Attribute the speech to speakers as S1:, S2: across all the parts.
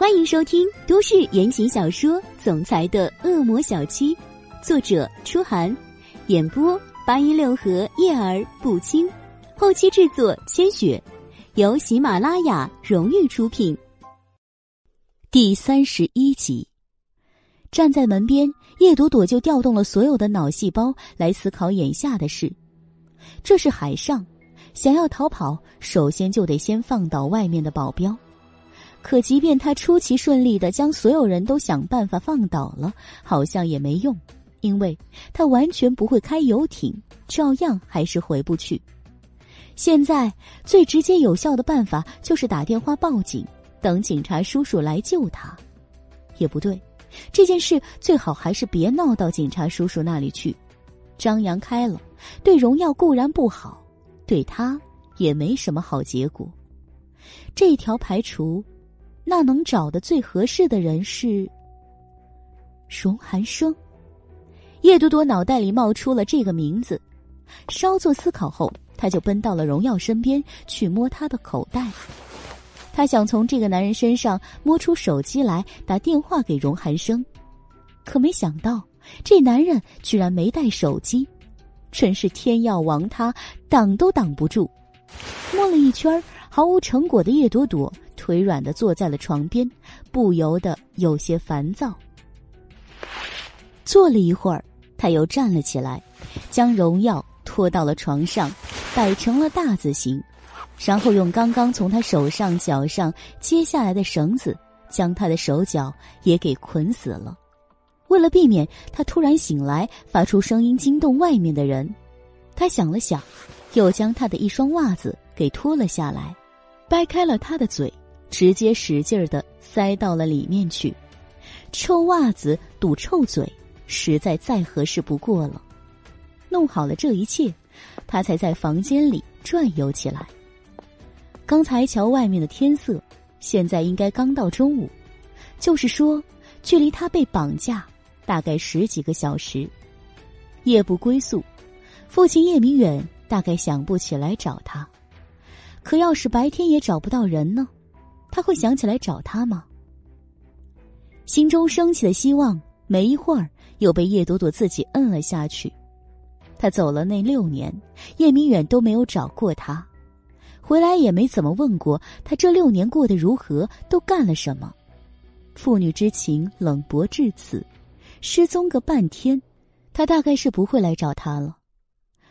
S1: 欢迎收听都市言情小说《总裁的恶魔小七》，作者：初寒，演播：八一六和叶儿不轻，后期制作：千雪，由喜马拉雅荣誉出品。第三十一集，站在门边，叶朵朵就调动了所有的脑细胞来思考眼下的事。这是海上，想要逃跑，首先就得先放倒外面的保镖。可即便他出奇顺利的将所有人都想办法放倒了，好像也没用，因为他完全不会开游艇，照样还是回不去。现在最直接有效的办法就是打电话报警，等警察叔叔来救他。也不对，这件事最好还是别闹到警察叔叔那里去。张扬开了，对荣耀固然不好，对他也没什么好结果。这条排除。那能找的最合适的人是荣寒生。叶朵朵脑袋里冒出了这个名字，稍作思考后，他就奔到了荣耀身边去摸他的口袋。他想从这个男人身上摸出手机来打电话给荣寒生，可没想到这男人居然没带手机，真是天要亡他，挡都挡不住。摸了一圈毫无成果的叶朵朵。腿软的坐在了床边，不由得有些烦躁。坐了一会儿，他又站了起来，将荣耀拖到了床上，摆成了大字形，然后用刚刚从他手上、脚上接下来的绳子，将他的手脚也给捆死了。为了避免他突然醒来发出声音惊动外面的人，他想了想，又将他的一双袜子给脱了下来，掰开了他的嘴。直接使劲儿的塞到了里面去，臭袜子堵臭嘴，实在再合适不过了。弄好了这一切，他才在房间里转悠起来。刚才瞧外面的天色，现在应该刚到中午，就是说，距离他被绑架大概十几个小时。夜不归宿，父亲叶明远大概想不起来找他。可要是白天也找不到人呢？他会想起来找他吗？心中升起的希望，没一会儿又被叶朵朵自己摁了下去。他走了那六年，叶明远都没有找过他，回来也没怎么问过他这六年过得如何，都干了什么。父女之情冷薄至此，失踪个半天，他大概是不会来找他了。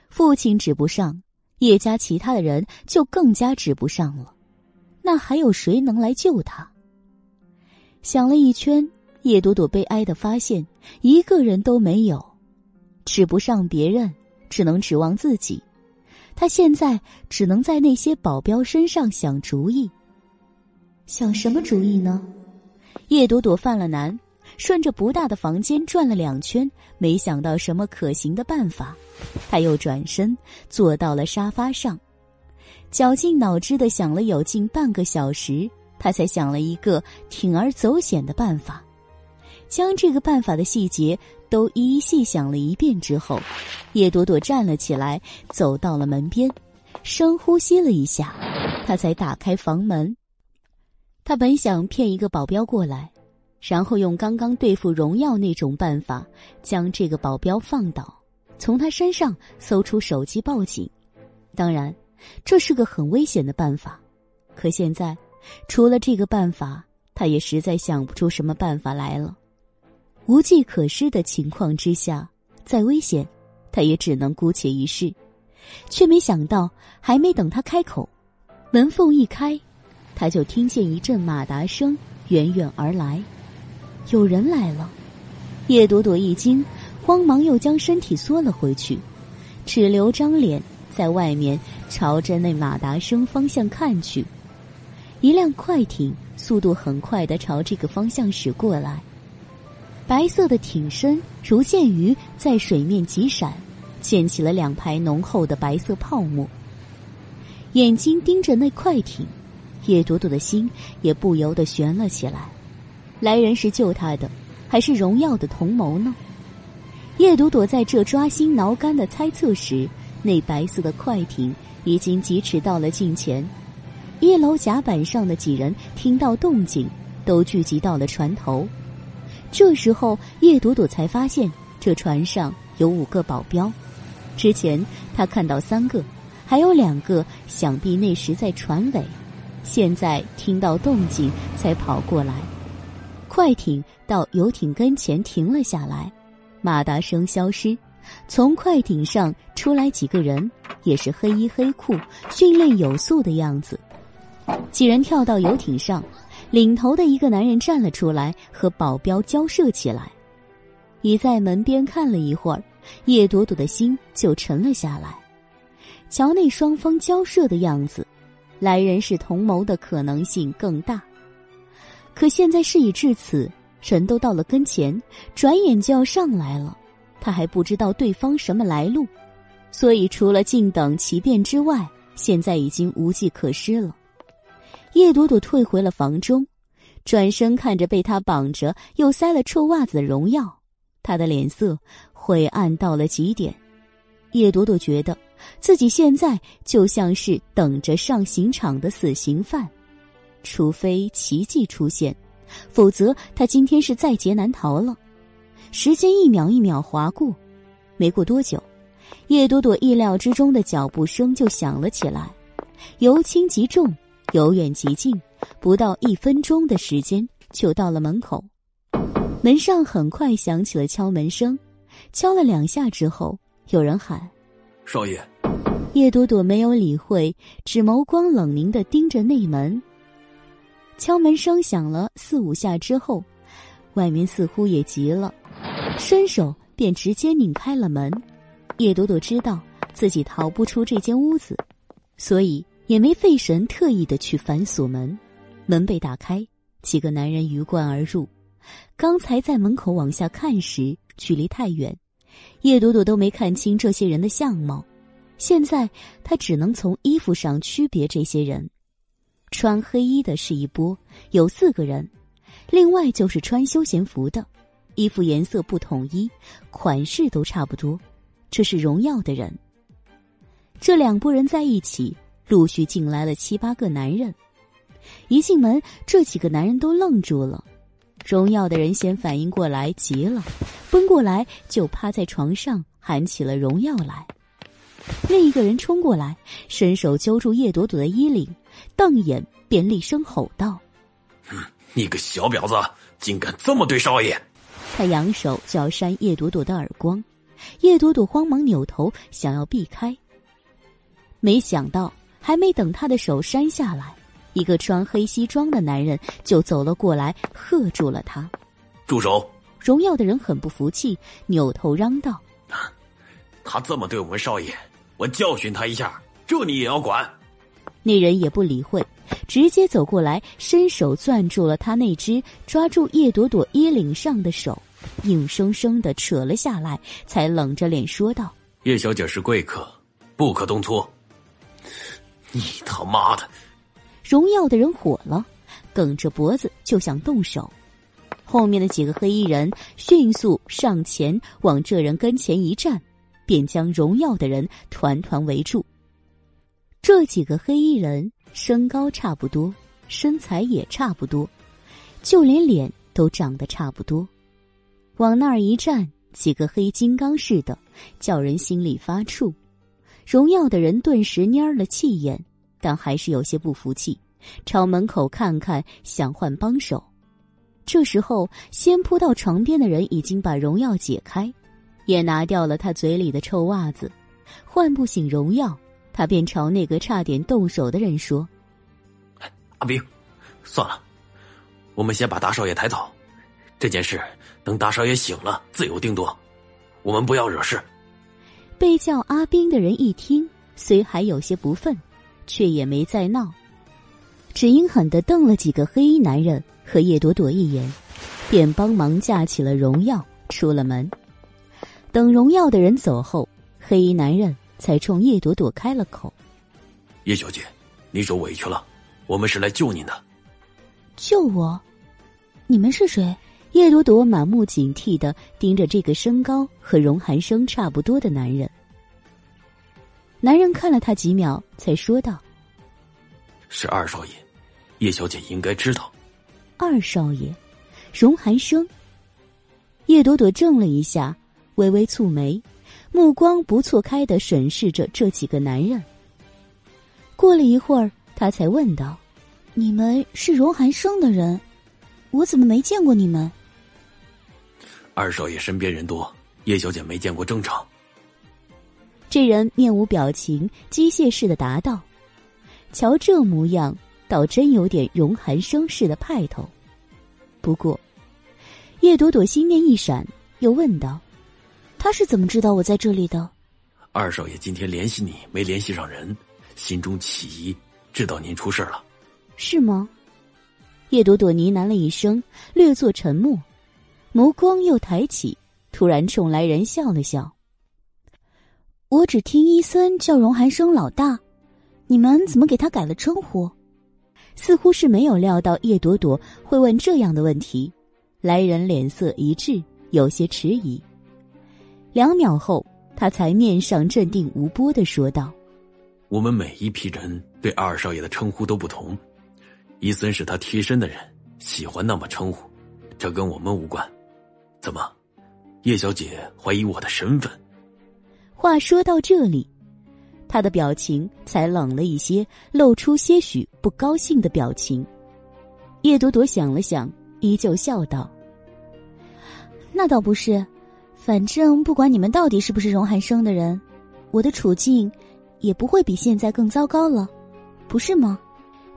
S1: 父亲指不上，叶家其他的人就更加指不上了。那还有谁能来救他？想了一圈，叶朵朵悲哀的发现，一个人都没有，指不上别人，只能指望自己。他现在只能在那些保镖身上想主意。想什么主意呢？叶朵朵犯了难，顺着不大的房间转了两圈，没想到什么可行的办法，他又转身坐到了沙发上。绞尽脑汁的想了有近半个小时，他才想了一个铤而走险的办法。将这个办法的细节都一一细想了一遍之后，叶朵朵站了起来，走到了门边，深呼吸了一下，他才打开房门。他本想骗一个保镖过来，然后用刚刚对付荣耀那种办法，将这个保镖放倒，从他身上搜出手机报警。当然。这是个很危险的办法，可现在除了这个办法，他也实在想不出什么办法来了。无计可施的情况之下，再危险，他也只能姑且一试。却没想到，还没等他开口，门缝一开，他就听见一阵马达声远远而来，有人来了。叶朵朵一惊，慌忙又将身体缩了回去，只留张脸。在外面朝着那马达声方向看去，一辆快艇速度很快的朝这个方向驶过来，白色的艇身如剑鱼在水面急闪，溅起了两排浓厚的白色泡沫。眼睛盯着那快艇，叶朵朵的心也不由得悬了起来。来人是救他的，还是荣耀的同谋呢？叶朵朵在这抓心挠肝的猜测时。那白色的快艇已经疾驰到了近前，一楼甲板上的几人听到动静，都聚集到了船头。这时候，叶朵朵才发现这船上有五个保镖。之前他看到三个，还有两个，想必那时在船尾。现在听到动静才跑过来。快艇到游艇跟前停了下来，马达声消失，从快艇上出来几个人，也是黑衣黑裤、训练有素的样子。几人跳到游艇上，领头的一个男人站了出来，和保镖交涉起来。倚在门边看了一会儿，叶朵朵的心就沉了下来。瞧那双方交涉的样子，来人是同谋的可能性更大。可现在事已至此，人都到了跟前，转眼就要上来了，他还不知道对方什么来路，所以除了静等其变之外，现在已经无计可施了。叶朵朵退回了房中，转身看着被他绑着又塞了臭袜子的荣耀，他的脸色晦暗到了极点。叶朵朵觉得自己现在就像是等着上刑场的死刑犯，除非奇迹出现，否则他今天是在劫难逃了。时间一秒一秒划过，没过多久，叶朵朵意料之中的脚步声就响了起来，由轻及重。由远及近，不到一分钟的时间就到了门口。门上很快响起了敲门声，敲了两下之后，有人喊：“
S2: 少爷。”
S1: 叶朵朵没有理会，只眸光冷凝的盯着内门。敲门声响了四五下之后，外面似乎也急了，伸手便直接拧开了门。叶朵朵知道自己逃不出这间屋子，所以。也没费神特意的去反锁门，门被打开，几个男人鱼贯而入。刚才在门口往下看时，距离太远，叶朵朵都没看清这些人的相貌。现在她只能从衣服上区别这些人。穿黑衣的是一波，有四个人；另外就是穿休闲服的，衣服颜色不统一，款式都差不多。这是荣耀的人。这两拨人在一起。陆续进来了七八个男人，一进门，这几个男人都愣住了。荣耀的人先反应过来，急了，奔过来就趴在床上喊起了荣耀来。另一个人冲过来，伸手揪住叶朵朵的衣领，瞪眼便厉声吼道：“哼
S2: 你个小婊子，竟敢这么对少爷！”
S1: 他扬手就要扇叶朵朵的耳光，叶朵朵慌忙扭头想要避开，没想到。还没等他的手扇下来，一个穿黑西装的男人就走了过来，喝住了他：“
S2: 住手！”
S1: 荣耀的人很不服气，扭头嚷道：“
S2: 他这么对我们少爷，我教训他一下，这你也要管？”
S1: 那人也不理会，直接走过来，伸手攥住了他那只抓住叶朵朵衣领上的手，硬生生的扯了下来，才冷着脸说道：“
S2: 叶小姐是贵客，不可动粗。”你他妈的！
S1: 荣耀的人火了，梗着脖子就想动手。后面的几个黑衣人迅速上前往这人跟前一站，便将荣耀的人团团围住。这几个黑衣人身高差不多，身材也差不多，就连脸都长得差不多。往那儿一站，几个黑金刚似的，叫人心里发怵。荣耀的人顿时蔫了气眼，但还是有些不服气，朝门口看看，想换帮手。这时候，先扑到床边的人已经把荣耀解开，也拿掉了他嘴里的臭袜子。唤不醒荣耀，他便朝那个差点动手的人说：“
S2: 阿兵，算了，我们先把大少爷抬走。这件事等大少爷醒了自有定夺，我们不要惹事。”
S1: 被叫阿兵的人一听，虽还有些不忿，却也没再闹，只阴狠的瞪了几个黑衣男人和叶朵朵一眼，便帮忙架起了荣耀出了门。等荣耀的人走后，黑衣男人才冲叶朵朵开了口：“
S2: 叶小姐，你受委屈了，我们是来救您的。”“
S1: 救我？你们是谁？”叶朵朵满目警惕的盯着这个身高和荣寒生差不多的男人。男人看了他几秒，才说道：“
S2: 是二少爷，叶小姐应该知道。
S1: 二少爷，荣寒生。叶朵朵怔了一下，微微蹙眉，目光不错开的审视着这几个男人。过了一会儿，他才问道：“你们是荣寒生的人？我怎么没见过你们？”
S2: 二少爷身边人多，叶小姐没见过正常。
S1: 这人面无表情，机械式的答道：“瞧这模样。”倒真有点荣寒生似的派头，不过，叶朵朵心念一闪，又问道：“他是怎么知道我在这里的？”
S2: 二少爷今天联系你没联系上人，心中起疑，知道您出事了，
S1: 是吗？叶朵朵呢喃了一声，略作沉默，眸光又抬起，突然冲来人笑了笑：“我只听伊森叫荣寒生老大，你们怎么给他改了称呼？”似乎是没有料到叶朵朵会问这样的问题，来人脸色一滞，有些迟疑。两秒后，他才面上镇定无波的说道：“
S2: 我们每一批人对二少爷的称呼都不同，伊森是他贴身的人，喜欢那么称呼，这跟我们无关。怎么，叶小姐怀疑我的身份？”
S1: 话说到这里。他的表情才冷了一些，露出些许不高兴的表情。叶朵朵想了想，依旧笑道：“那倒不是，反正不管你们到底是不是荣寒生的人，我的处境也不会比现在更糟糕了，不是吗？”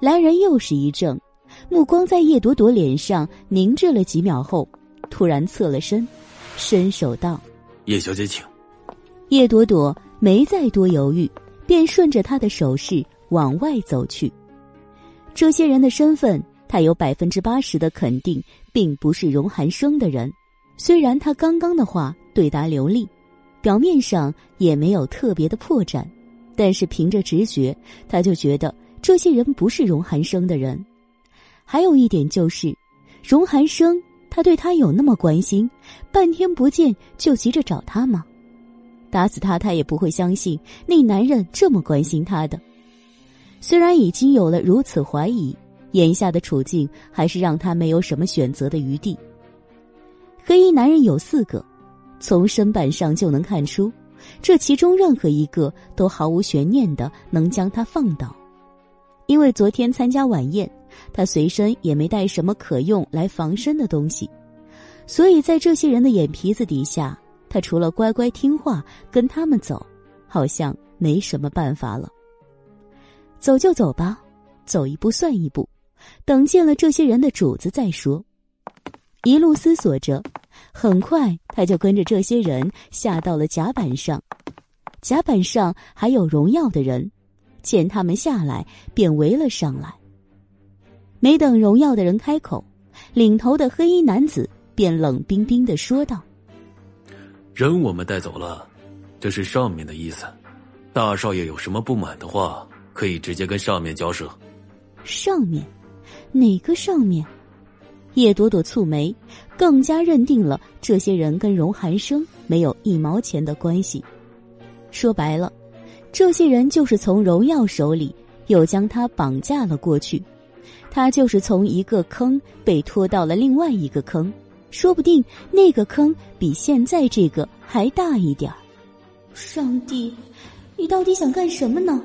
S1: 来人又是一怔，目光在叶朵朵脸上凝滞了几秒后，突然侧了身，伸手道：“
S2: 叶小姐，请。”
S1: 叶朵朵没再多犹豫。便顺着他的手势往外走去。这些人的身份，他有百分之八十的肯定，并不是荣寒生的人。虽然他刚刚的话对答流利，表面上也没有特别的破绽，但是凭着直觉，他就觉得这些人不是荣寒生的人。还有一点就是，荣寒生他对他有那么关心，半天不见就急着找他吗？打死他，他也不会相信那男人这么关心他的。虽然已经有了如此怀疑，眼下的处境还是让他没有什么选择的余地。黑衣男人有四个，从身板上就能看出，这其中任何一个都毫无悬念的能将他放倒。因为昨天参加晚宴，他随身也没带什么可用来防身的东西，所以在这些人的眼皮子底下。他除了乖乖听话跟他们走，好像没什么办法了。走就走吧，走一步算一步，等见了这些人的主子再说。一路思索着，很快他就跟着这些人下到了甲板上。甲板上还有荣耀的人，见他们下来，便围了上来。没等荣耀的人开口，领头的黑衣男子便冷冰冰的说道。
S2: 人我们带走了，这是上面的意思。大少爷有什么不满的话，可以直接跟上面交涉。
S1: 上面，哪个上面？叶朵朵蹙眉，更加认定了这些人跟荣寒生没有一毛钱的关系。说白了，这些人就是从荣耀手里又将他绑架了过去，他就是从一个坑被拖到了另外一个坑。说不定那个坑比现在这个还大一点儿。上帝，你到底想干什么呢？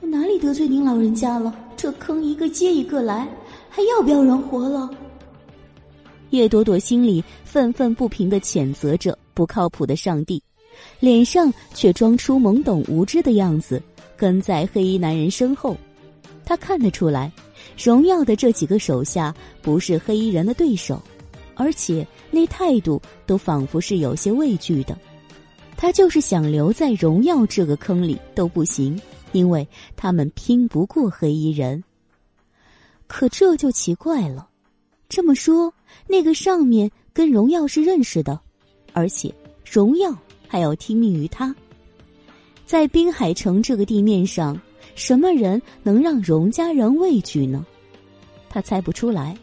S1: 我哪里得罪您老人家了？这坑一个接一个来，还要不要人活了？叶朵朵心里愤愤不平的谴责着不靠谱的上帝，脸上却装出懵懂无知的样子，跟在黑衣男人身后。他看得出来，荣耀的这几个手下不是黑衣人的对手。而且那态度都仿佛是有些畏惧的，他就是想留在荣耀这个坑里都不行，因为他们拼不过黑衣人。可这就奇怪了，这么说，那个上面跟荣耀是认识的，而且荣耀还要听命于他。在滨海城这个地面上，什么人能让荣家人畏惧呢？他猜不出来。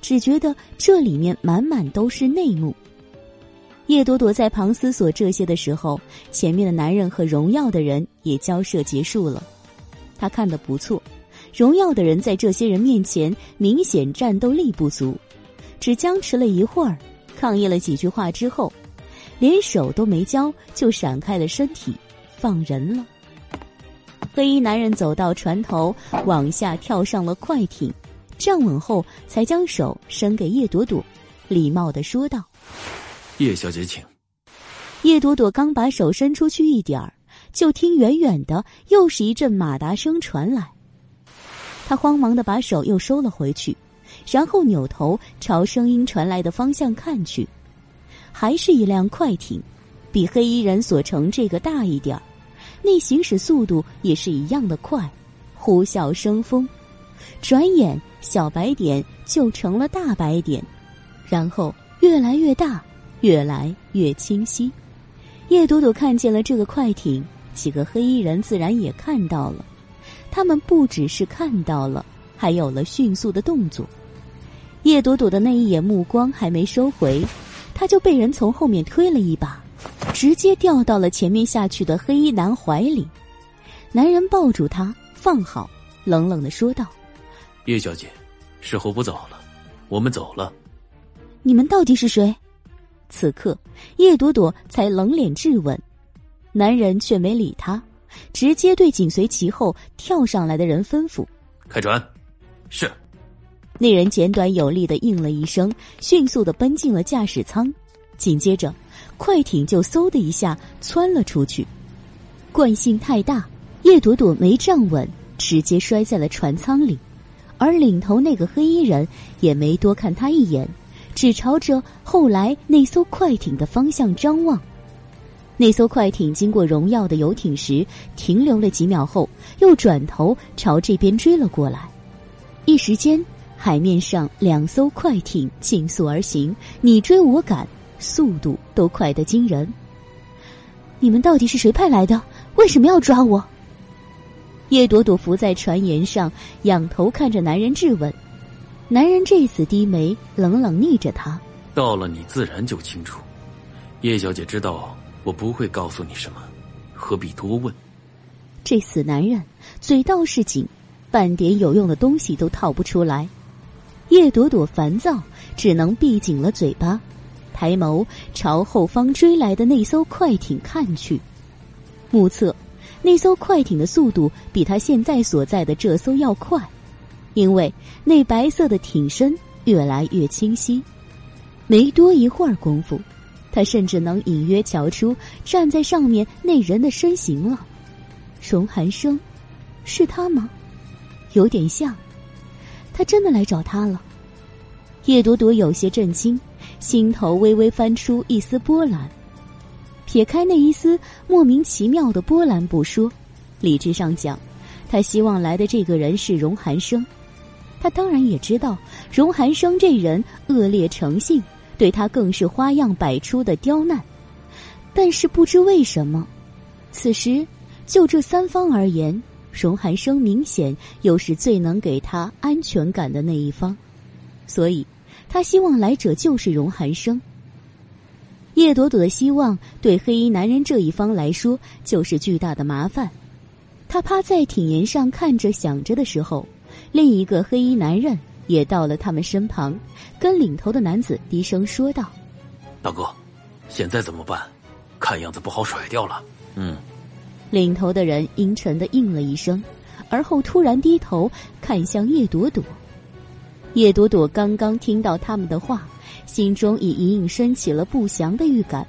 S1: 只觉得这里面满满都是内幕。叶朵朵在旁思索这些的时候，前面的男人和荣耀的人也交涉结束了。他看得不错，荣耀的人在这些人面前明显战斗力不足，只僵持了一会儿，抗议了几句话之后，连手都没交就闪开了身体，放人了。黑衣男人走到船头，往下跳上了快艇，站稳后才将手伸给叶朵朵，礼貌的说道：“
S2: 叶小姐，请。”
S1: 叶朵朵刚把手伸出去一点儿，就听远远的又是一阵马达声传来。她慌忙的把手又收了回去，然后扭头朝声音传来的方向看去，还是一辆快艇，比黑衣人所乘这个大一点儿，那行驶速度也是一样的快，呼啸生风。转眼小白点就成了大白点，然后越来越大，越来越清晰。叶朵朵看见了这个快艇，几个黑衣人自然也看到了。他们不只是看到了，还有了迅速的动作。叶朵朵的那一眼目光还没收回，她就被人从后面推了一把，直接掉到了前面下去的黑衣男怀里。男人抱住她，放好，冷冷的说道：“
S2: 叶小姐，时候不早了，我们走了。”
S1: 你们到底是谁？此刻，叶朵朵才冷脸质问，男人却没理他，直接对紧随其后跳上来的人吩咐：“
S2: 开船。”是。
S1: 那人简短有力的应了一声，迅速的奔进了驾驶舱，紧接着，快艇就嗖的一下窜了出去。惯性太大，叶朵朵没站稳，直接摔在了船舱里，而领头那个黑衣人也没多看他一眼。只朝着后来那艘快艇的方向张望，那艘快艇经过荣耀的游艇时停留了几秒后，又转头朝这边追了过来。一时间，海面上两艘快艇竞速而行，你追我赶，速度都快得惊人。你们到底是谁派来的？为什么要抓我？叶朵朵伏在船沿上，仰头看着男人质问。男人这次低眉，冷冷睨着他。
S2: 到了，你自然就清楚。叶小姐知道我不会告诉你什么，何必多问？
S1: 这死男人嘴倒是紧，半点有用的东西都套不出来。叶朵朵烦躁，只能闭紧了嘴巴，抬眸朝后方追来的那艘快艇看去，目测那艘快艇的速度比他现在所在的这艘要快。因为那白色的艇身越来越清晰，没多一会儿功夫，他甚至能隐约瞧出站在上面那人的身形了。荣寒生，是他吗？有点像，他真的来找他了。叶朵朵有些震惊，心头微微翻出一丝波澜。撇开那一丝莫名其妙的波澜不说，理智上讲，他希望来的这个人是荣寒生。他当然也知道，荣寒生这人恶劣成性，对他更是花样百出的刁难。但是不知为什么，此时就这三方而言，荣寒生明显又是最能给他安全感的那一方，所以他希望来者就是荣寒生。叶朵朵的希望对黑衣男人这一方来说就是巨大的麻烦。他趴在艇沿上看着想着的时候。另一个黑衣男人也到了他们身旁，跟领头的男子低声说道：“
S2: 大哥，现在怎么办？看样子不好甩掉了。”嗯，
S1: 领头的人阴沉的应了一声，而后突然低头看向叶朵朵。叶朵朵刚刚听到他们的话，心中已隐隐升起了不祥的预感。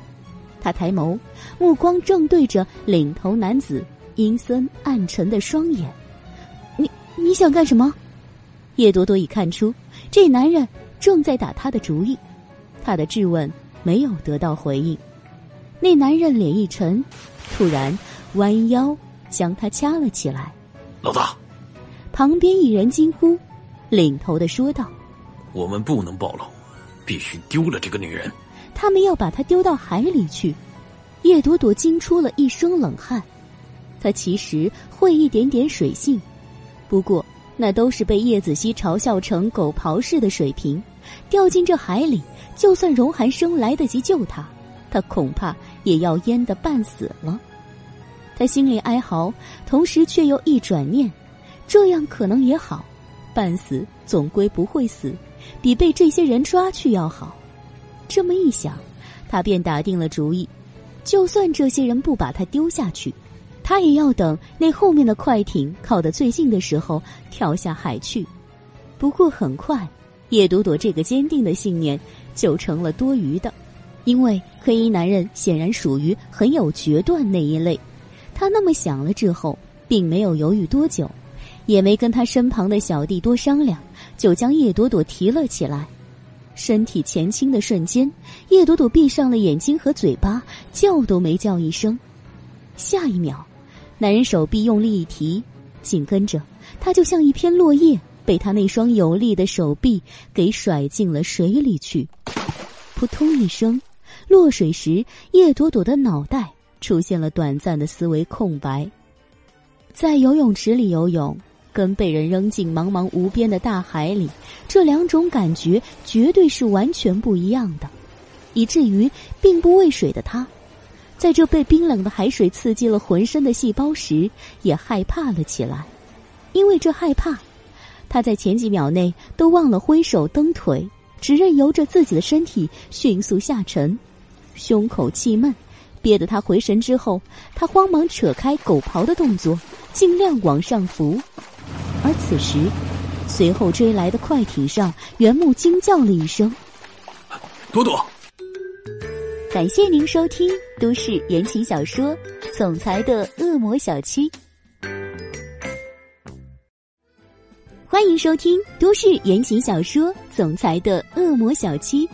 S1: 她抬眸，目光正对着领头男子阴森暗沉的双眼。你你想干什么？叶朵朵已看出这男人正在打他的主意，他的质问没有得到回应。那男人脸一沉，突然弯腰将他掐了起来。
S2: 老大，
S1: 旁边一人惊呼，领头的说道：“
S2: 我们不能暴露，必须丢了这个女人。
S1: 他们要把她丢到海里去。”叶朵朵惊出了一身冷汗。她其实会一点点水性。不过，那都是被叶子熙嘲笑成狗刨式的水平，掉进这海里，就算荣寒生来得及救她，他恐怕也要淹得半死了。他心里哀嚎，同时却又一转念，这样可能也好，半死总归不会死，比被这些人抓去要好。这么一想，他便打定了主意，就算这些人不把他丢下去，他也要等那后面的快艇靠得最近的时候跳下海去。不过很快，叶朵朵这个坚定的信念就成了多余的，因为黑衣男人显然属于很有决断那一类。他那么想了之后，并没有犹豫多久，也没跟他身旁的小弟多商量，就将叶朵朵提了起来。身体前倾的瞬间，叶朵朵闭上了眼睛和嘴巴，叫都没叫一声。下一秒，男人手臂用力一提，紧跟着，他就像一片落叶，被他那双有力的手臂给甩进了水里去。扑通一声，落水时，叶朵朵的脑袋出现了短暂的思维空白。在游泳池里游泳。跟被人扔进茫茫无边的大海里，这两种感觉绝对是完全不一样的，以至于并不畏水的他，在这被冰冷的海水刺激了浑身的细胞时，也害怕了起来。因为这害怕，他在前几秒内都忘了挥手蹬腿，只任由着自己的身体迅速下沉，胸口气闷，憋得他回神之后，他慌忙扯开狗刨的动作，尽量往上浮。而此时，随后追来的快艇上，原木惊叫了一声：“
S2: 朵朵！”
S1: 感谢您收听都市言情小说《总裁的恶魔小七》，欢迎收听都市言情小说《总裁的恶魔小七》，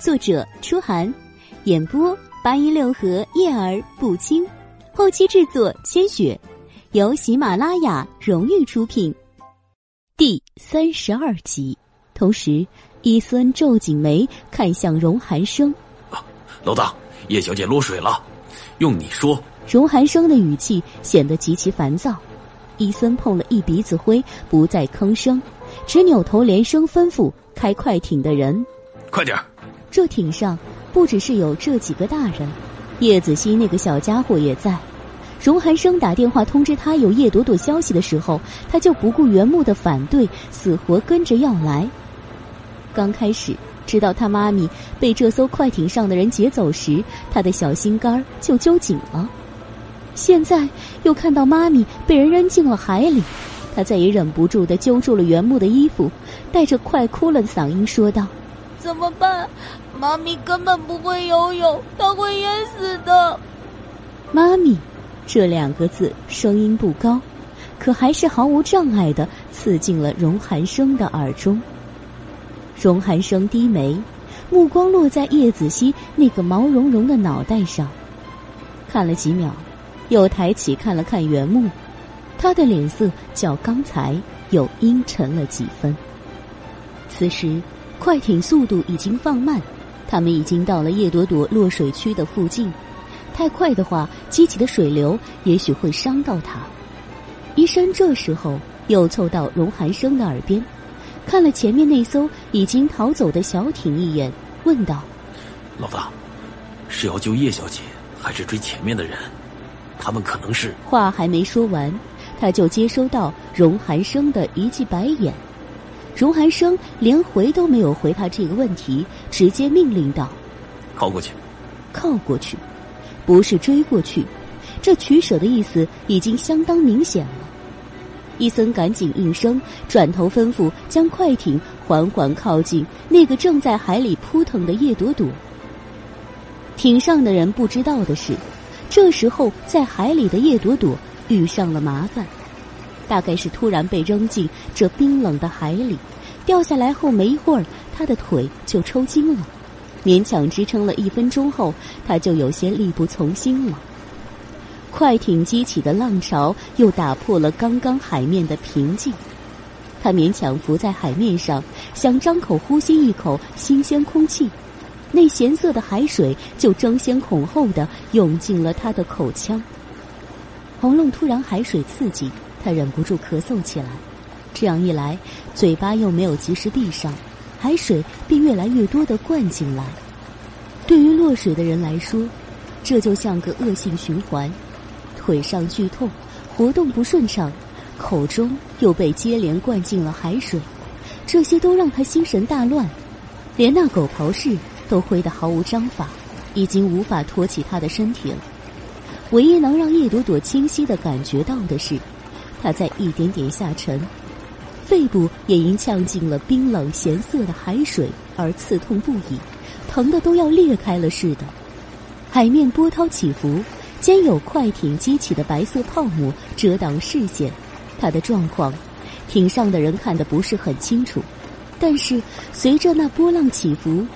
S1: 作者：初寒，演播：八音六合叶儿不轻，后期制作：千雪，由喜马拉雅荣誉出品。第三十二集，同时，伊森皱紧眉看向荣寒生：“
S2: 老大，叶小姐落水了，用你说。”
S1: 荣寒生的语气显得极其烦躁。伊森碰了一鼻子灰，不再吭声，只扭头连声吩咐开快艇的人：“
S2: 快点！”
S1: 这艇上不只是有这几个大人，叶子熙那个小家伙也在。荣寒生打电话通知他有叶朵朵消息的时候，他就不顾原木的反对，死活跟着要来。刚开始知道他妈咪被这艘快艇上的人劫走时，他的小心肝就揪紧了。现在又看到妈咪被人扔进了海里，他再也忍不住的揪住了原木的衣服，带着快哭了的嗓音说道：“
S3: 怎么办？妈咪根本不会游泳，她会淹死的。”
S1: 妈咪。这两个字声音不高，可还是毫无障碍的刺进了荣寒生的耳中。荣寒生低眉，目光落在叶子熙那个毛茸茸的脑袋上，看了几秒，又抬起看了看原木，他的脸色较刚才又阴沉了几分。此时，快艇速度已经放慢，他们已经到了叶朵朵落水区的附近。太快的话，激起的水流也许会伤到他。医生这时候又凑到荣寒生的耳边，看了前面那艘已经逃走的小艇一眼，问道：“
S2: 老大，是要救叶小姐，还是追前面的人？他们可能是……”
S1: 话还没说完，他就接收到荣寒生的一记白眼。荣寒生连回都没有回他这个问题，直接命令道：“
S2: 靠过去，
S1: 靠过去。”不是追过去，这取舍的意思已经相当明显了。伊森赶紧应声，转头吩咐将快艇缓缓靠近那个正在海里扑腾的叶朵朵。艇上的人不知道的是，这时候在海里的叶朵朵遇上了麻烦，大概是突然被扔进这冰冷的海里，掉下来后没一会儿，他的腿就抽筋了。勉强支撑了一分钟后，他就有些力不从心了。快艇激起的浪潮又打破了刚刚海面的平静，他勉强浮在海面上，想张口呼吸一口新鲜空气，那咸涩的海水就争先恐后的涌进了他的口腔。喉咙突然海水刺激，他忍不住咳嗽起来，这样一来，嘴巴又没有及时闭上。海水便越来越多的灌进来，对于落水的人来说，这就像个恶性循环。腿上剧痛，活动不顺畅，口中又被接连灌进了海水，这些都让他心神大乱，连那狗刨式都挥得毫无章法，已经无法托起他的身体了。唯一能让叶朵朵清晰的感觉到的是，他在一点点下沉，肺部也因呛进了冰冷咸涩的海水而刺痛不已，疼得都要裂开了似的。海面波涛起伏，兼有快艇激起的白色泡沫遮挡视线，他的状况，艇上的人看得不是很清楚，但是随着那波浪起伏，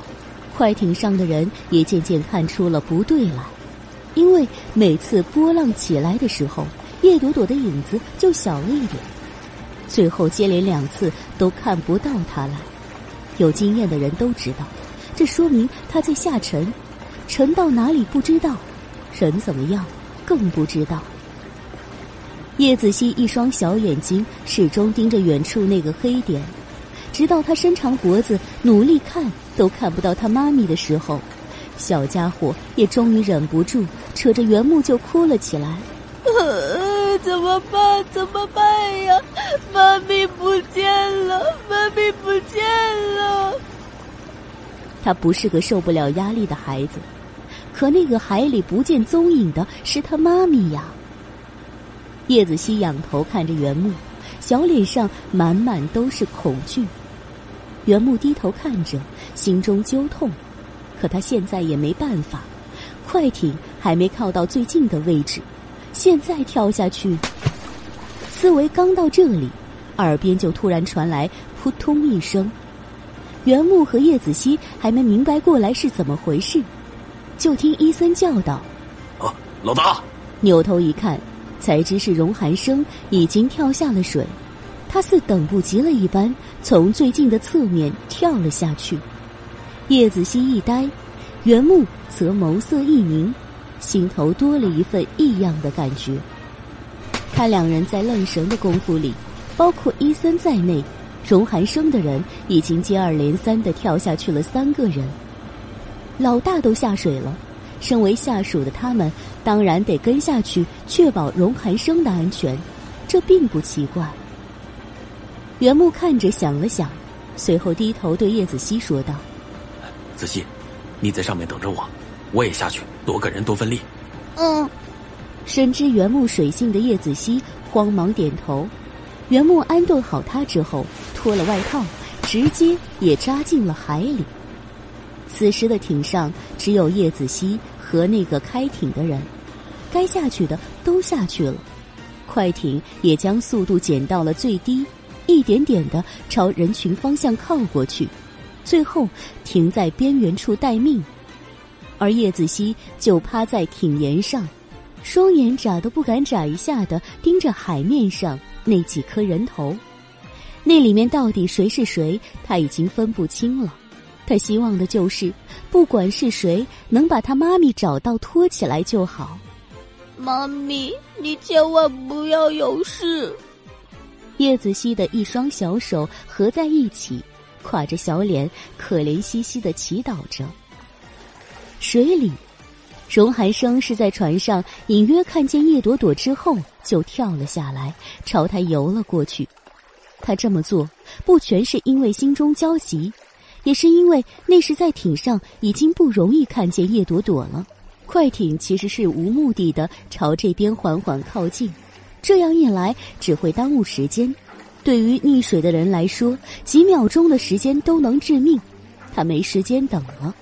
S1: 快艇上的人也渐渐看出了不对来。因为每次波浪起来的时候，叶朵朵的影子就小了一点，最后接连两次都看不到他了。有经验的人都知道，这说明他在下沉，沉到哪里不知道，人怎么样更不知道。叶子熙一双小眼睛始终盯着远处那个黑点，直到他伸长脖子努力看都看不到他妈咪的时候。小家伙也终于忍不住，扯着原木就哭了起来。
S3: 怎么办？怎么办呀？妈咪不见了！妈咪不见了！
S1: 他不是个受不了压力的孩子，可那个海里不见踪影的是他妈咪呀。叶子熙仰头看着原木，小脸上满满都是恐惧。原木低头看着，心中揪痛。可他现在也没办法，快艇还没靠到最近的位置，现在跳下去。思维刚到这里，耳边就突然传来扑通一声，原木和叶子熙还没明白过来是怎么回事，就听伊森叫道：“
S2: 啊，老大！”
S1: 扭头一看，才知是荣寒生已经跳下了水，他似等不及了一般，从最近的侧面跳了下去。叶子熙一呆，原木则眸色一凝，心头多了一份异样的感觉。看两人在愣神的功夫里，包括伊森在内，荣寒生的人已经接二连三的跳下去了三个人。老大都下水了，身为下属的他们当然得跟下去，确保荣寒生的安全，这并不奇怪。袁木看着想了想，随后低头对叶子熙说道。
S2: 子熙，你在上面等着我，我也下去，多个人多分力。
S3: 嗯，
S1: 深知原木水性的叶子熙慌忙点头。原木安顿好他之后，脱了外套，直接也扎进了海里。此时的艇上只有叶子熙和那个开艇的人，该下去的都下去了，快艇也将速度减到了最低，一点点的朝人群方向靠过去。最后停在边缘处待命，而叶子熙就趴在艇沿上，双眼眨都不敢眨一下的盯着海面上那几颗人头。那里面到底谁是谁，他已经分不清了。他希望的就是，不管是谁，能把他妈咪找到拖起来就好。
S3: 妈咪，你千万不要有事。
S1: 叶子熙的一双小手合在一起。垮着小脸，可怜兮兮的祈祷着。水里，荣寒生是在船上隐约看见叶朵朵之后，就跳了下来，朝他游了过去。他这么做，不全是因为心中焦急，也是因为那时在艇上已经不容易看见叶朵朵了。快艇其实是无目的的朝这边缓缓靠近，这样一来只会耽误时间。对于溺水的人来说，几秒钟的时间都能致命，他没时间等了。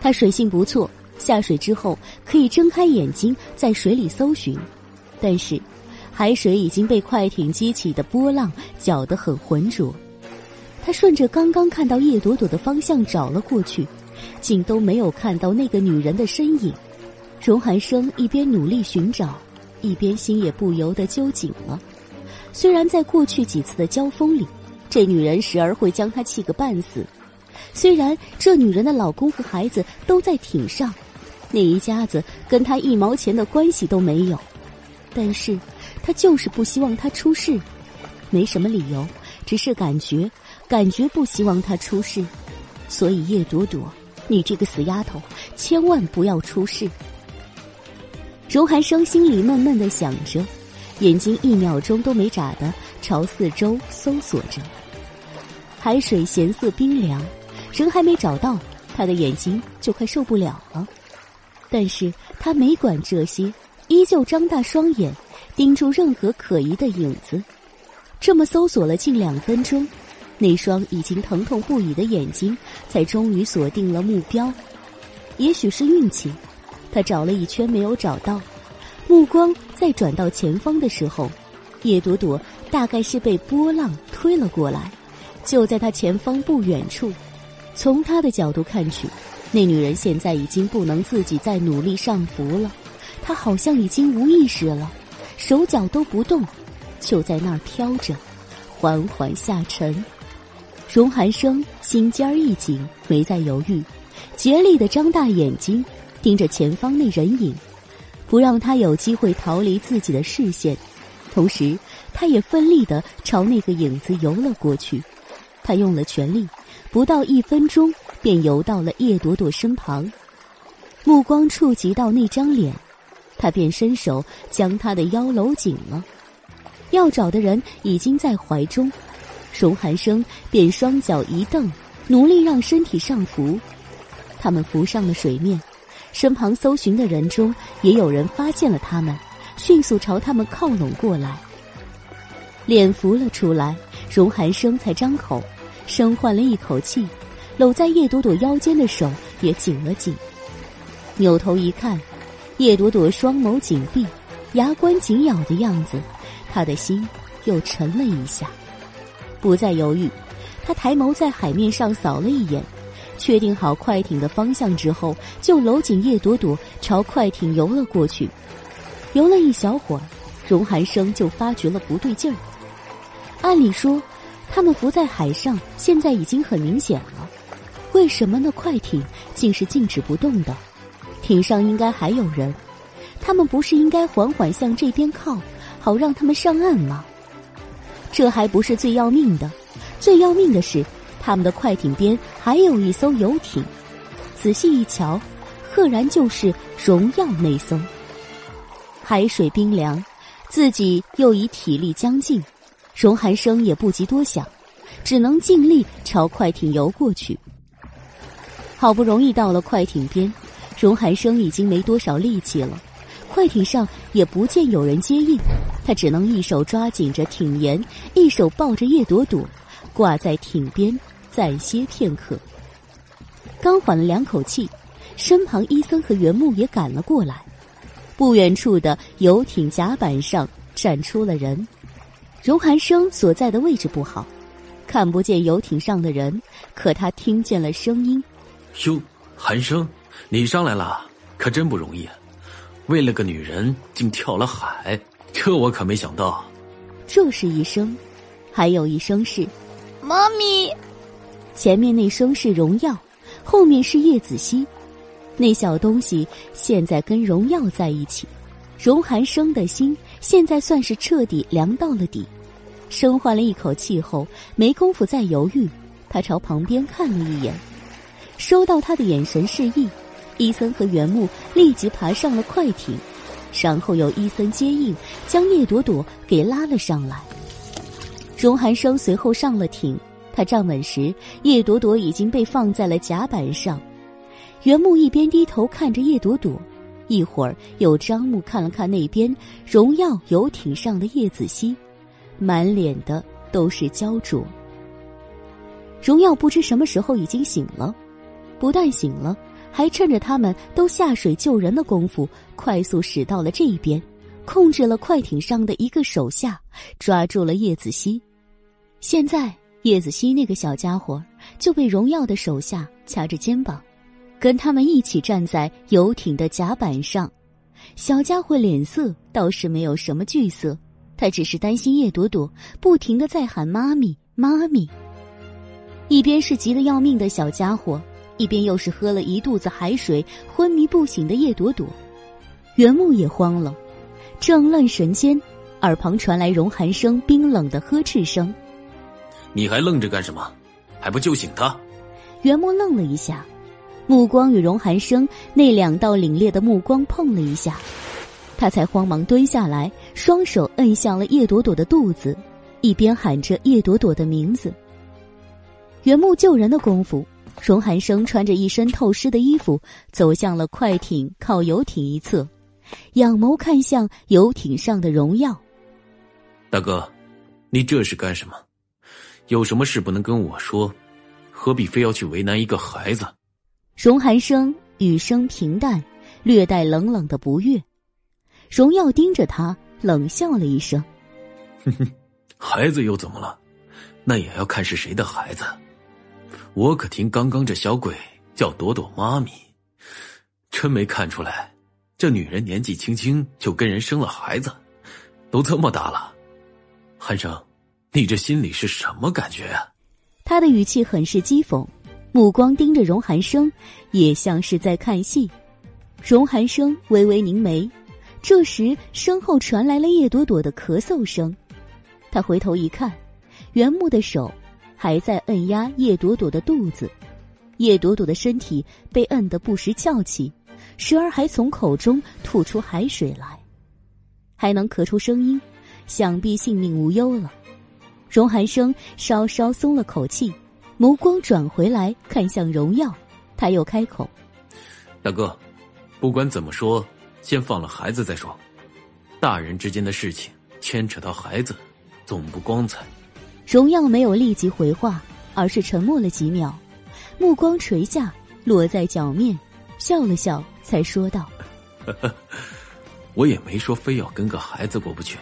S1: 他水性不错，下水之后可以睁开眼睛在水里搜寻，但是海水已经被快艇激起的波浪搅得很浑浊。他顺着刚刚看到叶朵朵的方向找了过去，竟都没有看到那个女人的身影。荣寒生一边努力寻找，一边心也不由得揪紧了。虽然在过去几次的交锋里，这女人时而会将他气个半死；虽然这女人的老公和孩子都在艇上，那一家子跟他一毛钱的关系都没有，但是他就是不希望他出事，没什么理由，只是感觉，感觉不希望他出事。所以叶朵朵，你这个死丫头，千万不要出事。荣寒生心里闷闷的想着。眼睛一秒钟都没眨的朝四周搜索着。海水咸涩冰凉，人还没找到，他的眼睛就快受不了了。但是他没管这些，依旧张大双眼，盯住任何可疑的影子。这么搜索了近两分钟，那双已经疼痛不已的眼睛才终于锁定了目标。也许是运气，他找了一圈没有找到。目光再转到前方的时候，叶朵朵大概是被波浪推了过来。就在他前方不远处，从他的角度看去，那女人现在已经不能自己再努力上浮了，她好像已经无意识了，手脚都不动，就在那儿飘着，缓缓下沉。荣寒生心尖儿一紧，没再犹豫，竭力的张大眼睛盯着前方那人影，不让他有机会逃离自己的视线，同时他也奋力的朝那个影子游了过去。他用了全力，不到一分钟便游到了叶朵朵身旁，目光触及到那张脸，他便伸手将她的腰搂紧了。要找的人已经在怀中，荣寒生便双脚一蹬，努力让身体上浮。他们浮上了水面，身旁搜寻的人中也有人发现了他们，迅速朝他们靠拢过来。脸浮了出来。荣寒生才张口，深换了一口气，搂在叶朵朵腰间的手也紧了紧。扭头一看，叶朵朵双眸紧闭，牙关紧咬的样子，他的心又沉了一下。不再犹豫，他抬眸在海面上扫了一眼，确定好快艇的方向之后，就搂紧叶朵朵朝快艇游了过去。游了一小会儿，荣寒生就发觉了不对劲儿。按理说，他们浮在海上，现在已经很明显了。为什么那快艇竟是静止不动的？艇上应该还有人，他们不是应该缓缓向这边靠，好让他们上岸吗？这还不是最要命的，最要命的是，他们的快艇边还有一艘游艇。仔细一瞧，赫然就是荣耀那艘。海水冰凉，自己又已体力将尽。荣寒生也不及多想，只能尽力朝快艇游过去。好不容易到了快艇边，荣寒生已经没多少力气了，快艇上也不见有人接应，他只能一手抓紧着艇沿，一手抱着叶朵朵，挂在艇边暂歇片刻。刚缓了两口气，身旁伊森和原木也赶了过来，不远处的游艇甲板上站出了人。荣寒生所在的位置不好，看不见游艇上的人，可他听见了声音。
S2: 哟，寒生，你上来了，可真不容易啊！为了个女人，竟跳了海，这我可没想到。
S1: 这是一声，还有一声是“
S3: 妈咪”。
S1: 前面那声是荣耀，后面是叶子熙。那小东西现在跟荣耀在一起。荣寒生的心现在算是彻底凉到了底，深换了一口气后，没工夫再犹豫，他朝旁边看了一眼，收到他的眼神示意，伊森和原木立即爬上了快艇，然后由伊森接应，将叶朵朵给拉了上来。荣寒生随后上了艇，他站稳时，叶朵朵已经被放在了甲板上，原木一边低头看着叶朵朵。一会儿，又张目看了看那边荣耀游艇上的叶子熙，满脸的都是焦灼。荣耀不知什么时候已经醒了，不但醒了，还趁着他们都下水救人的功夫，快速驶到了这一边，控制了快艇上的一个手下，抓住了叶子熙。现在，叶子熙那个小家伙就被荣耀的手下掐着肩膀。跟他们一起站在游艇的甲板上，小家伙脸色倒是没有什么惧色，他只是担心叶朵朵，不停的在喊“妈咪，妈咪”。一边是急得要命的小家伙，一边又是喝了一肚子海水昏迷不醒的叶朵朵，原木也慌了，正愣神间，耳旁传来荣寒生冰冷的呵斥声：“
S2: 你还愣着干什么？还不救醒他？”
S1: 原木愣了一下。目光与荣寒生那两道凛冽的目光碰了一下，他才慌忙蹲下来，双手摁向了叶朵朵的肚子，一边喊着叶朵朵的名字。原木救人的功夫，荣寒生穿着一身透湿的衣服，走向了快艇靠游艇一侧，仰眸看向游艇上的荣耀。
S2: 大哥，你这是干什么？有什么事不能跟我说？何必非要去为难一个孩子？
S1: 荣寒生语声平淡，略带冷冷的不悦。荣耀盯着他，冷笑了一声：“
S2: 哼哼，孩子又怎么了？那也要看是谁的孩子。我可听刚刚这小鬼叫朵朵妈咪，真没看出来，这女人年纪轻轻就跟人生了孩子，都这么大了。寒生，你这心里是什么感觉啊？”
S1: 他的语气很是讥讽，目光盯着荣寒生，也像是在看戏。荣寒生微微凝眉，这时身后传来了叶朵朵的咳嗽声。他回头一看，袁木的手还在摁压叶朵朵的肚子，叶朵朵的身体被摁得不时翘起，时而还从口中吐出海水来，还能咳出声音，想必性命无忧了。荣寒生稍稍松了口气，眸光转回来看向荣耀，他又开口：“
S2: 大哥，不管怎么说，先放了孩子再说。大人之间的事情牵扯到孩子，总不光彩。”
S1: 荣耀没有立即回话，而是沉默了几秒，目光垂下，落在脚面，笑了笑，才说道：“
S2: 我也没说非要跟个孩子过不去，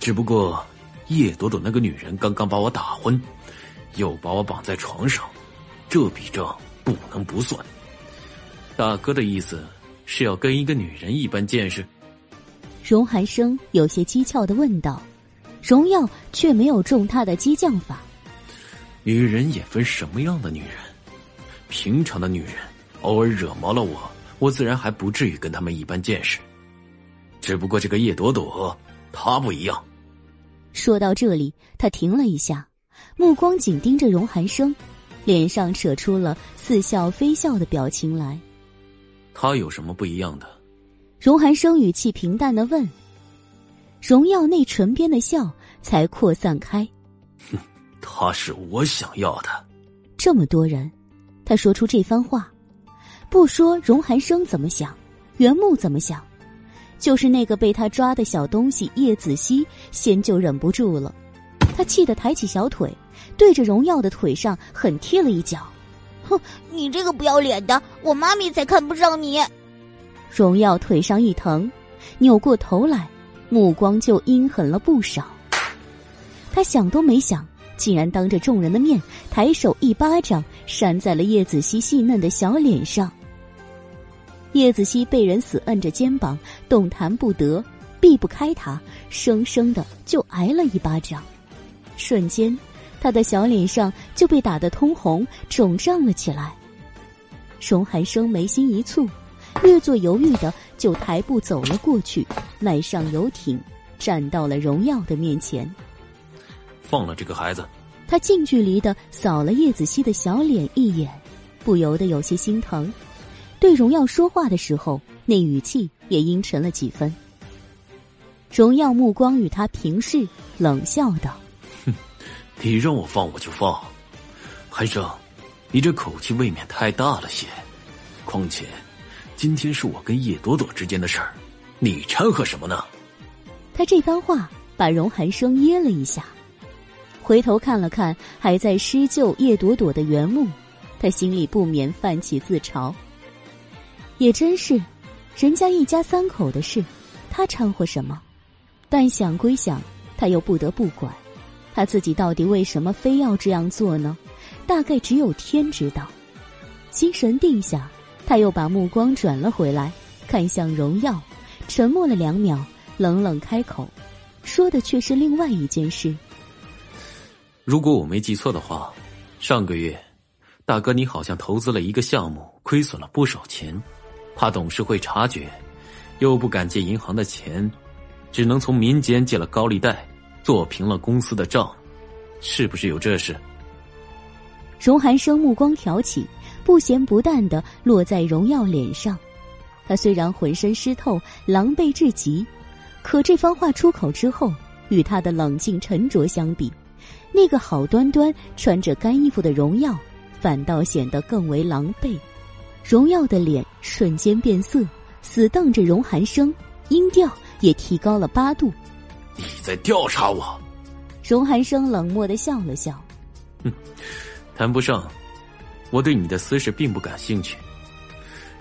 S2: 只不过……”叶朵朵那个女人刚刚把我打昏，又把我绑在床上，这笔账不能不算。大哥的意思是要跟一个女人一般见识？
S1: 荣寒生有些讥诮的问道，荣耀却没有中他的激将法。
S2: 女人也分什么样的女人，平常的女人偶尔惹毛了我，我自然还不至于跟他们一般见识。只不过这个叶朵朵，她不一样。
S1: 说到这里，他停了一下，目光紧盯着荣寒生，脸上扯出了似笑非笑的表情来。
S2: 他有什么不一样的？
S1: 荣寒生语气平淡的问。荣耀那唇边的笑才扩散开。
S2: 哼，他是我想要的。
S1: 这么多人，他说出这番话，不说荣寒生怎么想，袁木怎么想？就是那个被他抓的小东西叶子熙，先就忍不住了，他气得抬起小腿，对着荣耀的腿上狠踢了一脚。
S3: 哼，你这个不要脸的，我妈咪才看不上你！
S1: 荣耀腿上一疼，扭过头来，目光就阴狠了不少。他想都没想，竟然当着众人的面，抬手一巴掌扇在了叶子熙细嫩的小脸上。叶子熙被人死摁着肩膀，动弹不得，避不开他，生生的就挨了一巴掌。瞬间，他的小脸上就被打得通红，肿胀了起来。荣寒生眉心一蹙，略作犹豫的就抬步走了过去，迈上游艇，站到了荣耀的面前。
S2: 放了这个孩子。
S1: 他近距离的扫了叶子熙的小脸一眼，不由得有些心疼。对荣耀说话的时候，那语气也阴沉了几分。荣耀目光与他平视，冷笑道：“
S2: 哼，你让我放我就放。寒生，你这口气未免太大了些。况且，今天是我跟叶朵朵之间的事儿，你掺和什么呢？”
S1: 他这番话把荣寒生噎了一下，回头看了看还在施救叶朵朵的原木，他心里不免泛起自嘲。也真是，人家一家三口的事，他掺和什么？但想归想，他又不得不管。他自己到底为什么非要这样做呢？大概只有天知道。心神定下，他又把目光转了回来，看向荣耀，沉默了两秒，冷冷开口，说的却是另外一件事。
S2: 如果我没记错的话，上个月，大哥你好像投资了一个项目，亏损了不少钱。怕董事会察觉，又不敢借银行的钱，只能从民间借了高利贷，做平了公司的账，是不是有这事？
S1: 荣寒生目光挑起，不咸不淡的落在荣耀脸上。他虽然浑身湿透，狼狈至极，可这番话出口之后，与他的冷静沉着相比，那个好端端穿着干衣服的荣耀，反倒显得更为狼狈。荣耀的脸瞬间变色，死瞪着荣寒生，音调也提高了八度：“
S2: 你在调查我？”
S1: 荣寒生冷漠的笑了笑：“
S2: 哼，谈不上，我对你的私事并不感兴趣。”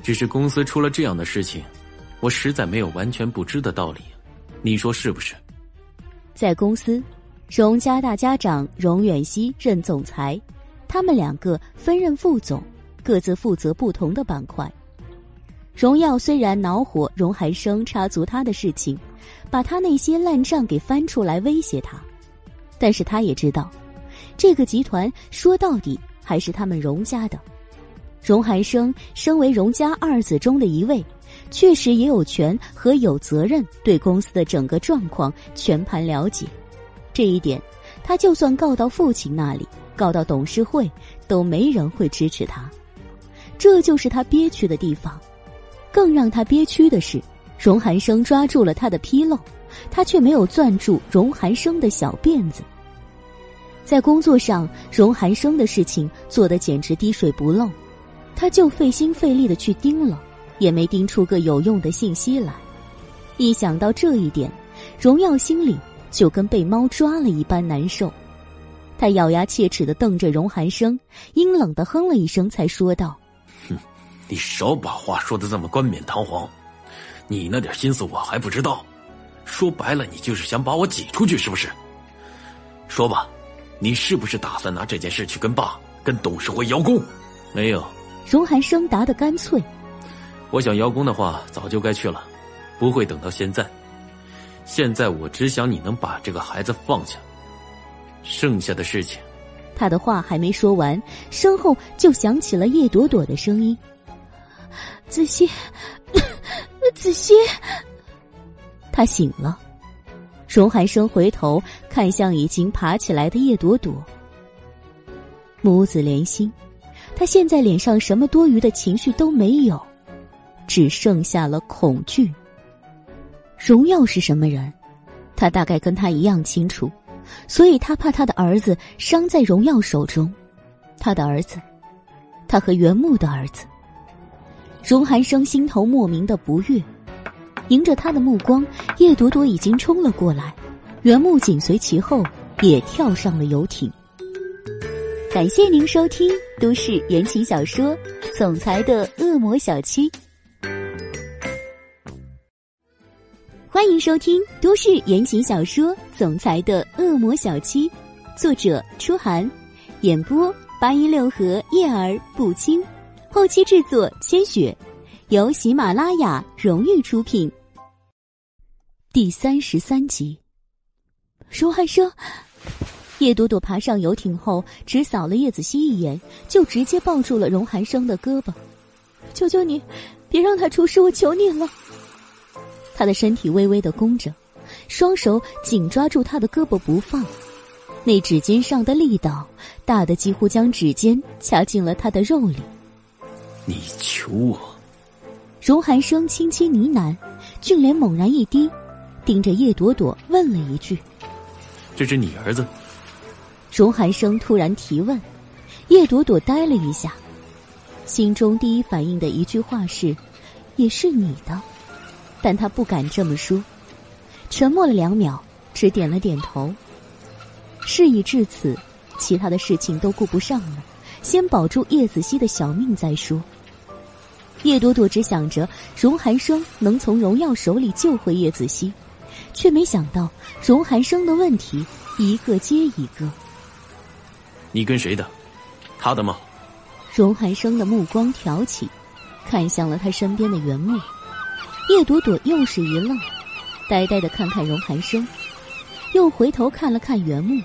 S2: 只是公司出了这样的事情，我实在没有完全不知的道理，你说是不是？
S1: 在公司，荣家大家长荣远熙任总裁，他们两个分任副总，各自负责不同的板块。荣耀虽然恼火荣寒生插足他的事情，把他那些烂账给翻出来威胁他，但是他也知道，这个集团说到底还是他们荣家的。荣寒生身为荣家二子中的一位，确实也有权和有责任对公司的整个状况全盘了解。这一点，他就算告到父亲那里，告到董事会，都没人会支持他。这就是他憋屈的地方。更让他憋屈的是，荣寒生抓住了他的纰漏，他却没有攥住荣寒生的小辫子。在工作上，荣寒生的事情做得简直滴水不漏。他就费心费力的去盯了，也没盯出个有用的信息来。一想到这一点，荣耀心里就跟被猫抓了一般难受。他咬牙切齿的瞪着荣寒生，阴冷的哼了一声，才说道：“
S2: 哼，你少把话说的这么冠冕堂皇，你那点心思我还不知道。说白了，你就是想把我挤出去，是不是？说吧，你是不是打算拿这件事去跟爸、跟董事会邀功？没有。”
S1: 荣寒生答得干脆：“
S2: 我想邀功的话，早就该去了，不会等到现在。现在我只想你能把这个孩子放下，剩下的事情。”
S1: 他的话还没说完，身后就响起了叶朵朵的声音：“子熙，子熙。”他醒了。荣寒生回头看向已经爬起来的叶朵朵，母子连心。他现在脸上什么多余的情绪都没有，只剩下了恐惧。荣耀是什么人？他大概跟他一样清楚，所以他怕他的儿子伤在荣耀手中。他的儿子，他和袁木的儿子。荣寒生心头莫名的不悦，迎着他的目光，叶朵朵已经冲了过来，原木紧随其后，也跳上了游艇。感谢您收听都市言情小说《总裁的恶魔小七》，欢迎收听都市言情小说《总裁的恶魔小七》，作者：初寒，演播：八一六和叶儿不轻，后期制作：千雪，由喜马拉雅荣誉出品。第三十三集，荣寒生。叶朵朵爬上游艇后，只扫了叶子熙一眼，就直接抱住了荣寒生的胳膊。求求你，别让他出事！我求你了。他的身体微微的弓着，双手紧抓住他的胳膊不放，那指尖上的力道大的几乎将指尖掐进了他的肉里。
S2: 你求我？
S1: 荣寒生轻轻呢喃，俊脸猛然一低，盯着叶朵朵问了一句：“
S2: 这是你儿子？”
S1: 荣寒生突然提问，叶朵朵呆了一下，心中第一反应的一句话是：“也是你的。”但他不敢这么说，沉默了两秒，只点了点头。事已至此，其他的事情都顾不上了，先保住叶子熙的小命再说。叶朵朵只想着荣寒生能从荣耀手里救回叶子熙，却没想到荣寒生的问题一个接一个。
S2: 你跟谁的？他的吗？
S1: 荣寒生的目光挑起，看向了他身边的原木。叶朵朵又是一愣，呆呆的看看荣寒生，又回头看了看原木。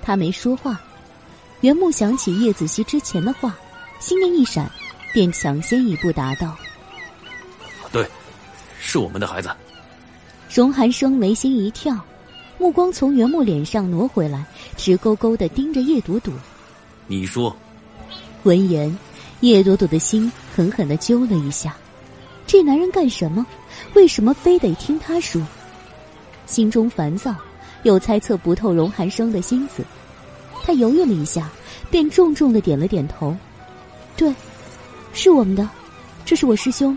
S1: 他没说话。原木想起叶子熙之前的话，心念一闪，便抢先一步答道：“
S2: 对，是我们的孩子。”
S1: 荣寒生眉心一跳。目光从袁木脸上挪回来，直勾勾的盯着叶朵朵。
S2: 你说。
S1: 闻言，叶朵朵的心狠狠的揪了一下。这男人干什么？为什么非得听他说？心中烦躁，又猜测不透荣寒生的心思。他犹豫了一下，便重重的点了点头：“对，是我们的，这是我师兄，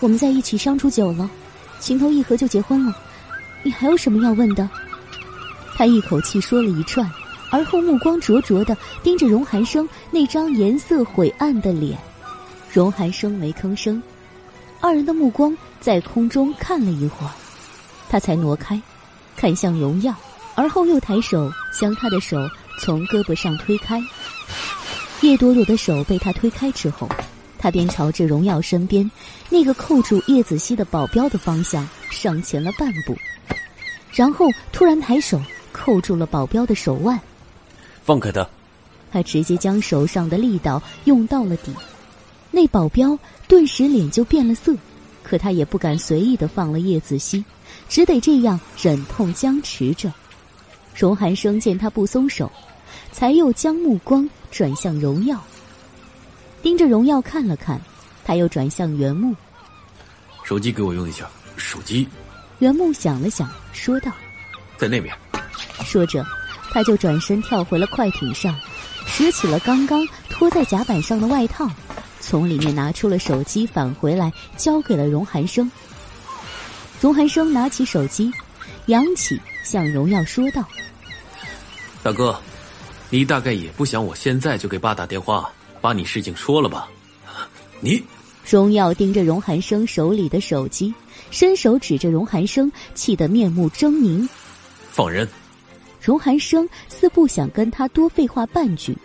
S1: 我们在一起相处久了，情投意合就结婚了。你还有什么要问的？”他一口气说了一串，而后目光灼灼的盯着荣寒生那张颜色晦暗的脸。荣寒生没吭声，二人的目光在空中看了一会儿，他才挪开，看向荣耀，而后又抬手将他的手从胳膊上推开。叶朵朵的手被他推开之后，他便朝着荣耀身边那个扣住叶子熙的保镖的方向上前了半步，然后突然抬手。扣住了保镖的手腕，
S2: 放开他！
S1: 他直接将手上的力道用到了底，那保镖顿时脸就变了色，可他也不敢随意的放了叶子熙，只得这样忍痛僵持着。荣寒生见他不松手，才又将目光转向荣耀，盯着荣耀看了看，他又转向袁木，
S2: 手机给我用一下。手机。
S1: 袁木想了想，说道：“
S2: 在那边。”
S1: 说着，他就转身跳回了快艇上，拾起了刚刚拖在甲板上的外套，从里面拿出了手机，返回来交给了荣寒生。荣寒生拿起手机，扬起，向荣耀说道：“
S2: 大哥，你大概也不想我现在就给爸打电话，把你事情说了吧？”你，
S1: 荣耀盯着荣寒生手里的手机，伸手指着荣寒生，气得面目狰狞：“
S2: 放人！”
S1: 荣寒生似不想跟他多废话半句，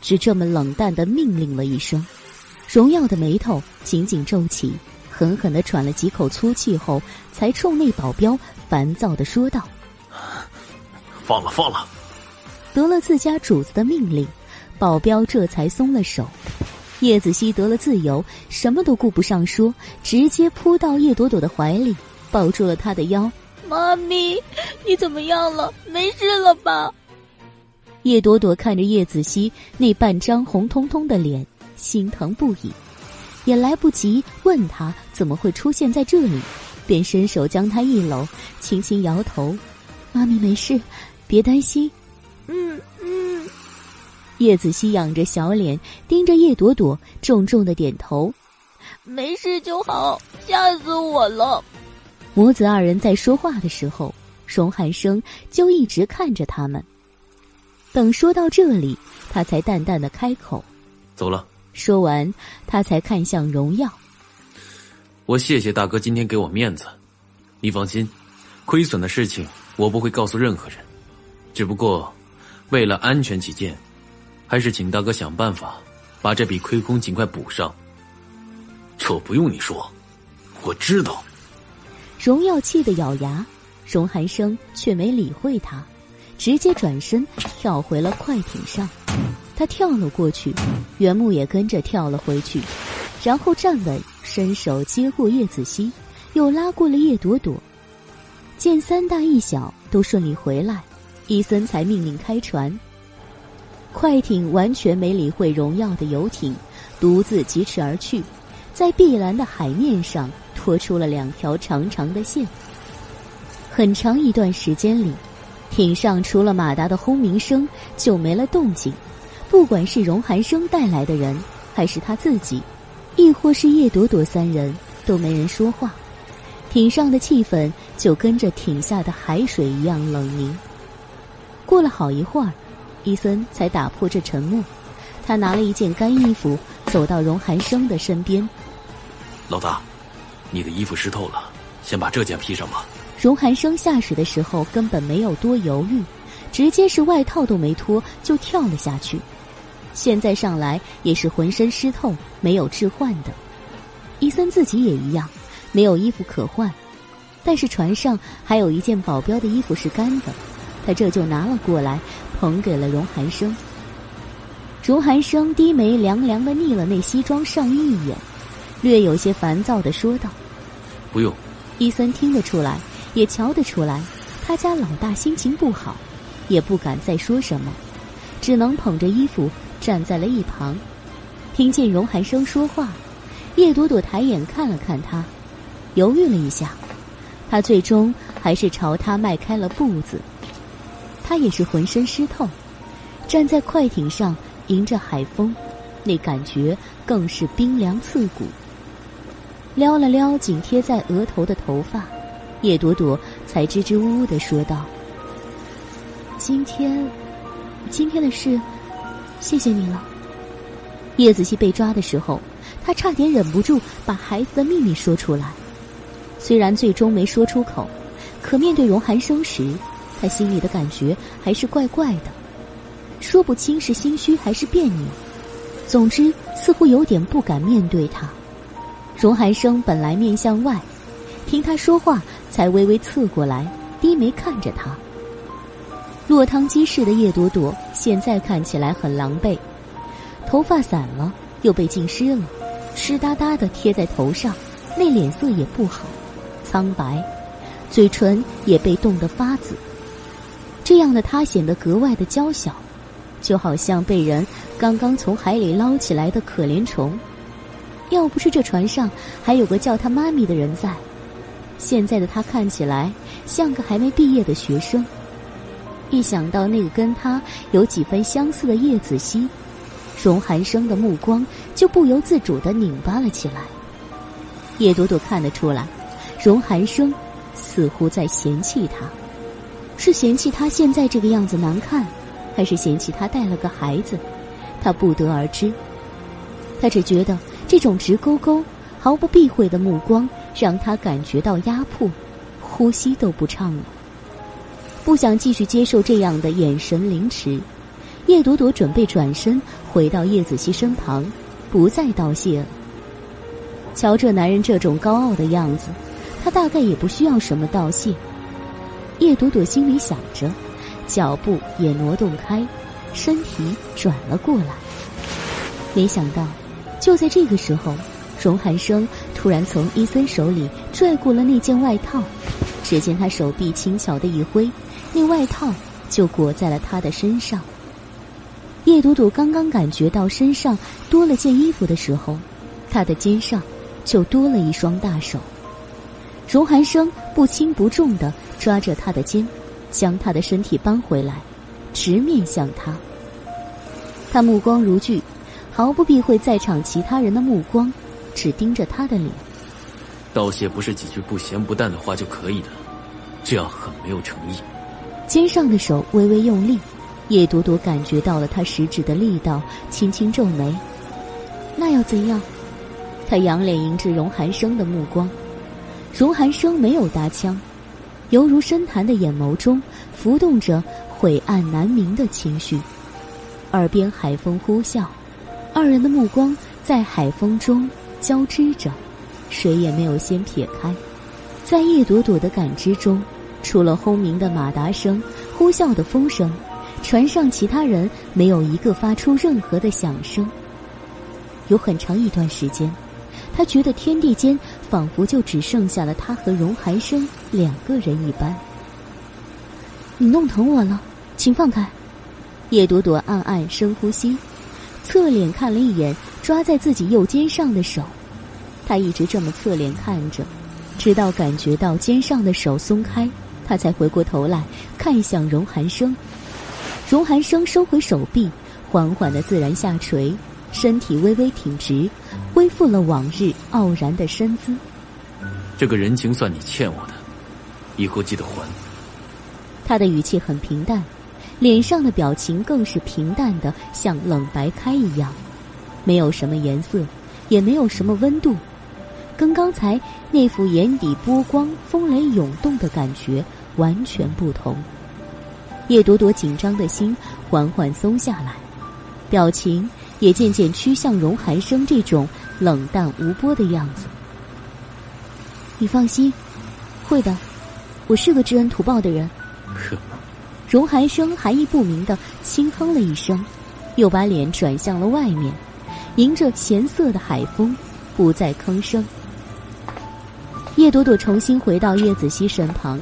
S1: 只这么冷淡的命令了一声。荣耀的眉头紧紧皱起，狠狠的喘了几口粗气后，才冲那保镖烦躁的说道：“
S2: 放了，放了。”
S1: 得了自家主子的命令，保镖这才松了手。叶子熙得了自由，什么都顾不上说，直接扑到叶朵朵的怀里，抱住了她的腰。
S3: 妈咪，你怎么样了？没事了吧？
S1: 叶朵朵看着叶子熙那半张红彤彤的脸，心疼不已，也来不及问他怎么会出现在这里，便伸手将他一搂，轻轻摇头：“妈咪没事，别担心。”
S3: 嗯嗯。
S1: 叶子熙仰着小脸，盯着叶朵朵，重重的点头：“
S3: 没事就好，吓死我了。”
S1: 母子二人在说话的时候，荣汉生就一直看着他们。等说到这里，他才淡淡的开口：“
S2: 走了。”
S1: 说完，他才看向荣耀：“
S2: 我谢谢大哥今天给我面子，你放心，亏损的事情我不会告诉任何人。只不过，为了安全起见，还是请大哥想办法把这笔亏空尽快补上。这不用你说，我知道。”
S1: 荣耀气得咬牙，荣寒生却没理会他，直接转身跳回了快艇上。他跳了过去，袁木也跟着跳了回去，然后站稳，伸手接过叶子熙，又拉过了叶朵朵。见三大一小都顺利回来，伊森才命令开船。快艇完全没理会荣耀的游艇，独自疾驰而去，在碧蓝的海面上。拖出了两条长长的线。很长一段时间里，艇上除了马达的轰鸣声，就没了动静。不管是荣寒生带来的人，还是他自己，亦或是叶朵朵三人，都没人说话。艇上的气氛就跟着艇下的海水一样冷凝。过了好一会儿，伊森才打破这沉默。他拿了一件干衣服，走到荣寒生的身边：“
S2: 老大。”你的衣服湿透了，先把这件披上吧。
S1: 荣寒生下水的时候根本没有多犹豫，直接是外套都没脱就跳了下去。现在上来也是浑身湿透，没有置换的。伊森自己也一样，没有衣服可换。但是船上还有一件保镖的衣服是干的，他这就拿了过来，捧给了荣寒生。荣寒生低眉凉凉的睨了那西装上衣一眼。略有些烦躁的说道：“
S2: 不用。”
S1: 伊森听得出来，也瞧得出来，他家老大心情不好，也不敢再说什么，只能捧着衣服站在了一旁。听见荣寒生说话，叶朵朵抬眼看了看他，犹豫了一下，他最终还是朝他迈开了步子。他也是浑身湿透，站在快艇上迎着海风，那感觉更是冰凉刺骨。撩了撩紧贴在额头的头发，叶朵朵才支支吾吾的说道：“今天，今天的事，谢谢你了。”叶子熙被抓的时候，他差点忍不住把孩子的秘密说出来，虽然最终没说出口，可面对荣寒生时。他心里的感觉还是怪怪的，说不清是心虚还是别扭，总之似乎有点不敢面对他。荣寒生本来面向外，听他说话才微微侧过来，低眉看着他。落汤鸡似的叶朵朵现在看起来很狼狈，头发散了又被浸湿了，湿哒哒的贴在头上，那脸色也不好，苍白，嘴唇也被冻得发紫。这样的他显得格外的娇小，就好像被人刚刚从海里捞起来的可怜虫。要不是这船上还有个叫他妈咪的人在，现在的他看起来像个还没毕业的学生。一想到那个跟他有几分相似的叶子熙，荣寒生的目光就不由自主的拧巴了起来。叶朵朵看得出来，荣寒生似乎在嫌弃他。是嫌弃他现在这个样子难看，还是嫌弃他带了个孩子？他不得而知。他只觉得这种直勾勾、毫不避讳的目光让他感觉到压迫，呼吸都不畅了。不想继续接受这样的眼神凌迟，叶朵朵准备转身回到叶子熙身旁，不再道谢了。瞧这男人这种高傲的样子，他大概也不需要什么道谢。叶朵朵心里想着，脚步也挪动开，身体转了过来。没想到，就在这个时候，荣寒生突然从伊森手里拽过了那件外套。只见他手臂轻巧的一挥，那外套就裹在了他的身上。叶朵朵刚刚感觉到身上多了件衣服的时候，他的肩上就多了一双大手。荣寒生不轻不重的。抓着他的肩，将他的身体搬回来，直面向他。他目光如炬，毫不避讳在场其他人的目光，只盯着他的脸。
S2: 道谢不是几句不咸不淡的话就可以的，这样很没有诚意。
S1: 肩上的手微微用力，叶朵朵感觉到了他食指的力道，轻轻皱眉。那要怎样？他仰脸迎着荣寒生的目光。荣寒生没有搭腔。犹如深潭的眼眸中浮动着晦暗难明的情绪，耳边海风呼啸，二人的目光在海风中交织着，谁也没有先撇开。在一朵朵的感知中，除了轰鸣的马达声、呼啸的风声，船上其他人没有一个发出任何的响声。有很长一段时间，他觉得天地间。仿佛就只剩下了他和荣寒生两个人一般。你弄疼我了，请放开。叶朵朵暗暗深呼吸，侧脸看了一眼抓在自己右肩上的手。她一直这么侧脸看着，直到感觉到肩上的手松开，她才回过头来看向荣寒生。荣寒生收回手臂，缓缓的自然下垂。身体微微挺直，恢复了往日傲然的身姿。
S2: 这个人情算你欠我的，以后记得还。
S1: 他的语气很平淡，脸上的表情更是平淡的像冷白开一样，没有什么颜色，也没有什么温度，跟刚才那副眼底波光、风雷涌动的感觉完全不同。叶朵朵紧张的心缓缓松下来，表情。也渐渐趋向荣寒生这种冷淡无波的样子。你放心，会的，我是个知恩图报的人。
S2: 呵，
S1: 荣寒生含义不明的轻哼了一声，又把脸转向了外面，迎着咸涩的海风，不再吭声。叶朵朵重新回到叶子熙身旁，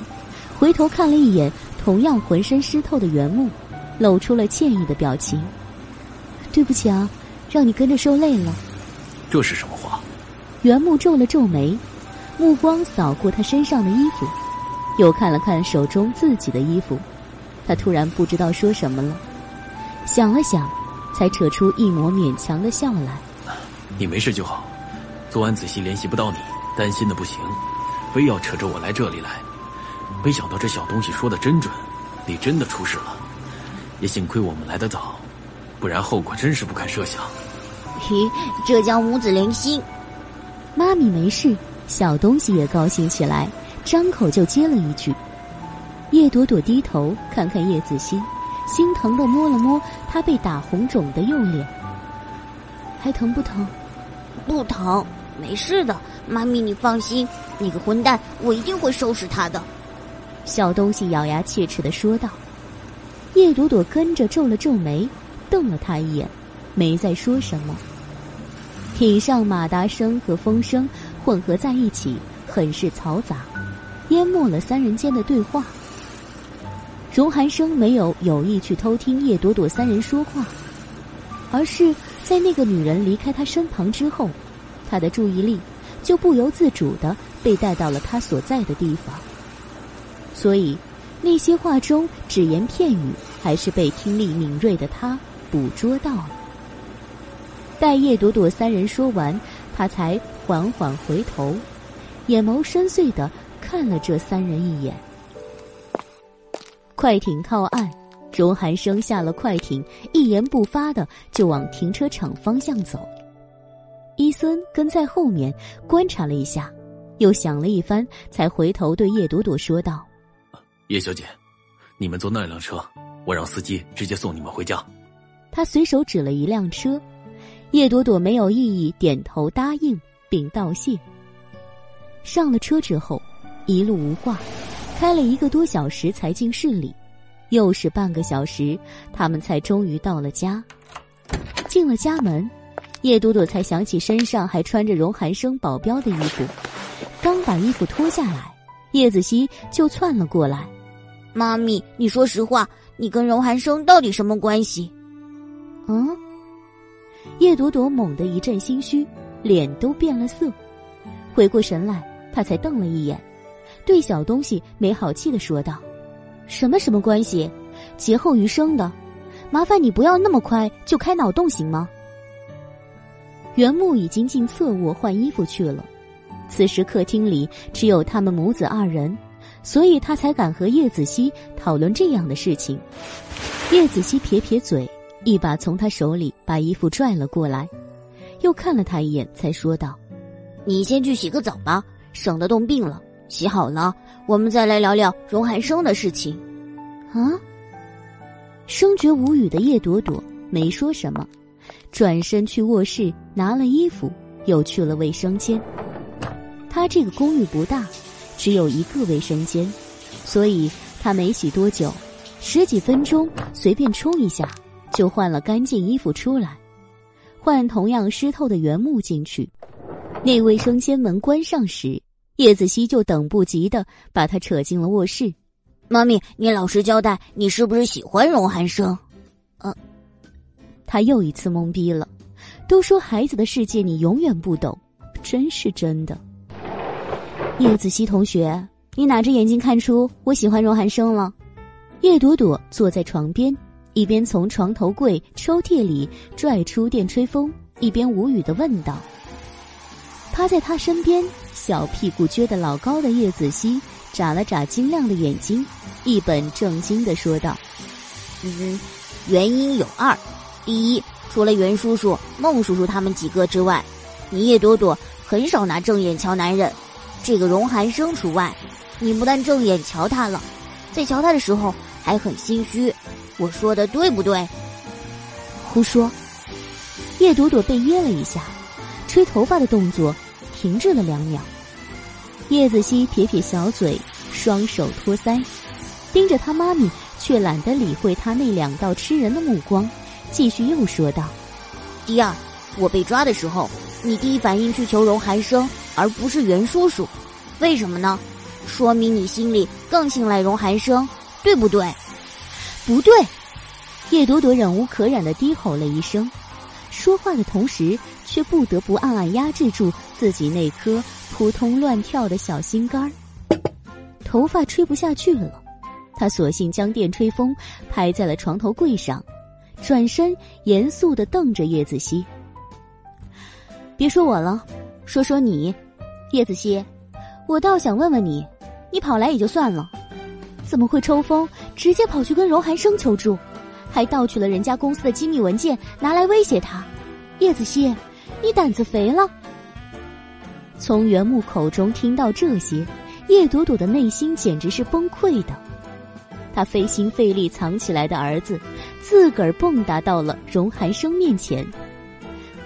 S1: 回头看了一眼同样浑身湿透的原木，露出了歉意的表情。对不起啊，让你跟着受累了。
S2: 这是什么话？
S1: 袁木皱了皱眉，目光扫过他身上的衣服，又看了看手中自己的衣服，他突然不知道说什么了，想了想，才扯出一抹勉强的笑来：“
S2: 你没事就好。昨晚仔细联系不到你，担心的不行，非要扯着我来这里来。没想到这小东西说的真准，你真的出事了。也幸亏我们来得早，不然后果真是不堪设想。”
S3: 嘿，这叫母子连心。
S1: 妈咪没事，小东西也高兴起来，张口就接了一句。叶朵朵低头看看叶子欣，心疼的摸了摸他被打红肿的右脸，还疼不疼？
S3: 不疼，没事的。妈咪，你放心，那个混蛋，我一定会收拾他的。
S1: 小东西咬牙切齿的说道。叶朵朵跟着皱了皱眉，瞪了他一眼，没再说什么。艇上马达声和风声混合在一起，很是嘈杂，淹没了三人间的对话。荣寒生没有有意去偷听叶朵朵三人说话，而是在那个女人离开他身旁之后，他的注意力就不由自主的被带到了他所在的地方。所以，那些话中只言片语，还是被听力敏锐的他捕捉到了。待叶朵朵三人说完，他才缓缓回头，眼眸深邃的看了这三人一眼。快艇靠岸，荣寒生下了快艇，一言不发的就往停车场方向走。伊森跟在后面观察了一下，又想了一番，才回头对叶朵朵说道：“
S2: 叶小姐，你们坐那辆车，我让司机直接送你们回家。”
S1: 他随手指了一辆车。叶朵朵没有异议，点头答应，并道谢。上了车之后，一路无话，开了一个多小时才进市里，又是半个小时，他们才终于到了家。进了家门，叶朵朵才想起身上还穿着荣寒生保镖的衣服，刚把衣服脱下来，叶子熙就窜了过来：“
S3: 妈咪，你说实话，你跟荣寒生到底什么关系？”
S1: 嗯。叶朵朵猛地一阵心虚，脸都变了色。回过神来，她才瞪了一眼，对小东西没好气的说道：“什么什么关系？劫后余生的，麻烦你不要那么快就开脑洞行吗？”袁木已经进侧卧换衣服去了，此时客厅里只有他们母子二人，所以他才敢和叶子熙讨论这样的事情。叶子熙撇撇嘴。一把从他手里把衣服拽了过来，又看了他一眼，才说道：“
S3: 你先去洗个澡吧，省得冻病了。洗好了，我们再来聊聊荣寒生的事情。”
S1: 啊！生觉无语的叶朵朵没说什么，转身去卧室拿了衣服，又去了卫生间。他这个公寓不大，只有一个卫生间，所以他没洗多久，十几分钟随便冲一下。就换了干净衣服出来，换同样湿透的原木进去。那卫生间门关上时，叶子熙就等不及的把他扯进了卧室。
S3: 妈咪，你老实交代，你是不是喜欢荣寒生？
S1: 呃，他又一次懵逼了。都说孩子的世界你永远不懂，真是真的。叶子熙同学，你哪只眼睛看出我喜欢荣寒生了？叶朵朵坐在床边。一边从床头柜抽屉里拽出电吹风，一边无语的问道：“趴在他身边，小屁股撅得老高的叶子熙眨了眨晶亮的眼睛，一本正经的说道：‘
S3: 嗯，原因有二。第一，除了袁叔叔、孟叔叔他们几个之外，你叶朵朵很少拿正眼瞧男人，这个荣寒生除外。你不但正眼瞧他了，在瞧他的时候还很心虚。’”我说的对不对？
S1: 胡说！叶朵朵被噎了一下，吹头发的动作停滞了两秒。叶子熙撇撇小嘴，双手托腮，盯着他妈咪，却懒得理会他那两道吃人的目光，继续又说道：“
S3: 第二，我被抓的时候，你第一反应去求荣寒生，而不是袁叔叔，为什么呢？说明你心里更信赖荣寒生，对不对？”
S1: 不对，叶朵朵忍无可忍的低吼了一声，说话的同时却不得不暗暗压制住自己那颗扑通乱跳的小心肝儿。头发吹不下去了，他索性将电吹风拍在了床头柜上，转身严肃的瞪着叶子熙：“别说我了，说说你，叶子熙，我倒想问问你，你跑来也就算了，怎么会抽风直接跑去跟荣寒生求助，还盗取了人家公司的机密文件拿来威胁他？叶子熙，你胆子肥了。”从袁木口中听到这些。叶朵朵的内心简直是崩溃的，她费心费力藏起来的儿子，自个儿蹦跶到了荣寒生面前。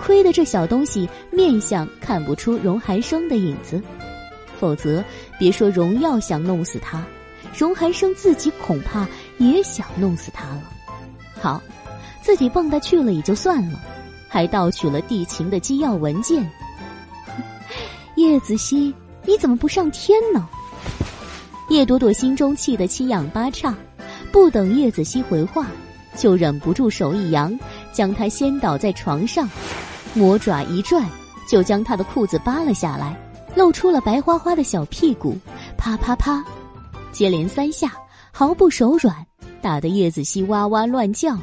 S1: 亏得这小东西面相看不出荣寒生的影子，否则别说荣耀想弄死他，荣寒生自己恐怕也想弄死他了。好，自己蹦跶去了也就算了，还盗取了地勤的机要文件。叶子熙。你怎么不上天呢？叶朵朵心中气得七仰八叉，不等叶子熙回话，就忍不住手一扬，将他掀倒在床上，魔爪一拽，就将他的裤子扒了下来，露出了白花花的小屁股，啪啪啪，接连三下，毫不手软，打得叶子熙哇哇乱叫。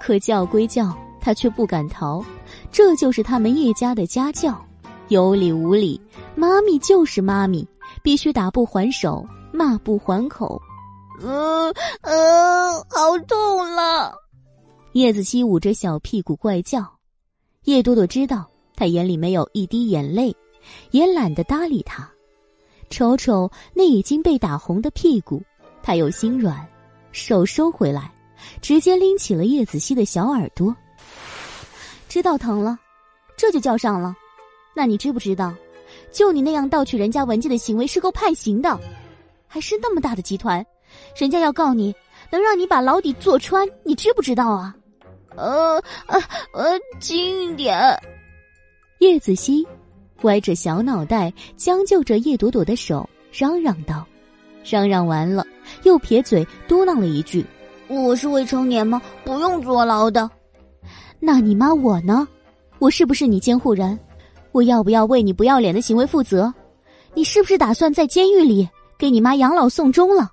S1: 可叫归叫，他却不敢逃，这就是他们叶家的家教，有理无理。妈咪就是妈咪，必须打不还手，骂不还口。
S3: 嗯嗯，好痛了！
S1: 叶子熙捂着小屁股怪叫。叶朵朵知道他眼里没有一滴眼泪，也懒得搭理他。瞅瞅那已经被打红的屁股，他又心软，手收回来，直接拎起了叶子熙的小耳朵。知道疼了，这就叫上了。那你知不知道？就你那样盗取人家文件的行为是够判刑的，还是那么大的集团，人家要告你，能让你把牢底坐穿，你知不知道啊？
S3: 呃呃呃，轻一点。
S1: 叶子熙歪着小脑袋，将就着叶朵朵的手，嚷嚷道：“嚷嚷完了，又撇嘴嘟囔了一句：‘
S3: 我是未成年吗？不用坐牢的。’
S1: 那你妈我呢？我是不是你监护人？”我要不要为你不要脸的行为负责？你是不是打算在监狱里给你妈养老送终了？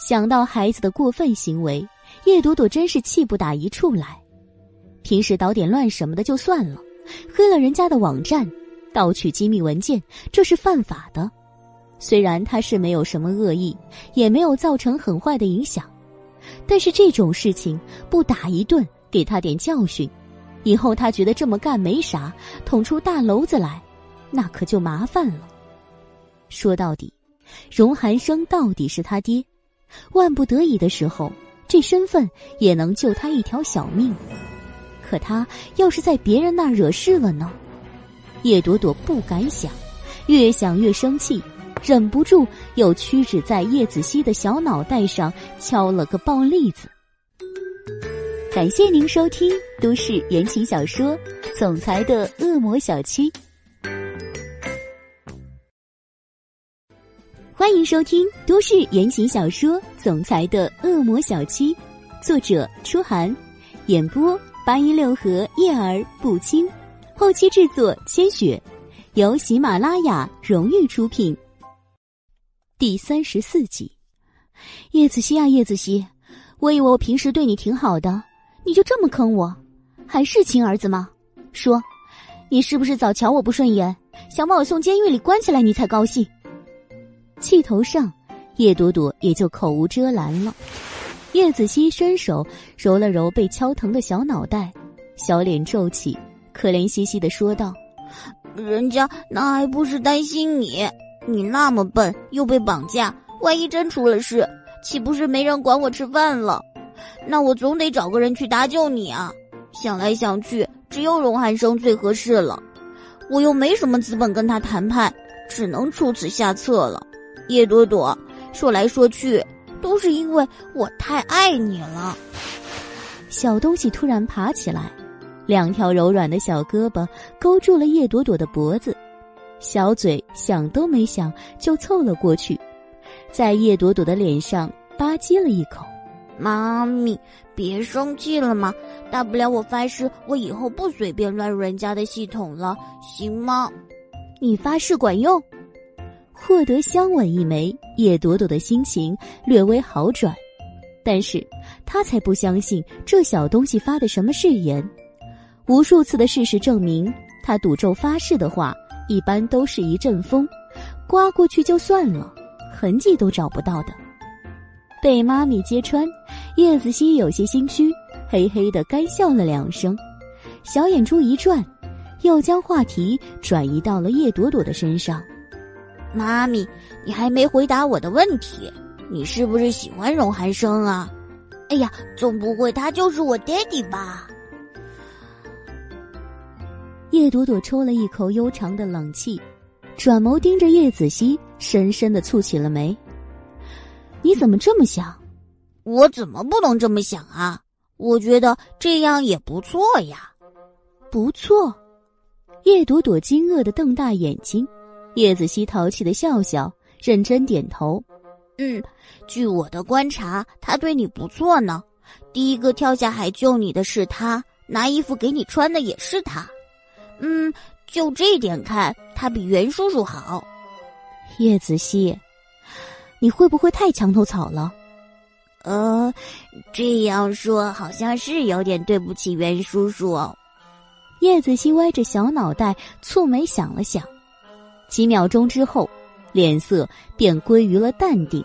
S1: 想到孩子的过分行为，叶朵朵真是气不打一处来。平时捣点乱什么的就算了，黑了人家的网站，盗取机密文件，这是犯法的。虽然他是没有什么恶意，也没有造成很坏的影响，但是这种事情不打一顿，给他点教训。以后他觉得这么干没啥，捅出大篓子来，那可就麻烦了。说到底，荣寒生到底是他爹，万不得已的时候，这身份也能救他一条小命。可他要是在别人那儿惹事了呢？叶朵朵不敢想，越想越生气，忍不住又屈指在叶子熙的小脑袋上敲了个暴栗子。感谢您收听都市言情小说《总裁的恶魔小七》，欢迎收听都市言情小说《总裁的恶魔小七》，作者：初寒，演播：八音六合叶儿不清，后期制作：千雪，由喜马拉雅荣誉出品。第三十四集，叶子熙啊，叶子熙，我以为我平时对你挺好的。你就这么坑我，还是亲儿子吗？说，你是不是早瞧我不顺眼，想把我送监狱里关起来，你才高兴？气头上，叶朵朵也就口无遮拦了。叶子熙伸手揉了揉被敲疼的小脑袋，小脸皱起，可怜兮兮的说道：“
S3: 人家那还不是担心你，你那么笨又被绑架，万一真出了事，岂不是没人管我吃饭了？”那我总得找个人去搭救你啊！想来想去，只有荣寒生最合适了。我又没什么资本跟他谈判，只能出此下策了。叶朵朵，说来说去，都是因为我太爱你了。
S1: 小东西突然爬起来，两条柔软的小胳膊勾住了叶朵朵的脖子，小嘴想都没想就凑了过去，在叶朵朵的脸上吧唧了一口。
S3: 妈咪，别生气了嘛，大不了我发誓，我以后不随便乱入人家的系统了，行吗？
S1: 你发誓管用？获得香吻一枚，叶朵朵的心情略微好转，但是她才不相信这小东西发的什么誓言。无数次的事实证明，他赌咒发誓的话，一般都是一阵风，刮过去就算了，痕迹都找不到的。被妈咪揭穿，叶子熙有些心虚，嘿嘿的干笑了两声，小眼珠一转，又将话题转移到了叶朵朵的身上。
S3: 妈咪，你还没回答我的问题，你是不是喜欢荣寒生啊？哎呀，总不会他就是我爹地吧？
S1: 叶朵朵抽了一口悠长的冷气，转眸盯着叶子熙，深深的蹙起了眉。你怎么这么想？
S3: 我怎么不能这么想啊？我觉得这样也不错呀，
S1: 不错。叶朵朵惊愕的瞪大眼睛。叶子熙淘气的笑笑，认真点头。
S3: 嗯，据我的观察，他对你不错呢。第一个跳下海救你的是他，拿衣服给你穿的也是他。嗯，就这点看，他比袁叔叔好。
S1: 叶子熙，你会不会太墙头草了？
S3: 呃，这样说好像是有点对不起袁叔叔哦。
S1: 叶子熙歪着小脑袋，蹙眉想了想。几秒钟之后，脸色便归于了淡定。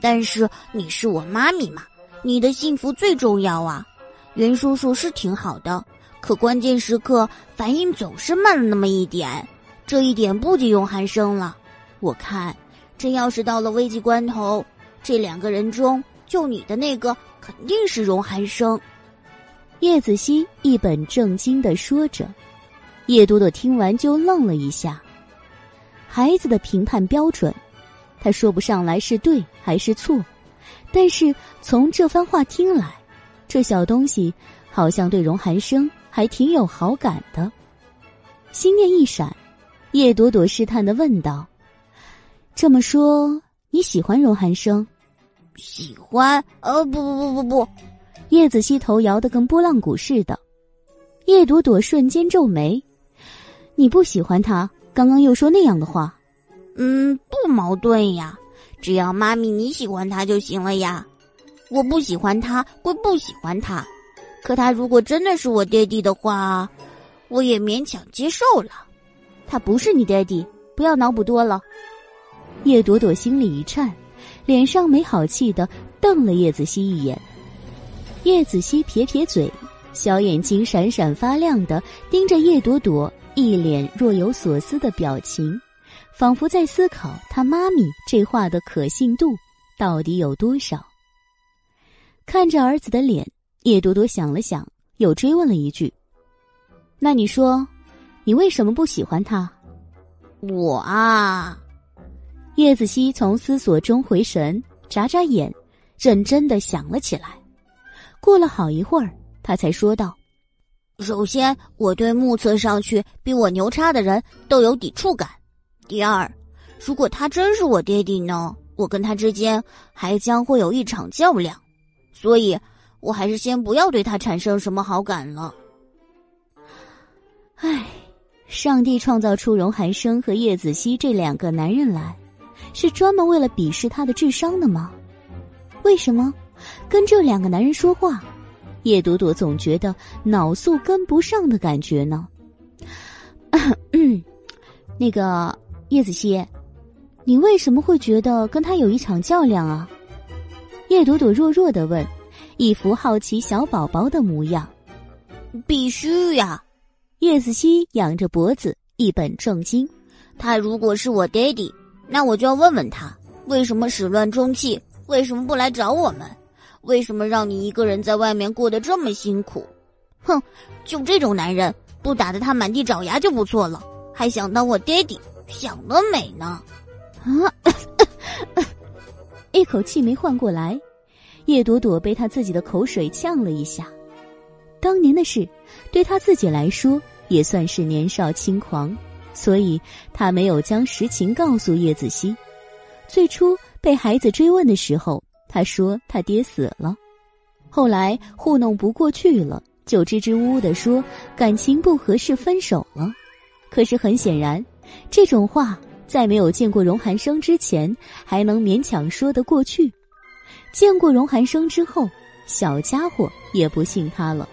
S3: 但是你是我妈咪嘛，你的幸福最重要啊。袁叔叔是挺好的，可关键时刻反应总是慢了那么一点。这一点不仅用寒生了，我看，真要是到了危急关头，这两个人中救你的那个肯定是荣寒生。
S1: 叶子熙一本正经的说着，叶朵朵听完就愣了一下。孩子的评判标准，他说不上来是对还是错，但是从这番话听来，这小东西好像对荣寒生还挺有好感的。心念一闪，叶朵朵试探的问道：“这么说你喜欢荣寒生？”“
S3: 喜欢？呃，不不不不不。”
S1: 叶子熙头摇得跟拨浪鼓似的。叶朵朵瞬间皱眉：“你不喜欢他？”刚刚又说那样的话，
S3: 嗯，不矛盾呀。只要妈咪你喜欢他就行了呀。我不喜欢他，归不喜欢他，可他如果真的是我爹地的话，我也勉强接受了。
S1: 他不是你爹地，不要脑补多了。叶朵朵心里一颤，脸上没好气的瞪了叶子熙一眼。叶子熙撇撇嘴，小眼睛闪闪发亮的盯着叶朵朵。一脸若有所思的表情，仿佛在思考他妈咪这话的可信度到底有多少。看着儿子的脸，叶朵朵想了想，又追问了一句：“那你说，你为什么不喜欢他？”
S3: 我啊，
S1: 叶子熙从思索中回神，眨眨眼，认真的想了起来。过了好一会儿，他才说道。
S3: 首先，我对目测上去比我牛叉的人都有抵触感。第二，如果他真是我爹地呢，我跟他之间还将会有一场较量，所以我还是先不要对他产生什么好感了。
S1: 唉，上帝创造出荣寒生和叶子熙这两个男人来，是专门为了鄙视他的智商的吗？为什么跟这两个男人说话？叶朵朵总觉得脑速跟不上的感觉呢。那个叶子熙，你为什么会觉得跟他有一场较量啊？叶朵朵弱弱的问，一副好奇小宝宝的模样。
S3: 必须呀！
S1: 叶子熙仰着脖子，一本正经。
S3: 他如果是我爹地，那我就要问问他，为什么始乱终弃？为什么不来找我们？为什么让你一个人在外面过得这么辛苦？哼，就这种男人，不打得他满地找牙就不错了，还想当我爹地，想得美呢！
S1: 啊，一口气没换过来，叶朵朵被他自己的口水呛了一下。当年的事，对他自己来说也算是年少轻狂，所以他没有将实情告诉叶子熙。最初被孩子追问的时候。他说：“他爹死了。”后来糊弄不过去了，就支支吾吾的说感情不合适，分手了。可是很显然，这种话在没有见过荣寒生之前还能勉强说得过去，见过荣寒生之后，小家伙也不信他了。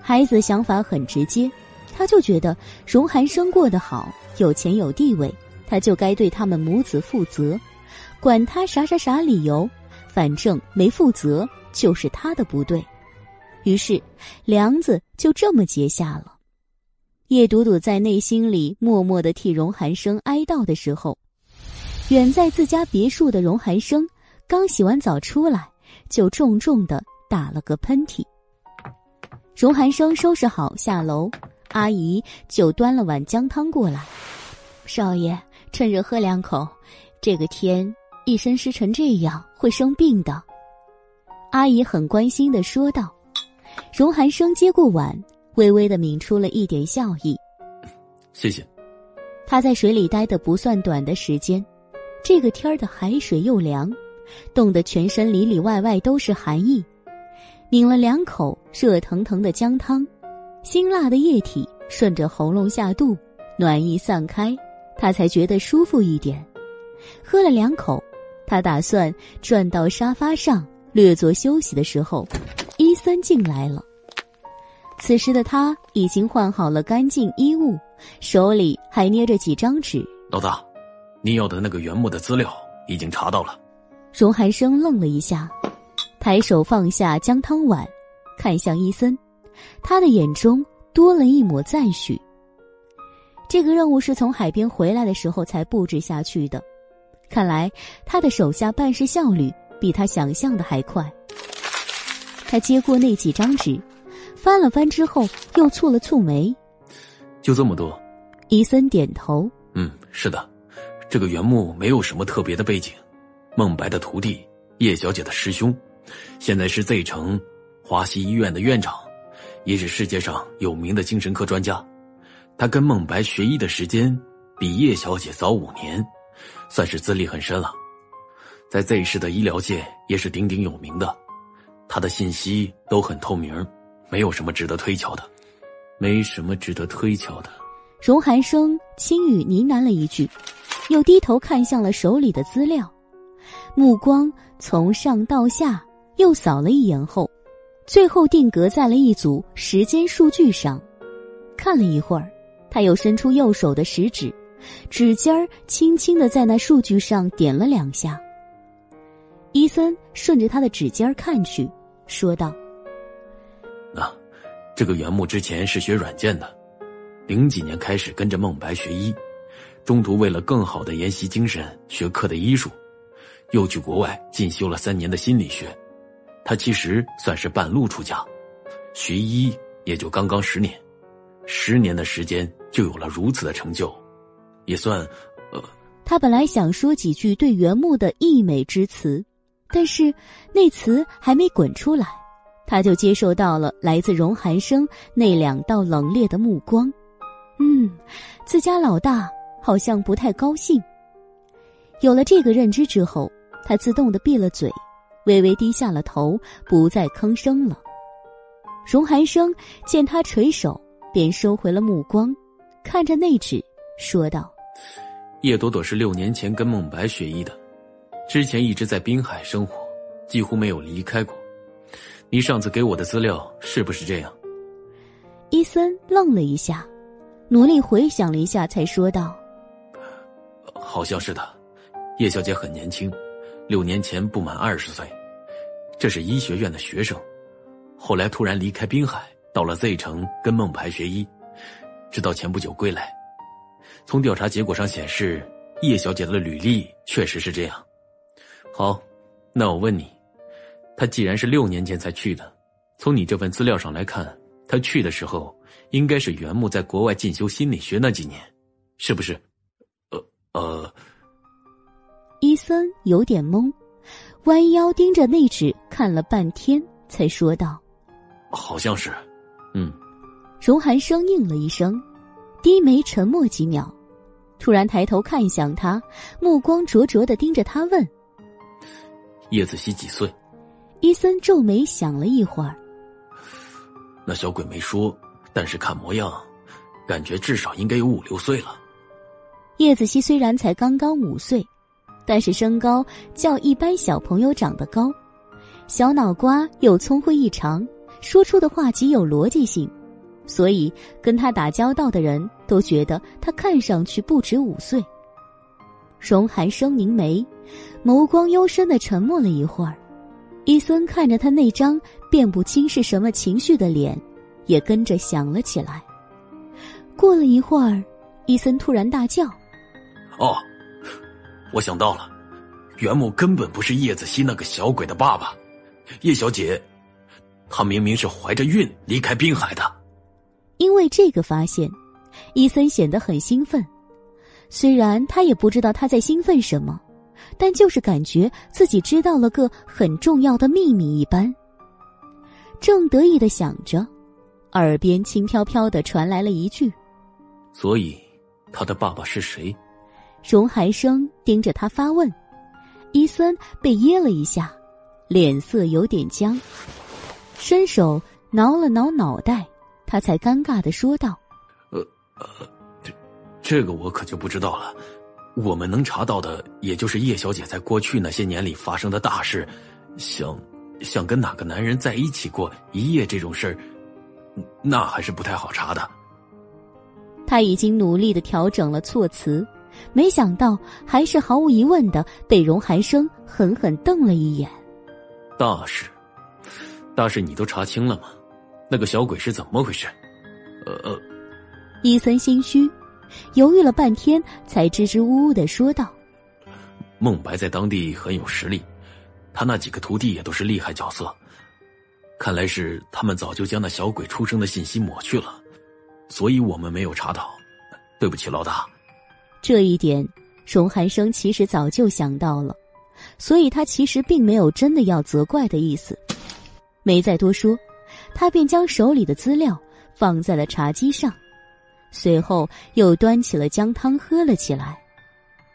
S1: 孩子想法很直接，他就觉得荣寒生过得好，有钱有地位，他就该对他们母子负责，管他啥啥啥理由，反正没负责就是他的不对。于是梁子就这么结下了。叶朵朵在内心里默默的替荣寒生哀悼的时候，远在自家别墅的荣寒生刚洗完澡出来，就重重的打了个喷嚏。荣寒生收拾好下楼，阿姨就端了碗姜汤过来。少爷，趁热喝两口，这个天一身湿成这样会生病的。阿姨很关心的说道。荣寒生接过碗。微微的抿出了一点笑意，
S2: 谢谢。
S1: 他在水里待的不算短的时间，这个天儿的海水又凉，冻得全身里里外外都是寒意。抿了两口热腾腾的姜汤，辛辣的液体顺着喉咙下肚，暖意散开，他才觉得舒服一点。喝了两口，他打算转到沙发上略作休息的时候，伊森进来了。此时的他已经换好了干净衣物，手里还捏着几张纸。
S2: 老大，你要的那个原木的资料已经查到了。
S1: 荣寒生愣了一下，抬手放下姜汤碗，看向伊森，他的眼中多了一抹赞许。这个任务是从海边回来的时候才布置下去的，看来他的手下办事效率比他想象的还快。他接过那几张纸。翻了翻之后，又蹙了蹙眉。
S2: 就这么多。
S1: 伊森点头。
S2: 嗯，是的，这个原木没有什么特别的背景。孟白的徒弟，叶小姐的师兄，现在是 Z 城华西医院的院长，也是世界上有名的精神科专家。他跟孟白学医的时间比叶小姐早五年，算是资历很深了，在 Z 市的医疗界也是鼎鼎有名的。他的信息都很透明。没有什么值得推敲的，没什么值得推敲的。
S1: 荣寒生轻语呢喃了一句，又低头看向了手里的资料，目光从上到下又扫了一眼后，最后定格在了一组时间数据上。看了一会儿，他又伸出右手的食指，指尖儿轻轻的在那数据上点了两下。伊森顺着他的指尖看去，说道。
S2: 那，这个原木之前是学软件的，零几年开始跟着孟白学医，中途为了更好的研习精神学科的医术，又去国外进修了三年的心理学。他其实算是半路出家，学医也就刚刚十年，十年的时间就有了如此的成就，也算，呃。
S1: 他本来想说几句对原木的溢美之词，但是那词还没滚出来。他就接受到了来自荣寒生那两道冷冽的目光，嗯，自家老大好像不太高兴。有了这个认知之后，他自动的闭了嘴，微微低下了头，不再吭声了。荣寒生见他垂手，便收回了目光，看着内纸，说道：“
S2: 叶朵朵是六年前跟孟白学医的，之前一直在滨海生活，几乎没有离开过。”你上次给我的资料是不是这样？
S1: 伊森愣了一下，努力回想了一下，才说道：“
S2: 好像是的。叶小姐很年轻，六年前不满二十岁，这是医学院的学生，后来突然离开滨海，到了 Z 城跟孟白学医，直到前不久归来。从调查结果上显示，叶小姐的履历确实是这样。好，那我问你。”她既然是六年前才去的，从你这份资料上来看，她去的时候应该是原木在国外进修心理学那几年，是不是？呃呃。
S1: 伊森有点懵，弯腰盯着那纸看了半天，才说道：“
S2: 好像是，嗯。”
S1: 荣寒生应了一声，低眉沉默几秒，突然抬头看向他，目光灼灼的盯着他问：“
S2: 叶子熙几岁？”
S1: 伊森皱眉想了一会儿，
S2: 那小鬼没说，但是看模样，感觉至少应该有五六岁了。
S1: 叶子熙虽然才刚刚五岁，但是身高较一般小朋友长得高，小脑瓜又聪慧异常，说出的话极有逻辑性，所以跟他打交道的人都觉得他看上去不止五岁。荣寒生凝眉，眸光幽深的沉默了一会儿。伊森看着他那张辨不清是什么情绪的脸，也跟着想了起来。过了一会儿，伊森突然大叫。
S2: 哦，我想到了，袁木根本不是叶子熙那个小鬼的爸爸，叶小姐，她明明是怀着孕离开滨海的。
S1: 因为这个发现，伊森显得很兴奋，虽然他也不知道他在兴奋什么，但就是感觉自己知道了个很重要的秘密一般。正得意的想着，耳边轻飘飘的传来了一句：“
S2: 所以，他的爸爸是谁？”
S1: 荣海生盯着他发问，伊森被噎了一下，脸色有点僵，伸手挠了挠脑袋，他才尴尬的说道：“
S2: 呃呃，这这个我可就不知道了。我们能查到的，也就是叶小姐在过去那些年里发生的大事，像像跟哪个男人在一起过一夜这种事儿，那还是不太好查的。”
S1: 他已经努力的调整了措辞。没想到，还是毫无疑问的被荣寒生狠狠瞪了一眼。
S2: 大事，大事，你都查清了吗？那个小鬼是怎么回事？呃呃，
S1: 伊森心虚，犹豫了半天，才支支吾吾的说道：“
S2: 孟白在当地很有实力，他那几个徒弟也都是厉害角色。看来是他们早就将那小鬼出生的信息抹去了，所以我们没有查到。对不起，老大。”
S1: 这一点，荣寒生其实早就想到了，所以他其实并没有真的要责怪的意思，没再多说，他便将手里的资料放在了茶几上，随后又端起了姜汤喝了起来。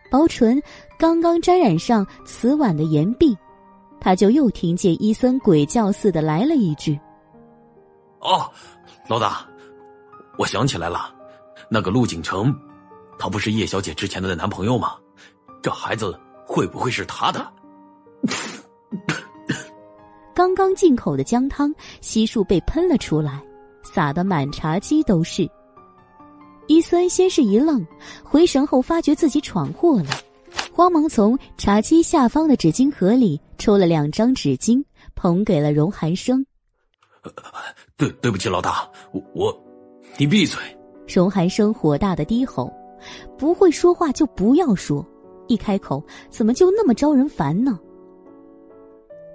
S1: 薄唇刚刚沾染上瓷碗的岩壁，他就又听见伊森鬼叫似的来了一句：“
S2: 哦，老大，我想起来了，那个陆景成。”他不是叶小姐之前的男朋友吗？这孩子会不会是他的？
S1: 刚刚进口的姜汤悉数被喷了出来，洒得满茶几都是。伊森先是一愣，回神后发觉自己闯祸了，慌忙从茶几下方的纸巾盒里抽了两张纸巾，捧给了荣寒生。
S2: 对，对不起，老大，我我，你闭嘴！
S1: 荣寒生火大的低吼。不会说话就不要说，一开口怎么就那么招人烦呢？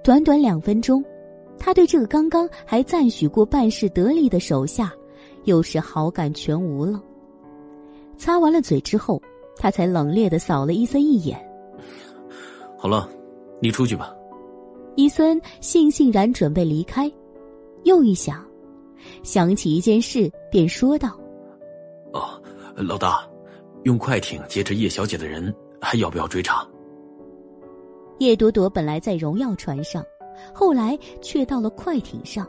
S1: 短短两分钟，他对这个刚刚还赞许过办事得力的手下，又是好感全无了。擦完了嘴之后，他才冷冽的扫了伊森一眼。
S2: 好了，你出去吧。
S1: 伊森悻悻然准备离开，又一想，想起一件事，便说道：“
S2: 哦，老大。”用快艇劫持叶小姐的人还要不要追查？
S1: 叶朵朵本来在荣耀船上，后来却到了快艇上，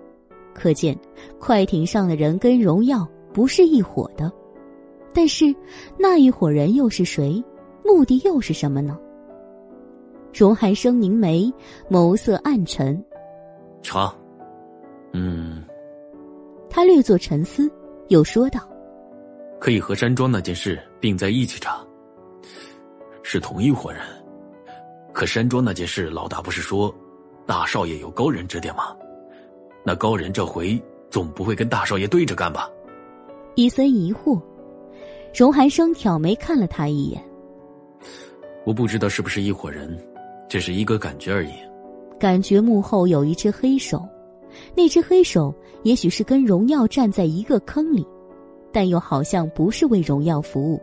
S1: 可见快艇上的人跟荣耀不是一伙的。但是那一伙人又是谁？目的又是什么呢？荣寒生凝眉，眸色暗沉。
S2: 查，嗯。
S1: 他略作沉思，又说道。
S2: 可以和山庄那件事并在一起查，是同一伙人。可山庄那件事，老大不是说大少爷有高人指点吗？那高人这回总不会跟大少爷对着干吧？
S1: 伊森疑惑，荣寒生挑眉看了他一眼。
S2: 我不知道是不是一伙人，只是一个感觉而已。
S1: 感觉幕后有一只黑手，那只黑手也许是跟荣耀站在一个坑里。但又好像不是为荣耀服务，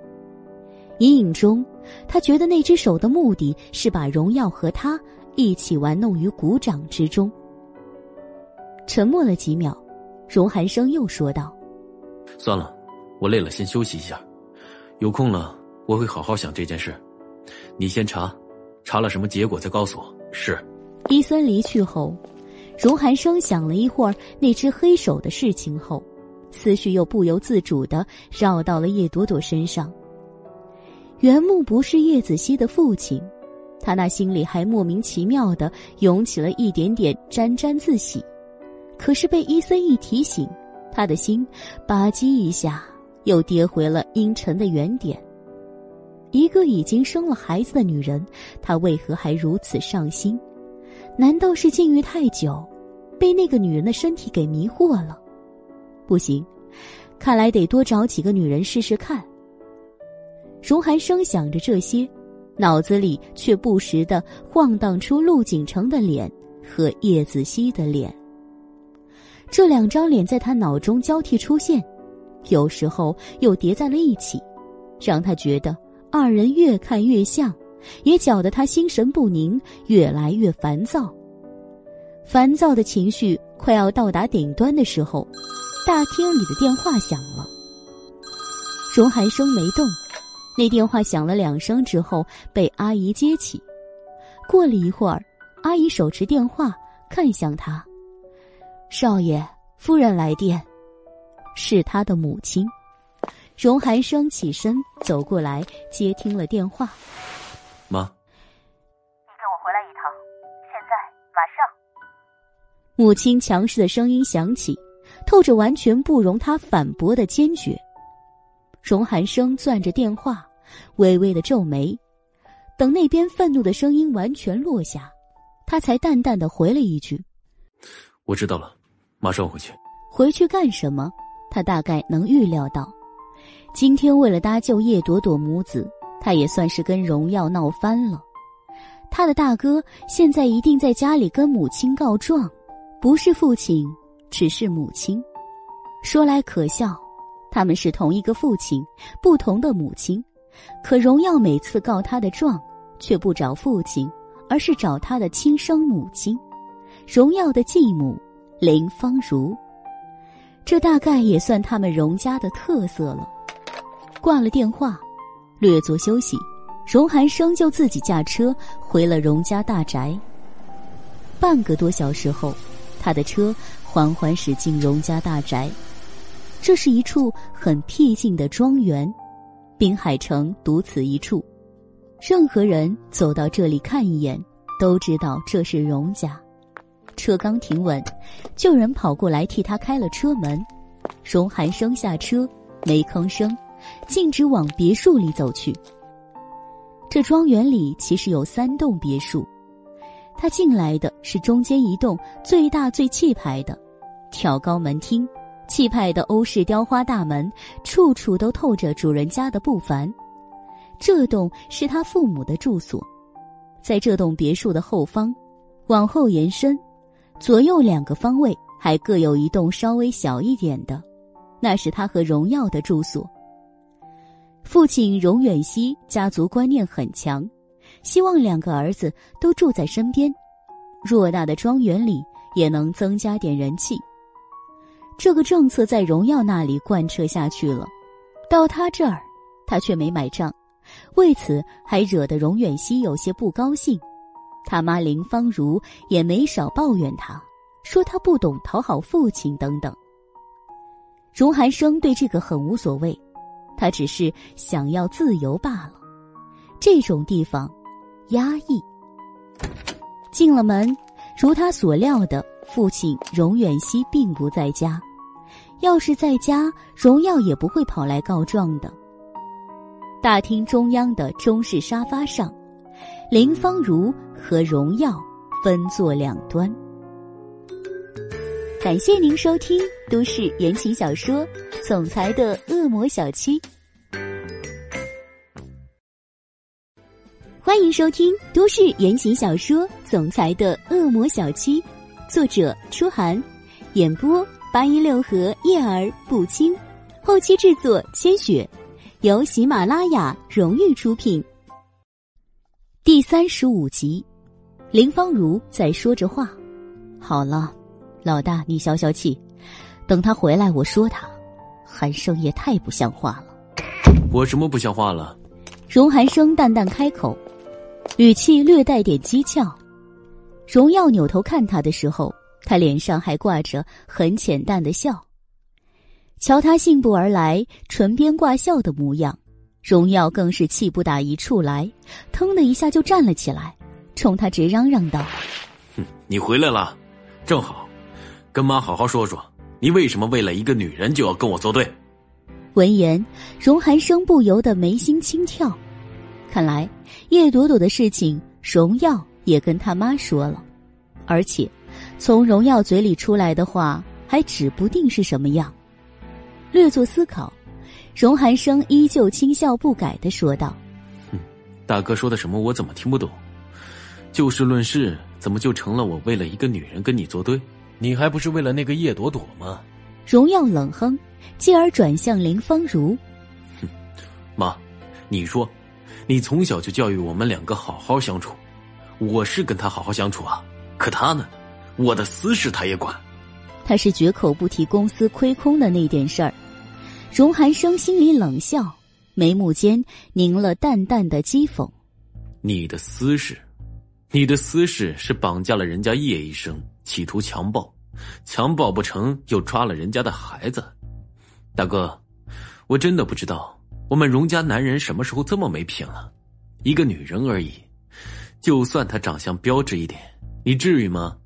S1: 隐隐中，他觉得那只手的目的是把荣耀和他一起玩弄于股掌之中。沉默了几秒，荣寒生又说道：“
S2: 算了，我累了，先休息一下。有空了，我会好好想这件事。你先查，查了什么结果再告诉我。”是。
S1: 伊森离去后，荣寒生想了一会儿那只黑手的事情后，思绪又不由自主的绕到了叶朵朵身上。袁木不是叶子熙的父亲，他那心里还莫名其妙的涌起了一点点沾沾自喜。可是被伊森一提醒，他的心吧唧一下又跌回了阴沉的原点。一个已经生了孩子的女人，她为何还如此上心？难道是禁欲太久，被那个女人的身体给迷惑了？不行，看来得多找几个女人试试看。荣寒生想着这些，脑子里却不时的晃荡出陆景成的脸和叶子熙的脸。这两张脸在他脑中交替出现，有时候又叠在了一起，让他觉得二人越看越像，也搅得他心神不宁，越来越烦躁。烦躁的情绪快要到达顶端的时候，大厅里的电话响了。荣寒生没动。那电话响了两声之后，被阿姨接起。过了一会儿，阿姨手持电话看向他：“少爷，夫人来电，是他的母亲。”荣寒生起身走过来接听了电话：“
S2: 妈，
S4: 你跟我回来一趟，现在马上。”
S1: 母亲强势的声音响起，透着完全不容他反驳的坚决。荣寒生攥着电话。微微的皱眉，等那边愤怒的声音完全落下，他才淡淡的回了一句：“
S2: 我知道了，马上回去。”
S1: 回去干什么？他大概能预料到，今天为了搭救叶朵朵母子，他也算是跟荣耀闹翻了。他的大哥现在一定在家里跟母亲告状，不是父亲，只是母亲。说来可笑，他们是同一个父亲，不同的母亲。可荣耀每次告他的状，却不找父亲，而是找他的亲生母亲，荣耀的继母林芳如。这大概也算他们荣家的特色了。挂了电话，略作休息，荣寒生就自己驾车回了荣家大宅。半个多小时后，他的车缓缓驶进荣家大宅。这是一处很僻静的庄园。滨海城独此一处，任何人走到这里看一眼，都知道这是荣家。车刚停稳，就有人跑过来替他开了车门。荣寒生下车，没吭声，径直往别墅里走去。这庄园里其实有三栋别墅，他进来的是中间一栋最大最气派的，挑高门厅。气派的欧式雕花大门，处处都透着主人家的不凡。这栋是他父母的住所，在这栋别墅的后方，往后延伸，左右两个方位还各有一栋稍微小一点的，那是他和荣耀的住所。父亲荣远熙家族观念很强，希望两个儿子都住在身边，偌大的庄园里也能增加点人气。这个政策在荣耀那里贯彻下去了，到他这儿，他却没买账，为此还惹得荣远熙有些不高兴。他妈林芳如也没少抱怨他，说他不懂讨好父亲等等。荣寒生对这个很无所谓，他只是想要自由罢了。这种地方，压抑。进了门，如他所料的，父亲荣远熙并不在家。要是在家，荣耀也不会跑来告状的。大厅中央的中式沙发上，林芳如和荣耀分坐两端。感谢您收听都市言情小说《总裁的恶魔小七》，欢迎收听都市言情小说《总裁的恶魔小七》，作者：初寒，演播。八音六合叶儿不清，后期制作千雪，由喜马拉雅荣誉出品。第三十五集，林芳如在说着话。好了，老大你消消气，等他回来我说他。韩生也太不像话了。
S2: 我什么不像话了？
S1: 荣寒生淡淡开口，语气略带点讥诮。荣耀扭头看他的时候。他脸上还挂着很浅淡的笑。瞧他信步而来，唇边挂笑的模样，荣耀更是气不打一处来，腾的一下就站了起来，冲他直嚷嚷道：“
S2: 哼，你回来了，正好，跟妈好好说说，你为什么为了一个女人就要跟我作对？”
S1: 闻言，荣寒生不由得眉心轻跳，看来叶朵朵的事情，荣耀也跟他妈说了，而且，从荣耀嘴里出来的话，还指不定是什么样。略作思考，荣寒生依旧轻笑不改的说道：“
S2: 大哥说的什么，我怎么听不懂？就事论事，怎么就成了我为了一个女人跟你作对？你还不是为了那个叶朵朵吗？”
S1: 荣耀冷哼。继而转向林芳如，
S2: 哼，妈，你说，你从小就教育我们两个好好相处，我是跟他好好相处啊，可他呢，我的私事他也管。
S1: 他是绝口不提公司亏空的那点事儿。荣寒生心里冷笑，眉目间凝了淡淡的讥讽。
S2: 你的私事，你的私事是绑架了人家叶医生，企图强暴，强暴不成又抓了人家的孩子。大哥，我真的不知道我们荣家男人什么时候这么没品了。一个女人而已，就算她长相标致一点，你至于吗？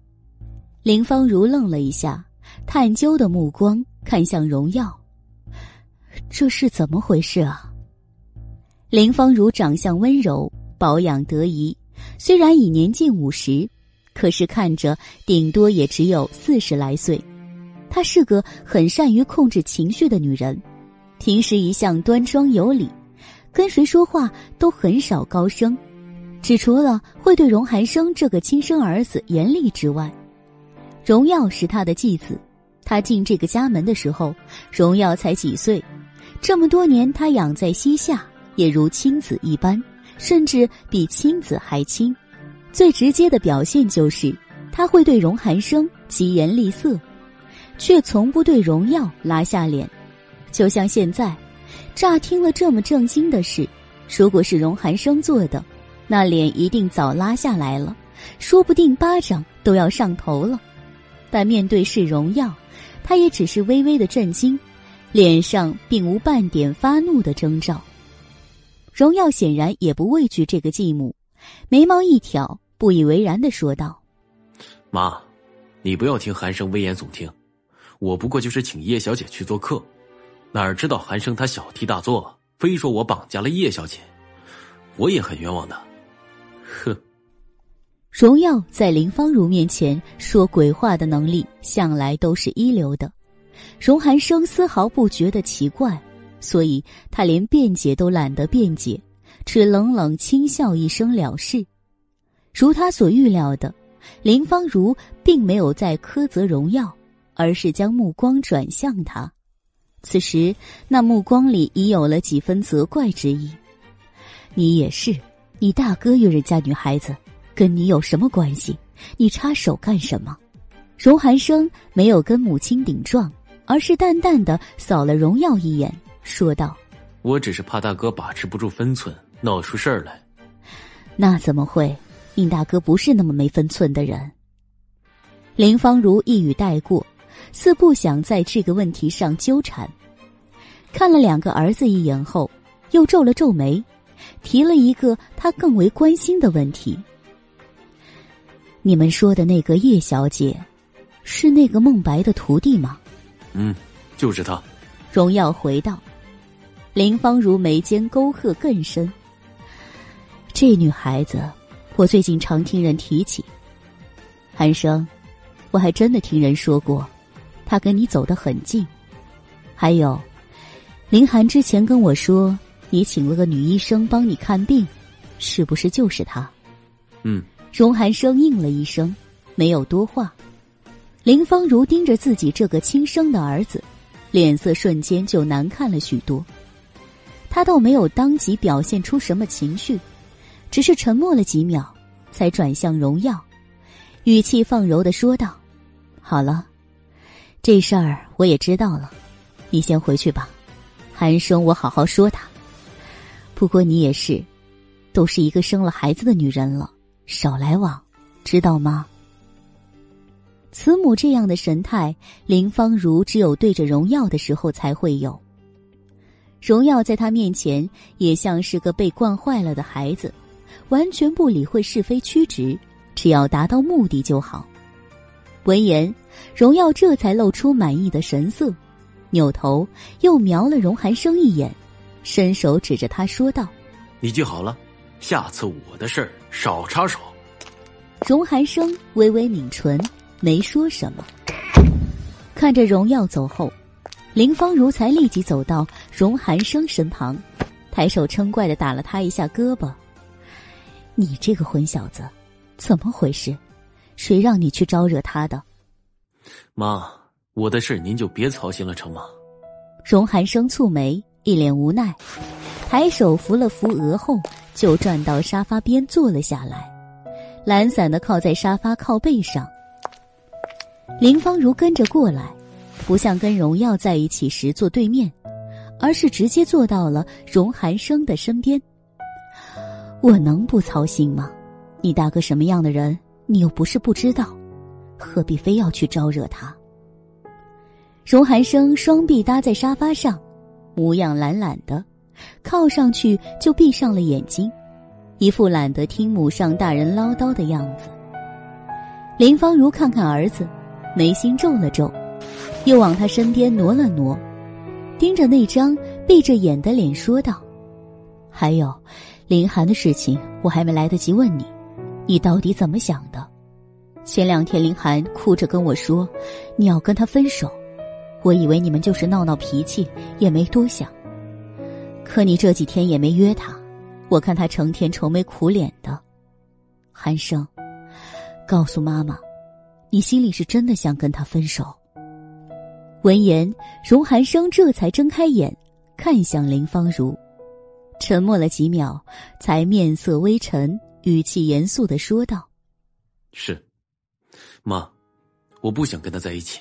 S1: 林芳如愣了一下，探究的目光看向荣耀，这是怎么回事啊？林芳如长相温柔，保养得宜，虽然已年近五十，可是看着顶多也只有四十来岁。她是个很善于控制情绪的女人，平时一向端庄有礼，跟谁说话都很少高声，只除了会对荣寒生这个亲生儿子严厉之外。荣耀是他的继子，他进这个家门的时候，荣耀才几岁，这么多年他养在膝下，也如亲子一般，甚至比亲子还亲。最直接的表现就是，他会对荣寒生疾言厉色。却从不对荣耀拉下脸，就像现在，乍听了这么正经的事，如果是荣寒生做的，那脸一定早拉下来了，说不定巴掌都要上头了。但面对是荣耀，他也只是微微的震惊，脸上并无半点发怒的征兆。荣耀显然也不畏惧这个继母，眉毛一挑，不以为然的说道：“
S2: 妈，你不要听寒生危言耸听。”我不过就是请叶小姐去做客，哪儿知道韩生他小题大做，非说我绑架了叶小姐，我也很冤枉的。哼！
S1: 荣耀在林芳如面前说鬼话的能力向来都是一流的，荣寒生丝毫不觉得奇怪，所以他连辩解都懒得辩解，只冷冷轻笑一声了事。如他所预料的，林芳如并没有在苛责荣耀。而是将目光转向他，此时那目光里已有了几分责怪之意。你也是，你大哥约人家女孩子，跟你有什么关系？你插手干什么？荣寒生没有跟母亲顶撞，而是淡淡的扫了荣耀一眼，说道：“
S2: 我只是怕大哥把持不住分寸，闹出事儿来。”
S1: 那怎么会？宁大哥不是那么没分寸的人。林芳如一语带过。似不想在这个问题上纠缠，看了两个儿子一眼后，又皱了皱眉，提了一个他更为关心的问题：“你们说的那个叶小姐，是那个孟白的徒弟吗？”“
S2: 嗯，就是她。”
S1: 荣耀回道。林芳如眉间沟壑更深。这女孩子，我最近常听人提起。寒生，我还真的听人说过。她跟你走得很近，还有，林寒之前跟我说，你请了个女医生帮你看病，是不是就是她？
S2: 嗯。
S1: 荣寒生应了一声，没有多话。林芳如盯着自己这个亲生的儿子，脸色瞬间就难看了许多。他倒没有当即表现出什么情绪，只是沉默了几秒，才转向荣耀，语气放柔的说道：“好了。”这事儿我也知道了，你先回去吧。寒生，我好好说他。不过你也是，都是一个生了孩子的女人了，少来往，知道吗？慈母这样的神态，林芳如只有对着荣耀的时候才会有。荣耀在他面前也像是个被惯坏了的孩子，完全不理会是非曲直，只要达到目的就好。闻言，荣耀这才露出满意的神色，扭头又瞄了荣寒生一眼，伸手指着他说道：“
S2: 你记好了，下次我的事儿少插手。”
S1: 荣寒生微微抿唇。没说什么，看着荣耀走后，林芳如才立即走到荣寒生身旁，抬手嗔怪的打了他一下胳膊：“你这个混小子，怎么回事？谁让你去招惹他的？”
S2: 妈，我的事您就别操心了，成吗？
S1: 荣寒生蹙眉，一脸无奈，抬手扶了扶额后，就转到沙发边坐了下来，懒散的靠在沙发靠背上。林芳如跟着过来，不像跟荣耀在一起时坐对面，而是直接坐到了荣寒生的身边。我能不操心吗？你大哥什么样的人，你又不是不知道，何必非要去招惹他？荣寒生双臂搭在沙发上，模样懒懒的，靠上去就闭上了眼睛，一副懒得听母上大人唠叨的样子。林芳如看看儿子。眉心皱了皱，又往他身边挪了挪，盯着那张闭着眼的脸说道：“还有，林寒的事情我还没来得及问你，你到底怎么想的？前两天林寒哭着跟我说你要跟他分手，我以为你们就是闹闹脾气，也没多想。可你这几天也没约他，我看他成天愁眉苦脸的。寒生，告诉妈妈。”你心里是真的想跟他分手？闻言，荣寒生这才睁开眼，看向林芳如，沉默了几秒，才面色微沉，语气严肃的说道：“
S2: 是，妈，我不想跟他在一起。”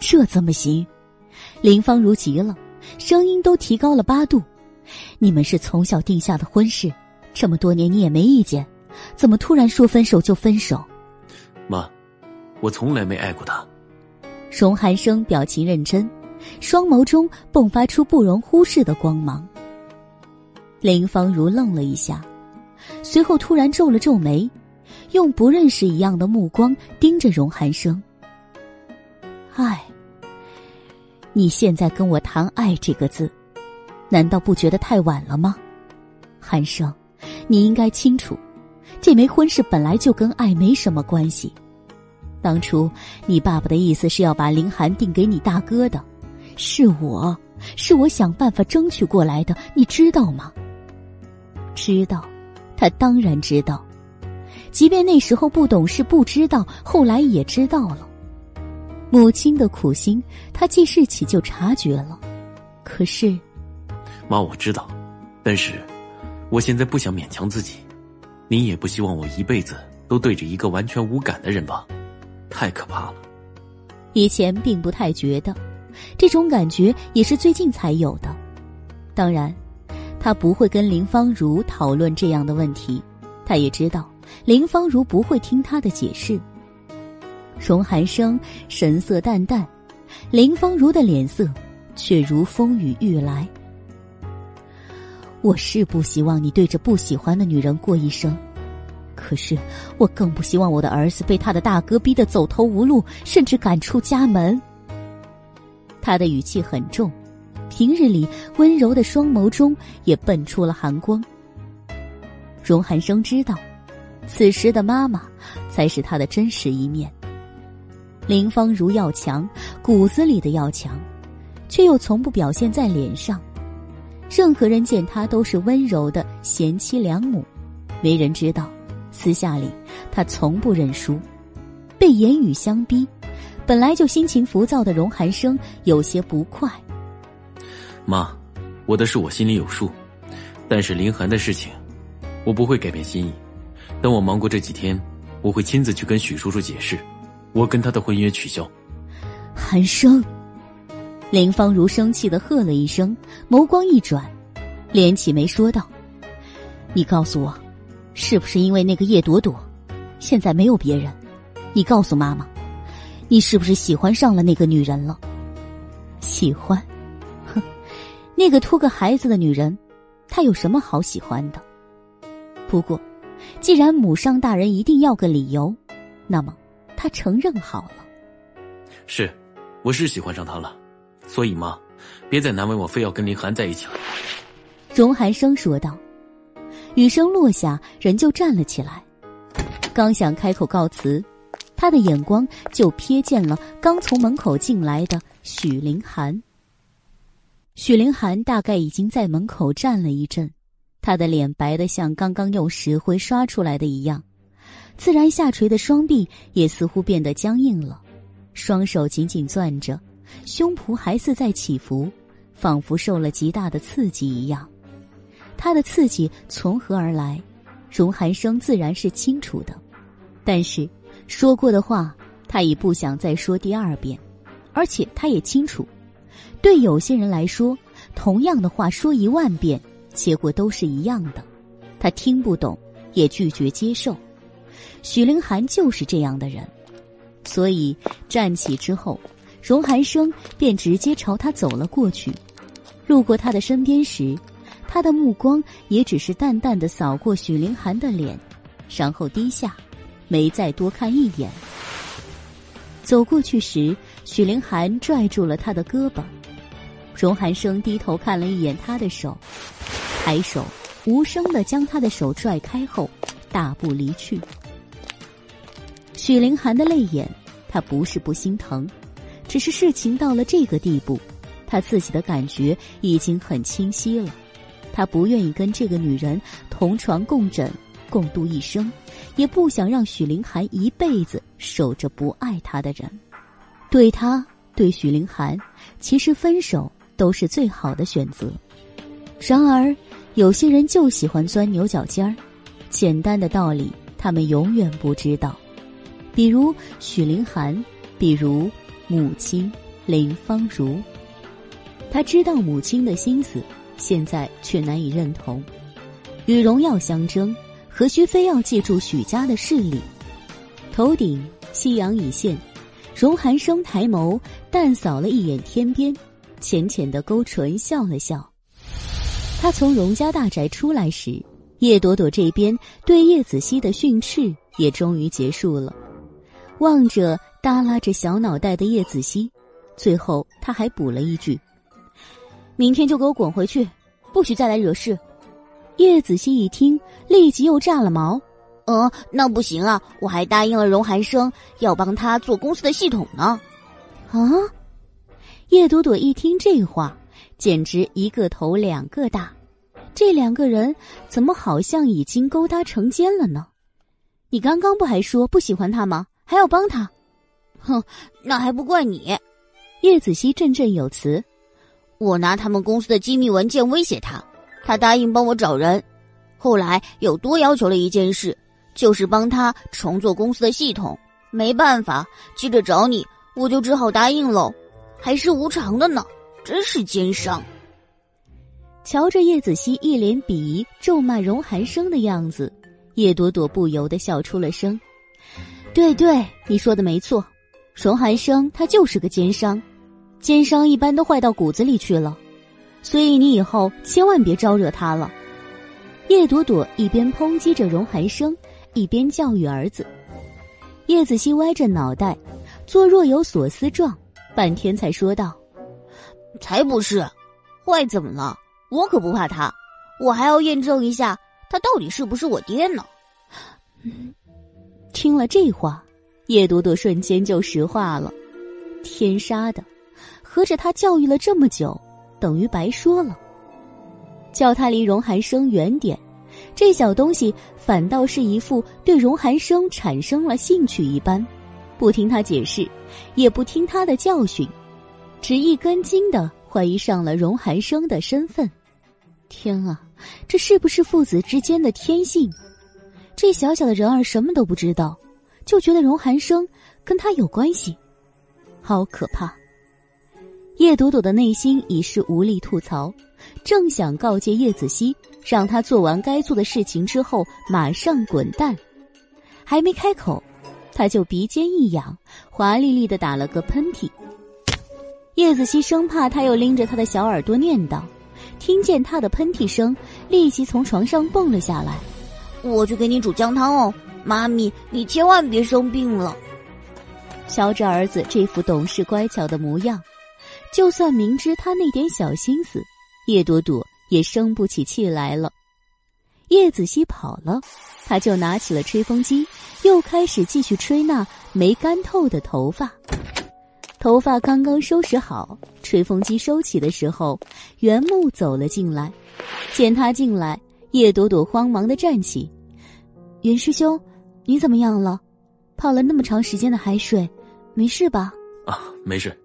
S1: 这怎么行？林芳如急了，声音都提高了八度：“你们是从小定下的婚事，这么多年你也没意见，怎么突然说分手就分手？”
S2: 妈。我从来没爱过他。
S1: 荣寒生表情认真，双眸中迸发出不容忽视的光芒。林芳如愣了一下，随后突然皱了皱眉，用不认识一样的目光盯着荣寒生。爱，你现在跟我谈“爱”这个字，难道不觉得太晚了吗？寒生，你应该清楚，这枚婚事本来就跟爱没什么关系。当初你爸爸的意思是要把林寒定给你大哥的，是我，是我想办法争取过来的，你知道吗？知道，他当然知道，即便那时候不懂事不知道，后来也知道了。母亲的苦心，他记事起就察觉了。可是，
S2: 妈，我知道，但是我现在不想勉强自己，你也不希望我一辈子都对着一个完全无感的人吧？太可怕了！
S1: 以前并不太觉得，这种感觉也是最近才有的。当然，他不会跟林芳如讨论这样的问题，他也知道林芳如不会听他的解释。荣寒生神色淡淡，林芳如的脸色却如风雨欲来。我是不希望你对着不喜欢的女人过一生。可是，我更不希望我的儿子被他的大哥逼得走投无路，甚至赶出家门。他的语气很重，平日里温柔的双眸中也迸出了寒光。荣寒生知道，此时的妈妈才是他的真实一面。林芳如要强，骨子里的要强，却又从不表现在脸上。任何人见她都是温柔的贤妻良母，没人知道。私下里，她从不认输，被言语相逼，本来就心情浮躁的荣寒生有些不快。
S2: 妈，我的事我心里有数，但是林寒的事情，我不会改变心意。等我忙过这几天，我会亲自去跟许叔叔解释，我跟他的婚约取消。
S1: 寒生，林芳如生气的喝了一声，眸光一转，连起眉说道：“你告诉我。”是不是因为那个叶朵朵？现在没有别人，你告诉妈妈，你是不是喜欢上了那个女人了？喜欢？哼，那个拖个孩子的女人，她有什么好喜欢的？不过，既然母上大人一定要个理由，那么他承认好了。
S2: 是，我是喜欢上他了，所以嘛，别再难为我，非要跟林寒在一起了。
S1: 荣寒生说道。雨声落下，人就站了起来，刚想开口告辞。他的眼光就瞥见了刚从门口进来的许凌寒。许凌寒大概已经在门口站了一阵，他的脸白得像刚刚用石灰刷出来的一样，自然下垂的双臂也似乎变得僵硬了，双手紧紧攥着，胸脯还似在起伏，仿佛受了极大的刺激一样。他的刺激从何而来？荣寒生自然是清楚的，但是。说过的话，他已不想再说第二遍，而且他也清楚，对有些人来说，同样的话说一万遍，结果都是一样的，他听不懂，也拒绝接受。许凌寒就是这样的人，所以站起之后，荣寒生便直接朝他走了过去。路过他的身边时，他的目光也只是淡淡的扫过许凌寒的脸，然后低下。没再多看一眼。走过去时，许凌寒拽住了他的胳膊。荣寒生低头看了一眼他的手，抬手无声的将他的手拽开后，大步离去。许凌寒的泪眼，他不是不心疼，只是事情到了这个地步，他自己的感觉已经很清晰了。他不愿意跟这个女人同床共枕，共度一生。也不想让许凌寒一辈子守着不爱他的人，对他，对许凌寒，其实分手都是最好的选择。然而，有些人就喜欢钻牛角尖儿，简单的道理他们永远不知道。比如许凌寒，比如母亲林芳如，他知道母亲的心思，现在却难以认同，与荣耀相争。何须非要借助许家的势力？头顶夕阳已现，荣寒生抬眸淡扫了一眼天边，浅浅的勾唇笑了笑。他从荣家大宅出来时，叶朵朵这边对叶子熙的训斥也终于结束了。望着耷拉着小脑袋的叶子熙，最后他还补了一句：“明天就给我滚回去，不许再来惹事。”叶子熙一听，立即又炸了毛。
S3: 呃，那不行啊！我还答应了荣寒生要帮他做公司的系统呢。
S1: 啊！叶朵朵一听这话，简直一个头两个大。这两个人怎么好像已经勾搭成奸了呢？你刚刚不还说不喜欢他吗？还要帮他？
S3: 哼，那还不怪你。
S1: 叶子熙振振有词：“
S3: 我拿他们公司的机密文件威胁他。”他答应帮我找人，后来又多要求了一件事，就是帮他重做公司的系统。没办法，急着找你，我就只好答应喽。还是无偿的呢，真是奸商。
S1: 瞧着叶子熙一脸鄙夷咒骂荣寒生的样子，叶朵朵不由得笑出了声。对对，你说的没错，荣寒生他就是个奸商，奸商一般都坏到骨子里去了。所以你以后千万别招惹他了。叶朵朵一边抨击着荣寒生，一边教育儿子。叶子熙歪着脑袋，做若有所思状，半天才说道：“
S3: 才不是，坏怎么了？我可不怕他，我还要验证一下他到底是不是我爹呢。”
S1: 听了这话，叶朵朵瞬间就石化了。天杀的，合着他教育了这么久。等于白说了。叫他离荣寒生远点，这小东西反倒是一副对荣寒生产生了兴趣一般，不听他解释，也不听他的教训，只一根筋的怀疑上了荣寒生的身份。天啊，这是不是父子之间的天性？这小小的人儿什么都不知道，就觉得荣寒生跟他有关系，好可怕！叶朵朵的内心已是无力吐槽，正想告诫叶子熙，让他做完该做的事情之后马上滚蛋，还没开口，他就鼻尖一痒，华丽丽的打了个喷嚏。叶子熙生怕他又拎着他的小耳朵念叨，听见他的喷嚏声，立即从床上蹦了下来。
S3: 我去给你煮姜汤哦，妈咪，你千万别生病了。
S1: 瞧着儿子这副懂事乖巧的模样，就算明知他那点小心思，叶朵朵也生不起气来了。叶子熙跑了，他就拿起了吹风机，又开始继续吹那没干透的头发。头发刚刚收拾好，吹风机收起的时候，袁木走了进来。见他进来，叶朵朵慌忙的站起：“袁师兄，你怎么样了？泡了那么长时间的海水，没事吧？”“
S2: 啊，没事。”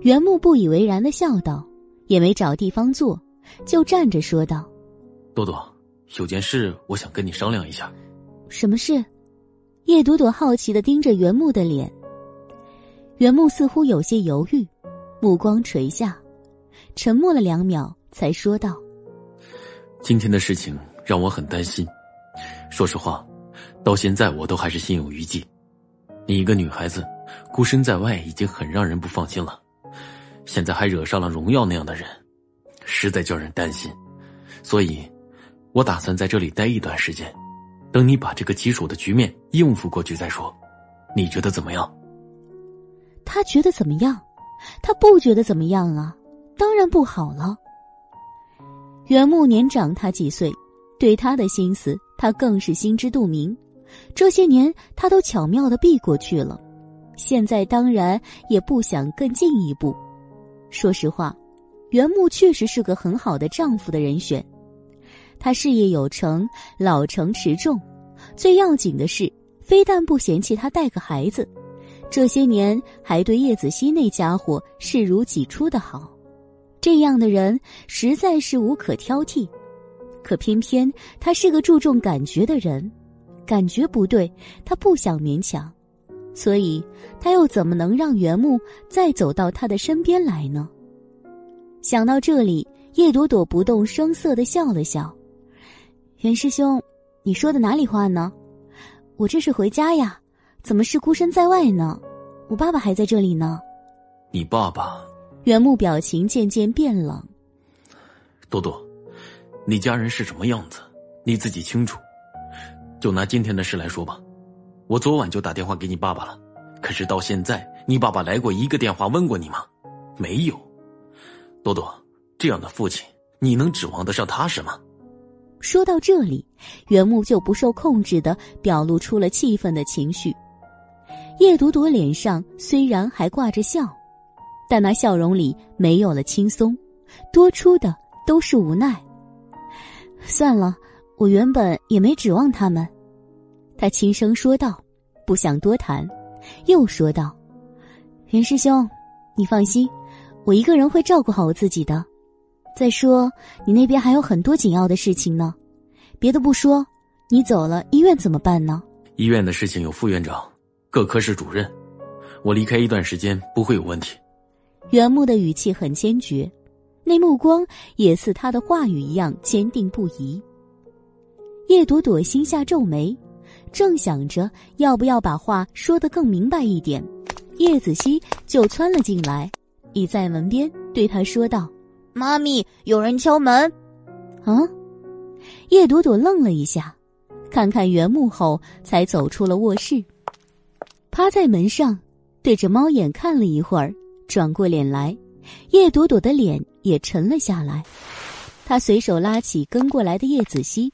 S1: 袁木不以为然的笑道，也没找地方坐，就站着说道：“
S2: 朵朵，有件事我想跟你商量一下。”“
S1: 什么事？”叶朵朵好奇的盯着袁木的脸。袁木似乎有些犹豫，目光垂下，沉默了两秒，才说道：“
S2: 今天的事情让我很担心。说实话，到现在我都还是心有余悸。你一个女孩子，孤身在外已经很让人不放心了，现在还惹上了荣耀那样的人，实在叫人担心。所以，我打算在这里待一段时间，等你把这个棘手的局面应付过去再说。你觉得怎么样？”
S1: 他觉得怎么样？他不觉得怎么样啊？当然不好了。袁木年长他几岁，对他的心思他更是心知肚明。这些年他都巧妙的避过去了，现在当然也不想更进一步。说实话，袁木确实是个很好的丈夫的人选。他事业有成，老成持重，最要紧的是，非但不嫌弃他带个孩子。这些年还对叶子熙那家伙视如己出的好，这样的人实在是无可挑剔。可偏偏他是个注重感觉的人，感觉不对，他不想勉强，所以他又怎么能让原木再走到他的身边来呢？想到这里，叶朵朵不动声色的笑了笑：“袁师兄，你说的哪里话呢？我这是回家呀。”怎么是孤身在外呢？我爸爸还在这里呢。
S2: 你爸爸？
S1: 原木表情渐渐变冷。
S2: 多多，你家人是什么样子？你自己清楚。就拿今天的事来说吧，我昨晚就打电话给你爸爸了，可是到现在，你爸爸来过一个电话问过你吗？没有。多多，这样的父亲，你能指望得上他什么？
S1: 说到这里，袁木就不受控制的表露出了气愤的情绪。叶朵朵脸上虽然还挂着笑，但那笑容里没有了轻松，多出的都是无奈。算了，我原本也没指望他们。他轻声说道，不想多谈，又说道：“袁师兄，你放心，我一个人会照顾好我自己的。再说，你那边还有很多紧要的事情呢。别的不说，你走了，医院怎么办呢？
S2: 医院的事情有副院长。”各科室主任，我离开一段时间不会有问题。
S1: 袁木的语气很坚决，那目光也似他的话语一样坚定不移。叶朵朵心下皱眉，正想着要不要把话说得更明白一点，叶子熙就窜了进来，倚在门边对他说道：“
S3: 妈咪，有人敲门。”
S1: 啊！叶朵朵愣了一下，看看原木后，才走出了卧室。趴在门上，对着猫眼看了一会儿，转过脸来，叶朵朵的脸也沉了下来。他随手拉起跟过来的叶子熙，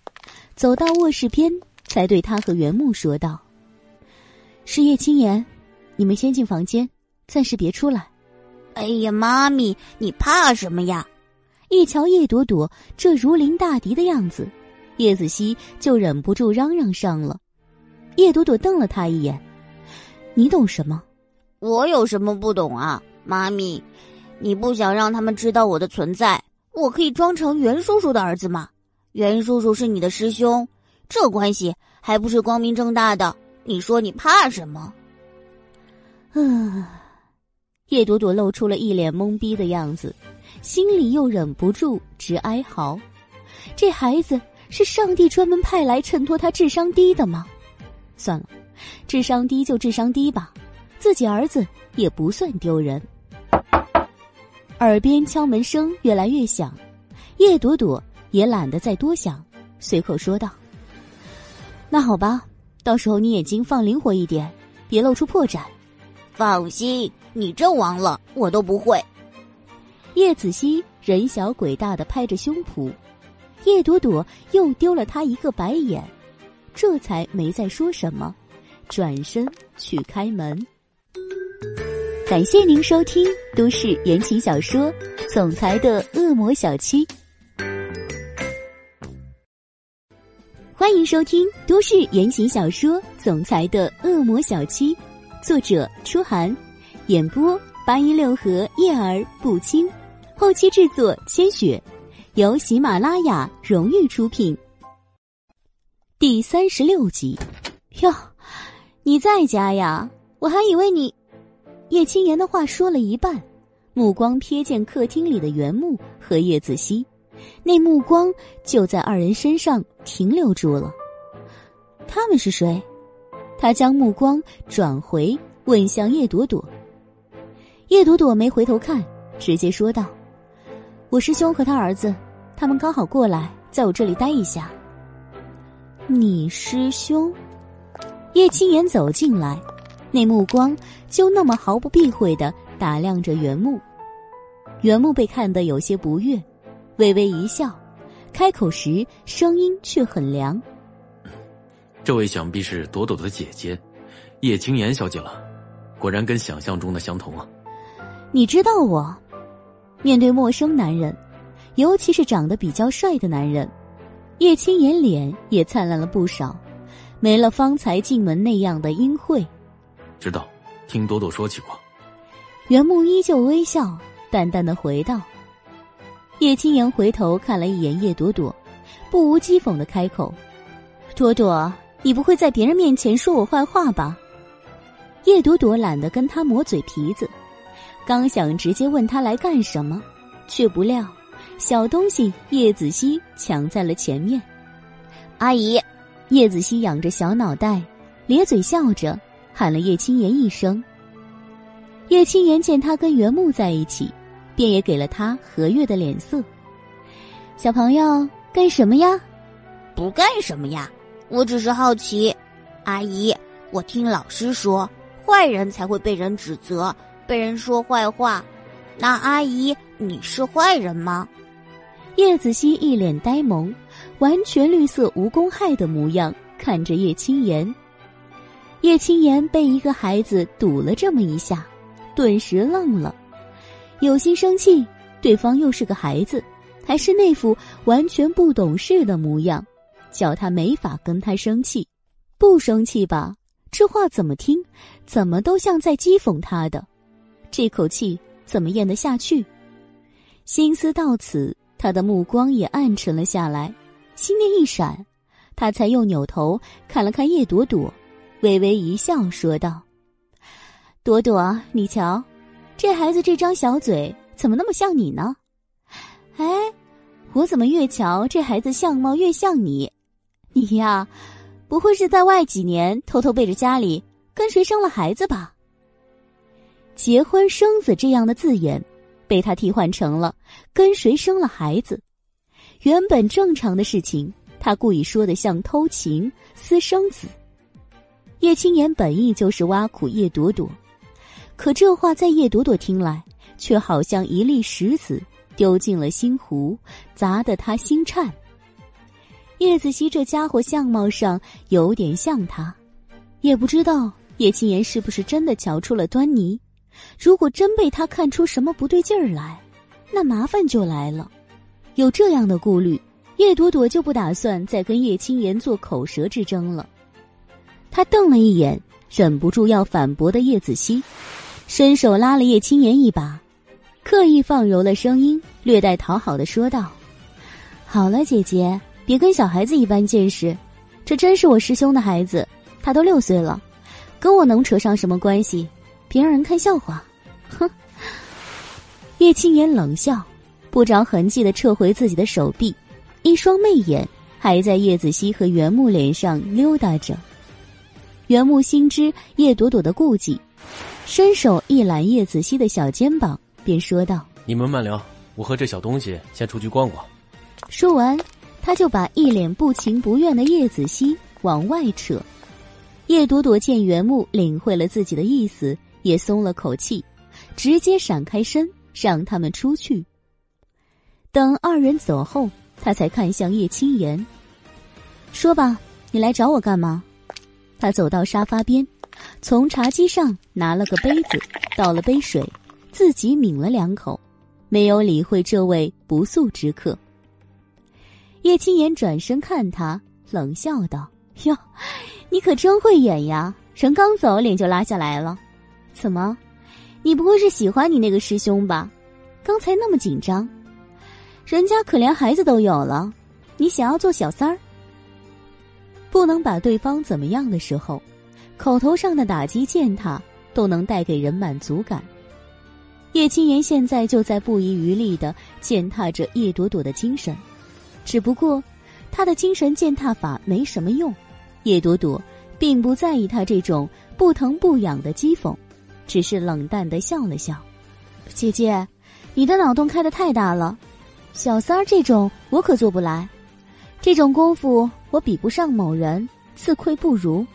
S1: 走到卧室边，才对他和袁木说道：“是叶青言，你们先进房间，暂时别出来。”
S3: 哎呀，妈咪，你怕什么呀？
S1: 一瞧叶朵朵这如临大敌的样子，叶子熙就忍不住嚷嚷上了。叶朵朵瞪了他一眼。你懂什么？
S3: 我有什么不懂啊，妈咪？你不想让他们知道我的存在，我可以装成袁叔叔的儿子吗？袁叔叔是你的师兄，这关系还不是光明正大的？你说你怕什么？
S1: 嗯，叶朵朵露出了一脸懵逼的样子，心里又忍不住直哀嚎：这孩子是上帝专门派来衬托他智商低的吗？算了。智商低就智商低吧，自己儿子也不算丢人。耳边敲门声越来越响，叶朵朵也懒得再多想，随口说道：“那好吧，到时候你眼睛放灵活一点，别露出破绽。”
S3: 放心，你阵亡了，我都不会。
S1: 叶子熙人小鬼大的拍着胸脯，叶朵朵又丢了他一个白眼，这才没再说什么，转身去开门。感谢您收听都市言情小说《总裁的恶魔小七》，欢迎收听都市言情小说《总裁的恶魔小七》，作者：初寒，演播：八一六和叶儿不轻，后期制作：千雪，由喜马拉雅荣誉出品。第三十六集，哟，你在家呀？我还以为你。叶青言的话说了一半，目光瞥见客厅里的原木和叶子熙，那目光就在二人身上停留住了。他们是谁？他将目光转回，问向叶朵朵。叶朵朵没回头看，直接说道：“我师兄和他儿子，他们刚好过来，在我这里待一下。”你师兄？叶青言走进来。那目光就那么毫不避讳的打量着原木，原木被看得有些不悦，微微一笑，开口时声音却很凉：“
S2: 这位想必是朵朵的姐姐，叶青言小姐了，果然跟想象中的相同啊。”
S1: 你知道我？面对陌生男人，尤其是长得比较帅的男人，叶青言脸也灿烂了不少，没了方才进门那样的阴晦。
S2: 知道，听朵朵说起过。
S1: 袁木依旧微笑，淡淡的回道：“叶青言回头看了一眼叶朵朵，不无讥讽的开口：‘朵朵，你不会在别人面前说我坏话吧？’叶朵朵懒得跟他磨嘴皮子，刚想直接问他来干什么，却不料小东西叶子熙抢在了前面。
S3: 阿姨，
S1: 叶子熙仰着小脑袋，咧嘴笑着。喊了叶青言一声。叶青言见他跟袁木在一起，便也给了他和悦的脸色。小朋友干什么呀？
S3: 不干什么呀，我只是好奇。阿姨，我听老师说，坏人才会被人指责，被人说坏话。那阿姨，你是坏人吗？
S1: 叶子熙一脸呆萌，完全绿色无公害的模样，看着叶青言。叶青言被一个孩子堵了这么一下，顿时愣了，有心生气，对方又是个孩子，还是那副完全不懂事的模样，叫他没法跟他生气。不生气吧，这话怎么听，怎么都像在讥讽他的，这口气怎么咽得下去？心思到此，他的目光也暗沉了下来，心念一闪，他才又扭头看了看叶朵朵。微微一笑，说道：“朵朵，你瞧，这孩子这张小嘴怎么那么像你呢？哎，我怎么越瞧这孩子相貌越像你？你呀，不会是在外几年偷偷背着家里跟谁生了孩子吧？结婚生子这样的字眼，被他替换成了跟谁生了孩子。原本正常的事情，他故意说的像偷情、私生子。”叶青言本意就是挖苦叶朵朵，可这话在叶朵朵听来，却好像一粒石子丢进了心湖，砸得他心颤。叶子熙这家伙相貌上有点像他，也不知道叶青言是不是真的瞧出了端倪。如果真被他看出什么不对劲儿来，那麻烦就来了。有这样的顾虑，叶朵朵就不打算再跟叶青言做口舌之争了。他瞪了一眼，忍不住要反驳的叶子熙，伸手拉了叶青言一把，刻意放柔了声音，略带讨好的说道：“好了，姐姐，别跟小孩子一般见识，这真是我师兄的孩子，他都六岁了，跟我能扯上什么关系？别让人看笑话。”哼。叶青言冷笑，不着痕迹的撤回自己的手臂，一双媚眼还在叶子熙和袁木脸上溜达着。袁木心知叶朵朵的顾忌，伸手一揽叶子熙的小肩膀，便说道：“
S5: 你们慢聊，我和这小东西先出去逛逛。”
S1: 说完，他就把一脸不情不愿的叶子熙往外扯。叶朵朵见袁木领会了自己的意思，也松了口气，直接闪开身，让他们出去。等二人走后，他才看向叶青言，说吧，你来找我干嘛？他走到沙发边，从茶几上拿了个杯子，倒了杯水，自己抿了两口，没有理会这位不速之客。叶青言转身看他，冷笑道：“哟，你可真会演呀！人刚走，脸就拉下来了。怎么，你不会是喜欢你那个师兄吧？刚才那么紧张。”人家可连孩子都有了，你想要做小三儿？不能把对方怎么样的时候，口头上的打击践踏都能带给人满足感。叶青言现在就在不遗余力的践踏着叶朵朵的精神，只不过他的精神践踏法没什么用。叶朵朵并不在意他这种不疼不痒的讥讽，只是冷淡的笑了笑：“姐姐，你的脑洞开的太大了。”小三儿这种我可做不来，这种功夫我比不上某人，自愧不如。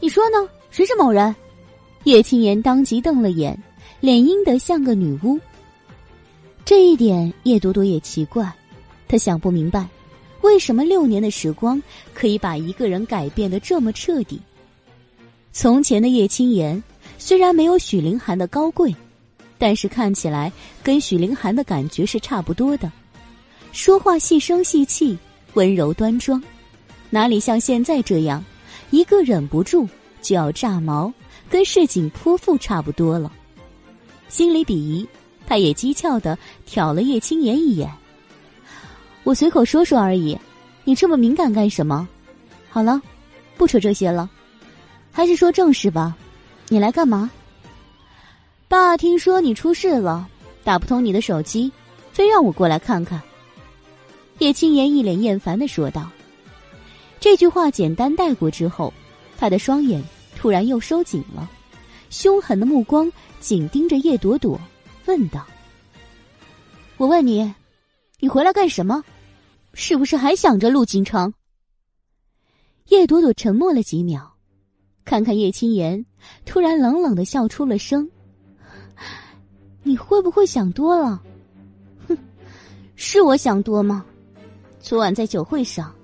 S1: 你说呢？谁是某人？叶青言当即瞪了眼，脸阴得像个女巫。这一点叶朵朵也奇怪，她想不明白，为什么六年的时光可以把一个人改变的这么彻底。从前的叶青言虽然没有许凌寒的高贵。但是看起来跟许凌寒的感觉是差不多的，说话细声细气，温柔端庄，哪里像现在这样，一个忍不住就要炸毛，跟市井泼妇差不多了。心里鄙夷，他也讥诮的挑了叶青言一眼。我随口说说而已，你这么敏感干什么？好了，不扯这些了，还是说正事吧。你来干嘛？爸听说你出事了，打不通你的手机，非让我过来看看。叶青言一脸厌烦的说道。这句话简单带过之后，他的双眼突然又收紧了，凶狠的目光紧盯着叶朵朵，问道：“我问你，你回来干什么？是不是还想着陆景城？”叶朵朵沉默了几秒，看看叶青言，突然冷冷的笑出了声。你会不会想多了？哼，是我想多吗？昨晚在酒会上，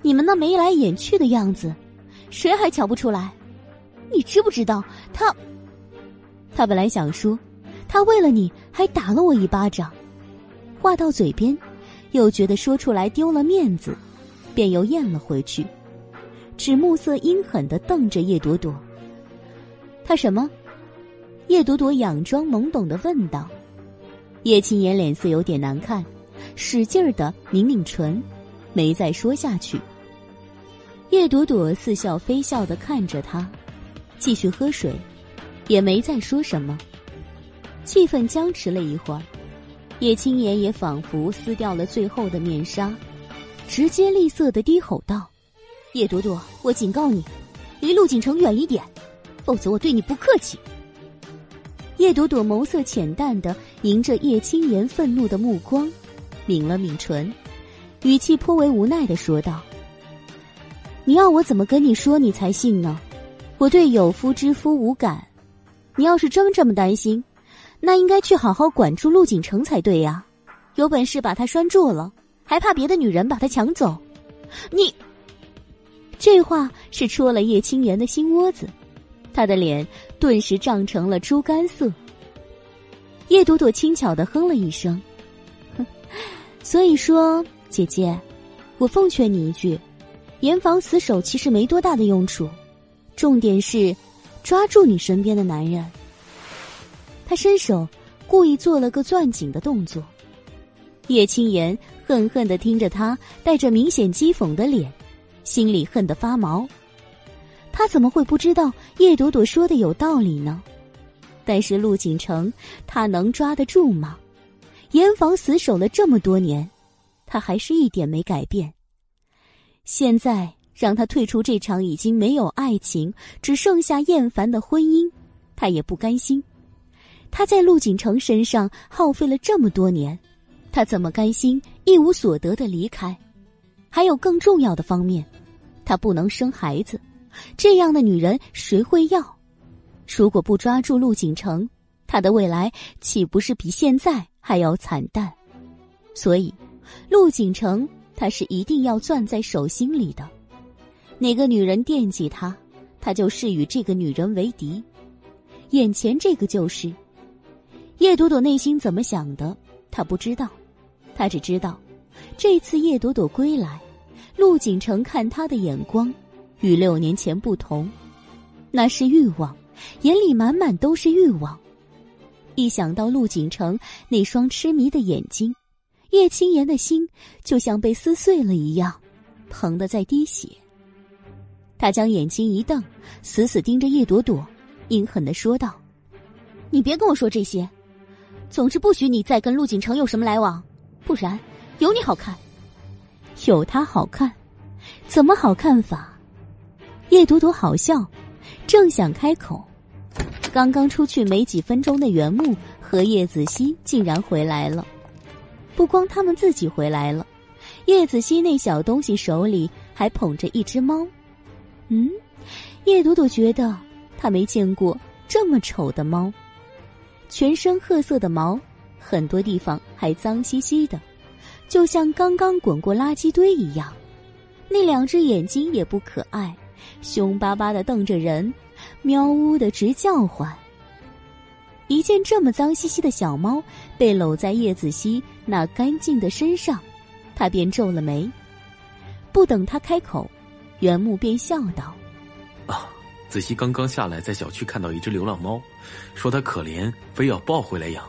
S1: 你们那眉来眼去的样子，谁还瞧不出来？你知不知道他？他本来想说，他为了你还打了我一巴掌，话到嘴边，又觉得说出来丢了面子，便又咽了回去，只目色阴狠的瞪着叶朵朵。他什么？叶朵朵佯装懵懂的问道：“叶青言脸色有点难看，使劲儿的抿抿唇，没再说下去。”叶朵朵似笑非笑的看着他，继续喝水，也没再说什么。气氛僵持了一会儿，叶青言也仿佛撕掉了最后的面纱，直接厉色的低吼道：“叶朵朵，我警告你，离陆景城远一点，否则我对你不客气。”叶朵朵眸色浅淡的迎着叶青言愤怒的目光，抿了抿唇，语气颇为无奈的说道：“你要我怎么跟你说你才信呢？我对有夫之夫无感。你要是真这么担心，那应该去好好管住陆景城才对呀。有本事把他拴住了，还怕别的女人把他抢走？你这话是戳了叶青言的心窝子。”他的脸顿时涨成了猪肝色。叶朵朵轻巧的哼了一声，哼，所以说，姐姐，我奉劝你一句，严防死守其实没多大的用处，重点是抓住你身边的男人。他伸手故意做了个攥紧的动作，叶青言恨恨的听着他带着明显讥讽的脸，心里恨得发毛。他怎么会不知道叶朵朵说的有道理呢？但是陆景城，他能抓得住吗？严防死守了这么多年，他还是一点没改变。现在让他退出这场已经没有爱情，只剩下厌烦的婚姻，他也不甘心。他在陆景城身上耗费了这么多年，他怎么甘心一无所得的离开？还有更重要的方面，他不能生孩子，这样的女人谁会要？如果不抓住陆景城，他的未来岂不是比现在还要惨淡？所以，陆景城他是一定要攥在手心里的。哪个女人惦记他，他就誓与这个女人为敌。眼前这个就是叶朵朵内心怎么想的，他不知道，他只知道，这次叶朵朵归来，陆景城看她的眼光与六年前不同，那是欲望，眼里满满都是欲望。一想到陆景城那双痴迷的眼睛，叶青言的心就像被撕碎了一样，疼得在滴血。他将眼睛一瞪，死死盯着叶朵朵，阴狠的说道：“你别跟我说这些，总之不许你再跟陆景城有什么来往，不然有你好看。有他好看，怎么好看法？”叶朵朵好笑，正想开口。刚刚出去没几分钟的袁木和叶子熙竟然回来了，不光他们自己回来了，叶子熙那小东西手里还捧着一只猫。嗯，叶朵朵觉得她没见过这么丑的猫，全身褐色的毛，很多地方还脏兮兮的，就像刚刚滚过垃圾堆一样。那两只眼睛也不可爱，凶巴巴的瞪着人。喵呜的直叫唤。一见这么脏兮兮的小猫被搂在叶子熙那干净的身上，他便皱了眉。不等他开口，袁木便笑道：“
S2: 啊，子熙刚刚下来，在小区看到一只流浪猫，说它可怜，非要抱回来养。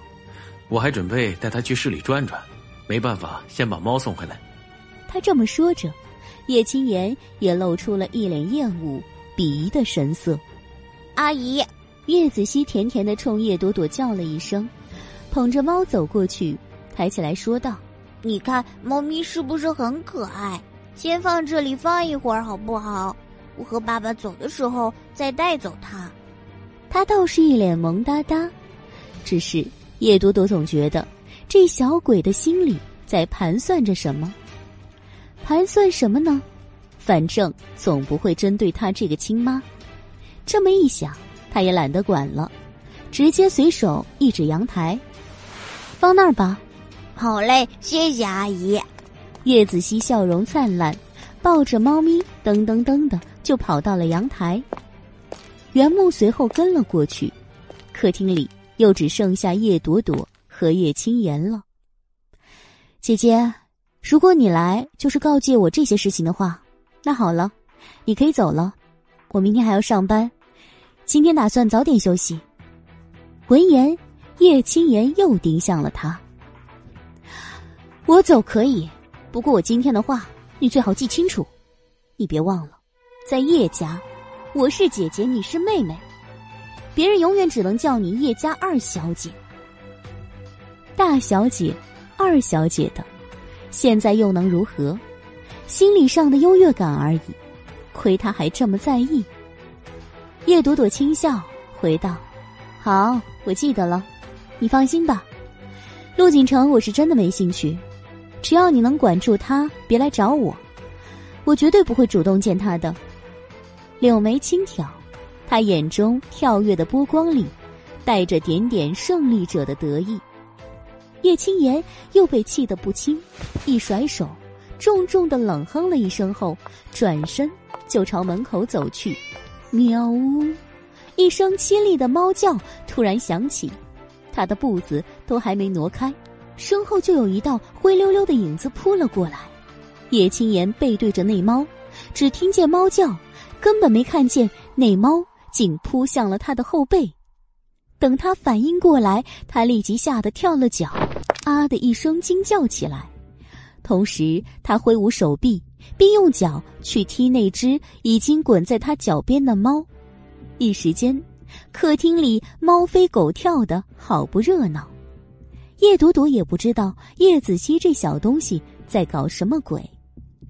S2: 我还准备带它去市里转转，没办法，先把猫送回来。”
S1: 他这么说着，叶青言也露出了一脸厌恶、鄙夷的神色。
S3: 阿姨，
S1: 叶子熙甜甜的冲叶朵朵叫了一声，捧着猫走过去，抬起来说道：“
S3: 你看，猫咪是不是很可爱？先放这里放一会儿好不好？我和爸爸走的时候再带走它。”
S1: 他倒是一脸萌哒哒，只是叶朵朵总觉得这小鬼的心里在盘算着什么。盘算什么呢？反正总不会针对他这个亲妈。这么一想，他也懒得管了，直接随手一指阳台，放那儿吧。
S3: 好嘞，谢谢阿姨。
S1: 叶子熙笑容灿烂，抱着猫咪噔噔噔的就跑到了阳台。袁木随后跟了过去，客厅里又只剩下叶朵朵和叶青言了。姐姐，如果你来就是告诫我这些事情的话，那好了，你可以走了。我明天还要上班，今天打算早点休息。闻言，叶青言又盯向了他。我走可以，不过我今天的话，你最好记清楚。你别忘了，在叶家，我是姐姐，你是妹妹，别人永远只能叫你叶家二小姐。大小姐、二小姐的，现在又能如何？心理上的优越感而已。亏他还这么在意。叶朵朵轻笑回道：“好，我记得了，你放心吧。陆景城，我是真的没兴趣。只要你能管住他，别来找我，我绝对不会主动见他的。”柳眉轻挑，他眼中跳跃的波光里，带着点点胜利者的得意。叶青言又被气得不轻，一甩手，重重的冷哼了一声后，转身。就朝门口走去，喵呜！一声凄厉的猫叫突然响起，他的步子都还没挪开，身后就有一道灰溜溜的影子扑了过来。叶青言背对着那猫，只听见猫叫，根本没看见那猫竟扑向了他的后背。等他反应过来，他立即吓得跳了脚，啊的一声惊叫起来，同时他挥舞手臂。并用脚去踢那只已经滚在他脚边的猫，一时间，客厅里猫飞狗跳的好不热闹。叶朵朵也不知道叶子熙这小东西在搞什么鬼，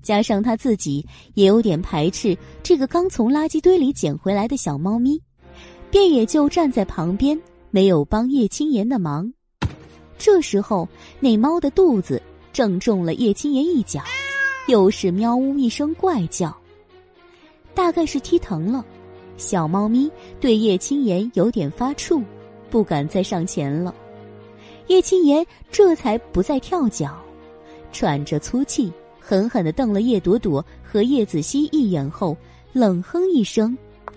S1: 加上他自己也有点排斥这个刚从垃圾堆里捡回来的小猫咪，便也就站在旁边，没有帮叶青言的忙。这时候，那猫的肚子正中了叶青言一脚，又是喵呜一声怪叫，大概是踢疼了。小猫咪对叶青言有点发怵，不敢再上前了。叶青言这才不再跳脚，喘着粗气，狠狠的瞪了叶朵朵和叶子熙一眼后，冷哼一声，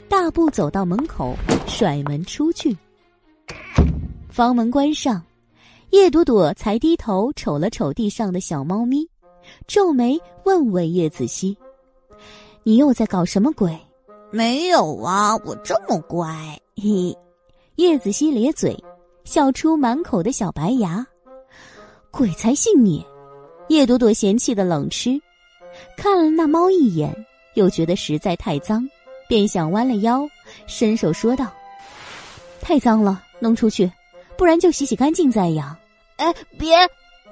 S1: 大步走到门口，甩门出去。房门关上，叶朵朵才低头瞅了瞅地上的小猫咪，皱眉问问叶子熙：“你又在搞什么鬼？”
S3: 没有啊，我这么乖。
S1: 嘿，叶子熙咧嘴，笑出满口的小白牙。鬼才信你！叶朵朵嫌弃的冷吃，看了那猫一眼，又觉得实在太脏，便想弯了腰，伸手说道：“太脏了，弄出去，不然就洗洗干净再养。”
S3: 哎，别！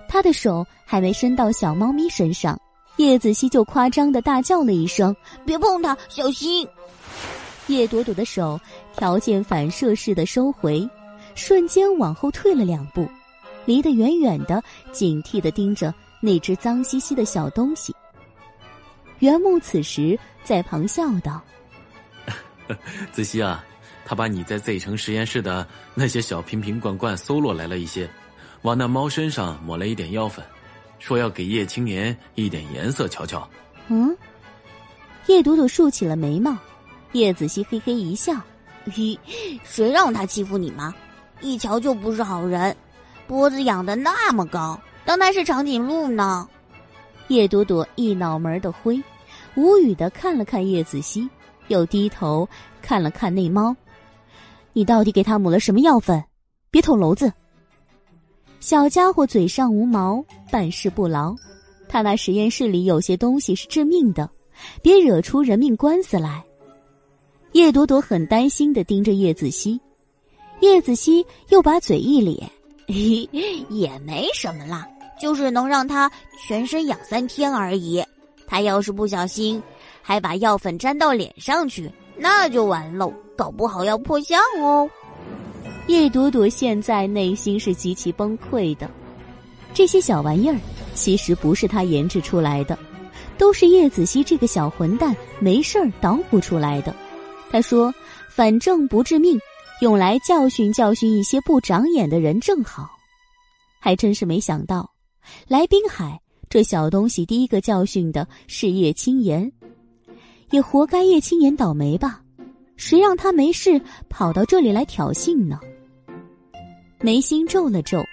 S1: 他的手还没伸到小猫咪身上。叶子熙就夸张的大叫了一声：“
S3: 别碰它，小心！”
S1: 叶朵朵的手条件反射似的收回，瞬间往后退了两步，离得远远的，警惕的盯着那只脏兮兮的小东西。袁木此时在旁笑道：“
S2: 子熙啊，他把你在 Z 城实验室的那些小瓶瓶罐罐搜罗来了一些，往那猫身上抹了一点药粉。”说要给叶青年一点颜色瞧瞧。
S1: 嗯，叶朵朵竖起了眉毛，叶子熙嘿嘿一笑：“
S3: 嘿，谁让他欺负你吗？一瞧就不是好人，脖子养的那么高，当他是长颈鹿呢？”
S1: 叶朵朵一脑门的灰，无语的看了看叶子熙，又低头看了看那猫：“你到底给他抹了什么药粉？别捅娄子！”小家伙嘴上无毛，办事不牢。他那实验室里有些东西是致命的，别惹出人命官司来。叶朵朵很担心的盯着叶子熙，叶子熙又把嘴一咧，
S3: 也没什么啦，就是能让他全身痒三天而已。他要是不小心，还把药粉沾到脸上去，那就完喽，搞不好要破相哦。
S1: 叶朵朵现在内心是极其崩溃的，这些小玩意儿其实不是他研制出来的，都是叶子熙这个小混蛋没事儿捣鼓出来的。他说：“反正不致命，用来教训教训一些不长眼的人正好。”还真是没想到，来滨海这小东西第一个教训的是叶青言，也活该叶青言倒霉吧？谁让他没事跑到这里来挑衅呢？眉心皱了皱，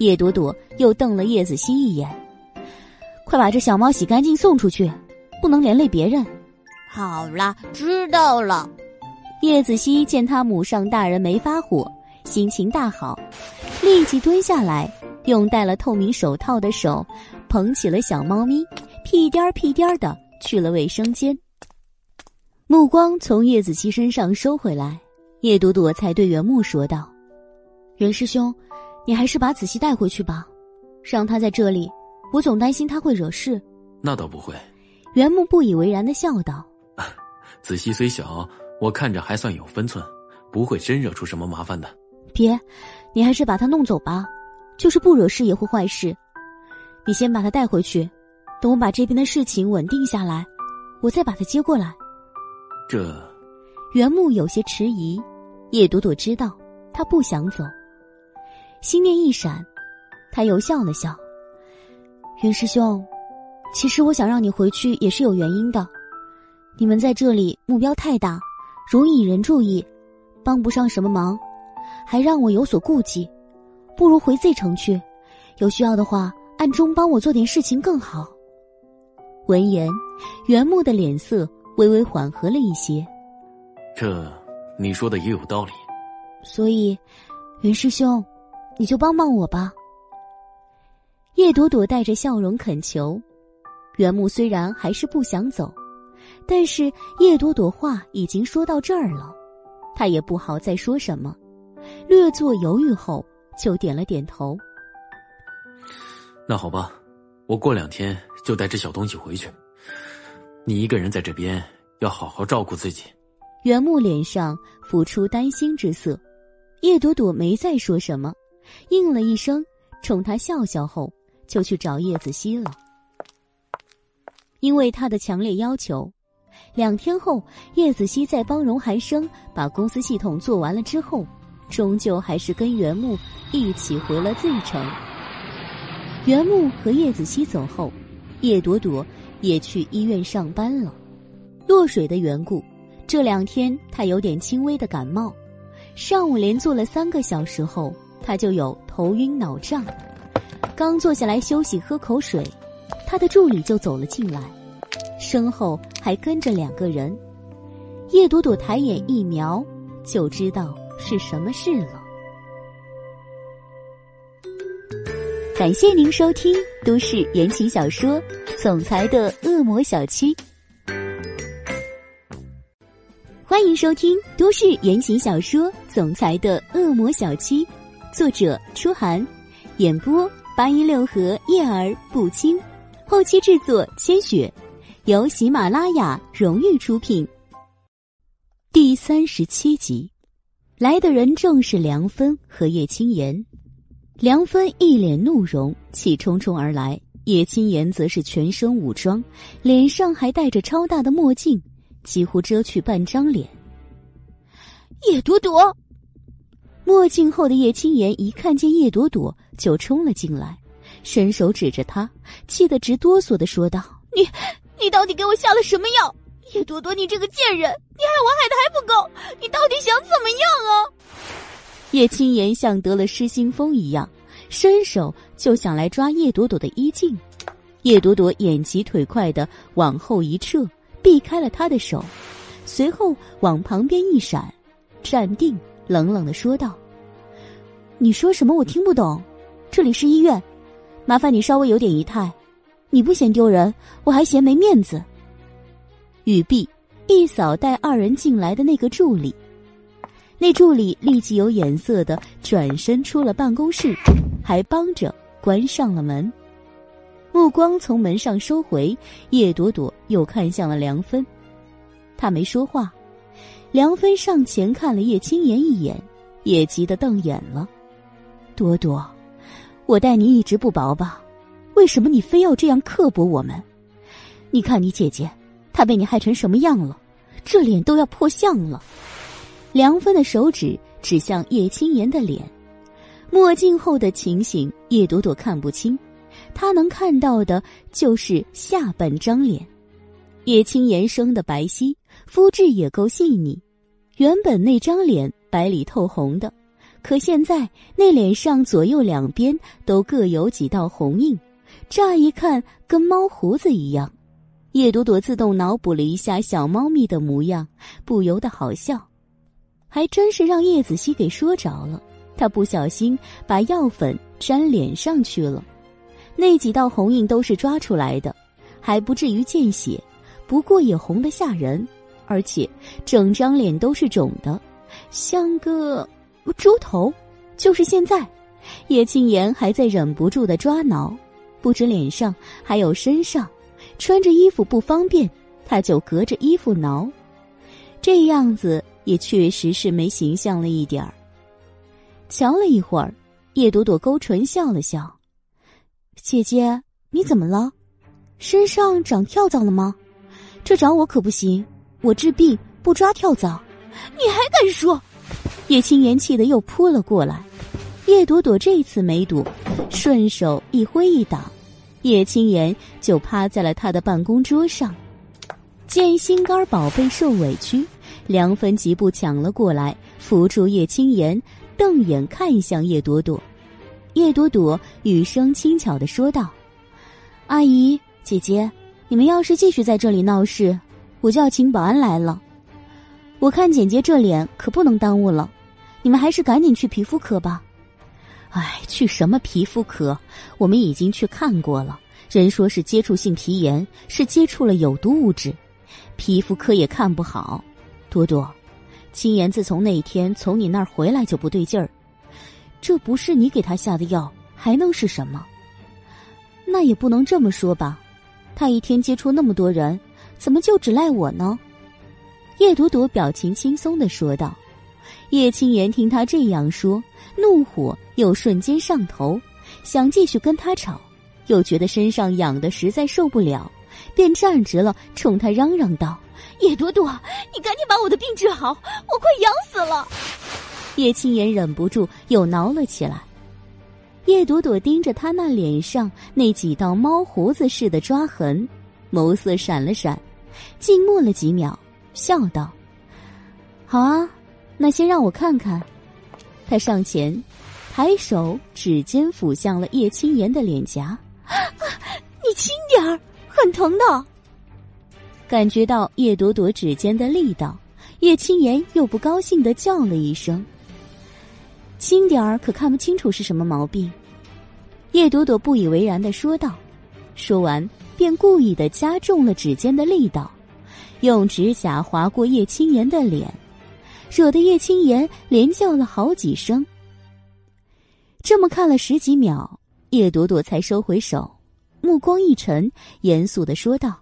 S1: 叶朵朵又瞪了叶子熙一眼：“快把这小猫洗干净送出去，不能连累别人。”
S3: 好了，知道了。
S1: 叶子熙见他母上大人没发火，心情大好，立即蹲下来，用戴了透明手套的手捧起了小猫咪，屁颠儿屁颠儿的去了卫生间。目光从叶子熙身上收回来，叶朵朵才对袁木说道。袁师兄，你还是把子熙带回去吧，让他在这里，我总担心他会惹事。
S2: 那倒不会。
S1: 袁木不以为然的笑道：“
S2: 子熙虽小，我看着还算有分寸，不会真惹出什么麻烦的。”
S1: 别，你还是把他弄走吧，就是不惹事也会坏事。你先把他带回去，等我把这边的事情稳定下来，我再把他接过来。
S2: 这，
S1: 袁木有些迟疑，叶朵朵知道他不想走。心念一闪，他又笑了笑。袁师兄，其实我想让你回去也是有原因的。你们在这里目标太大，容易引人注意，帮不上什么忙，还让我有所顾忌。不如回 Z 城去，有需要的话暗中帮我做点事情更好。闻言，袁木的脸色微微缓和了一些。
S2: 这，你说的也有道理。
S1: 所以，云师兄。你就帮帮我吧。叶朵朵带着笑容恳求，袁木虽然还是不想走，但是叶朵朵话已经说到这儿了，他也不好再说什么，略作犹豫后就点了点头。
S2: 那好吧，我过两天就带这小东西回去，你一个人在这边要好好照顾自己。
S1: 袁木脸上浮出担心之色，叶朵朵没再说什么，应了一声，冲他笑笑后，就去找叶子熙了。因为他的强烈要求，两天后，叶子熙在帮荣寒生把公司系统做完了之后，终究还是跟袁木一起回了 Z 城。袁木和叶子熙走后，叶朵朵也去医院上班了。落水的缘故，这两天他有点轻微的感冒。上午连坐了三个小时后，他就有头晕脑胀。刚坐下来休息喝口水。他的助理就走了进来，身后还跟着两个人。叶朵朵抬眼一瞄，就知道是什么事了。感谢您收听都市言情小说《总裁的恶魔小七》，欢迎收听都市言情小说《总裁的恶魔小七》，作者：初寒，演播：八一六和叶儿不轻。后期制作：千雪，由喜马拉雅荣誉出品。第三十七集，来的人正是梁芬和叶青言。梁芬一脸怒容，气冲冲而来；叶青言则是全身武装，脸上还戴着超大的墨镜，几乎遮去半张脸。叶朵朵，墨镜后的叶青言一看见叶朵朵，就冲了进来。伸手指着他，气得直哆嗦的说道：“你，你到底给我下了什么药？叶朵朵，你这个贱人，你害我害的还不够，你到底想怎么样啊？” 叶青言像得了失心疯一样，伸手就想来抓叶朵朵的衣襟。叶朵朵眼疾腿快的往后一撤，避开了他的手，随后往旁边一闪，站定，冷冷的说道：“你说什么？我听不懂。这里是医院。”麻烦你稍微有点仪态，你不嫌丢人，我还嫌没面子。语毕，一扫带二人进来的那个助理，那助理立即有眼色的转身出了办公室，还帮着关上了门。目光从门上收回，叶朵朵又看向了梁芬，他没说话。梁芬上前看了叶青言一眼，也急得瞪眼了。朵朵。我待你一直不薄吧？为什么你非要这样刻薄我们？你看你姐姐，她被你害成什么样了？这脸都要破相了。梁芬的手指指向叶青言的脸，墨镜后的情形叶朵朵看不清，她能看到的就是下半张脸。叶青言生的白皙，肤质也够细腻，原本那张脸白里透红的。可现在那脸上左右两边都各有几道红印，乍一看跟猫胡子一样。叶朵朵自动脑补了一下小猫咪的模样，不由得好笑。还真是让叶子熙给说着了，他不小心把药粉沾脸上去了。那几道红印都是抓出来的，还不至于见血，不过也红得吓人，而且整张脸都是肿的，像个……猪头，就是现在，叶青言还在忍不住的抓挠，不止脸上，还有身上，穿着衣服不方便，他就隔着衣服挠，这样子也确实是没形象了一点儿。瞧了一会儿，叶朵朵勾唇笑了笑：“姐姐，你怎么了？身上长跳蚤了吗？这找我可不行，我治病不抓跳蚤。你还敢说？”叶青言气得又扑了过来，叶朵朵这次没躲，顺手一挥一挡，叶青言就趴在了他的办公桌上。见心肝宝贝受委屈，梁芬急步抢了过来，扶住叶青言，瞪眼看向叶朵朵。叶朵朵语声轻巧的说道：“阿姨，姐姐，你们要是继续在这里闹事，我就要请保安来了。我看简洁这脸可不能耽误了。”你们还是赶紧去皮肤科吧。哎，去什么皮肤科？我们已经去看过了，人说是接触性皮炎，是接触了有毒物质，皮肤科也看不好。多多，青言自从那一天从你那儿回来就不对劲儿，这不是你给他下的药，还能是什么？那也不能这么说吧，他一天接触那么多人，怎么就只赖我呢？叶朵朵表情轻松的说道。叶青言听他这样说，怒火又瞬间上头，想继续跟他吵，又觉得身上痒的实在受不了，便站直了，冲他嚷嚷道：“
S3: 叶朵朵，你赶紧把我的病治好，我快痒死了！”
S1: 叶青言忍不住又挠了起来。叶朵朵盯着他那脸上那几道猫胡子似的抓痕，眸色闪了闪，静默了几秒，笑道：“好啊。”那先让我看看，他上前，抬手指尖抚向了叶青言的脸颊。
S3: 你轻点儿，很疼的。
S1: 感觉到叶朵朵指尖的力道，叶青言又不高兴的叫了一声：“轻点儿，可看不清楚是什么毛病。”叶朵朵不以为然的说道，说完便故意的加重了指尖的力道，用指甲划过叶青言的脸。惹得叶青言连叫了好几声。这么看了十几秒，叶朵朵才收回手，目光一沉，严肃的说道：“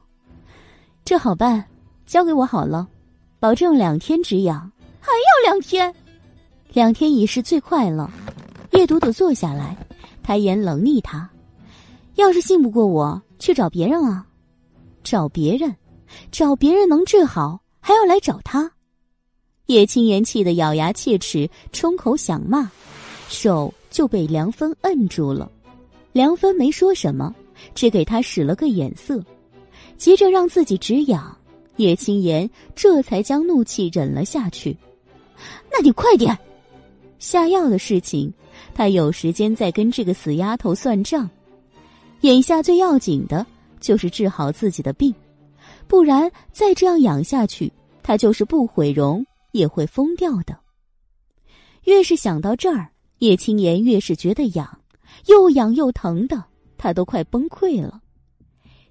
S1: 这好办，交给我好了，保证两天止痒。
S3: 还要两天？
S1: 两天已是最快了。”叶朵朵坐下来，抬眼冷睨他：“要是信不过我，去找别人啊！找别人，找别人能治好，还要来找他？”叶青言气得咬牙切齿，冲口想骂，手就被梁芬摁住了。梁芬没说什么，只给他使了个眼色，急着让自己止痒。叶青言这才将怒气忍了下去。
S3: 那你快点！
S1: 下药的事情，他有时间再跟这个死丫头算账。眼下最要紧的就是治好自己的病，不然再这样养下去，他就是不毁容。也会疯掉的。越是想到这儿，叶青言越是觉得痒，又痒又疼的，他都快崩溃了。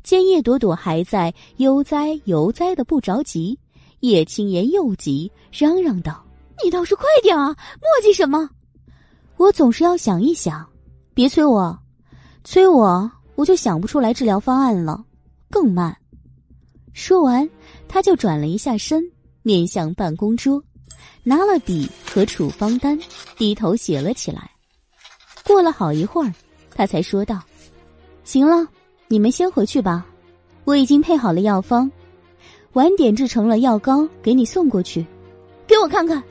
S1: 见叶朵朵还在悠哉悠哉的不着急，叶青言又急，嚷嚷道：“
S3: 你倒是快点啊！磨叽什么？
S1: 我总是要想一想，别催我，催我我就想不出来治疗方案了，更慢。”说完，他就转了一下身。面向办公桌，拿了笔和处方单，低头写了起来。过了好一会儿，他才说道：“行了，你们先回去吧，我已经配好了药方，晚点制成了药膏给你送过去。
S3: 给我看看。”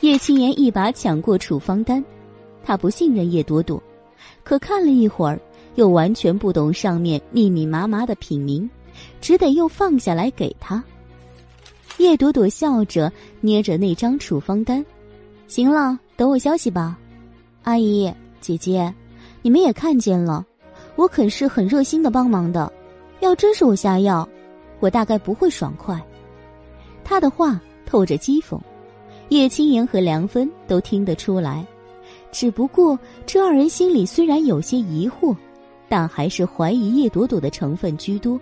S1: 叶青言一把抢过处方单，他不信任叶朵朵，可看了一会儿，又完全不懂上面密密麻麻的品名，只得又放下来给他。叶朵朵笑着捏着那张处方单，行了，等我消息吧。阿姨、姐姐，你们也看见了，我可是很热心的帮忙的。要真是我下药，我大概不会爽快。他的话透着讥讽，叶青言和梁芬都听得出来。只不过这二人心里虽然有些疑惑，但还是怀疑叶朵朵的成分居多。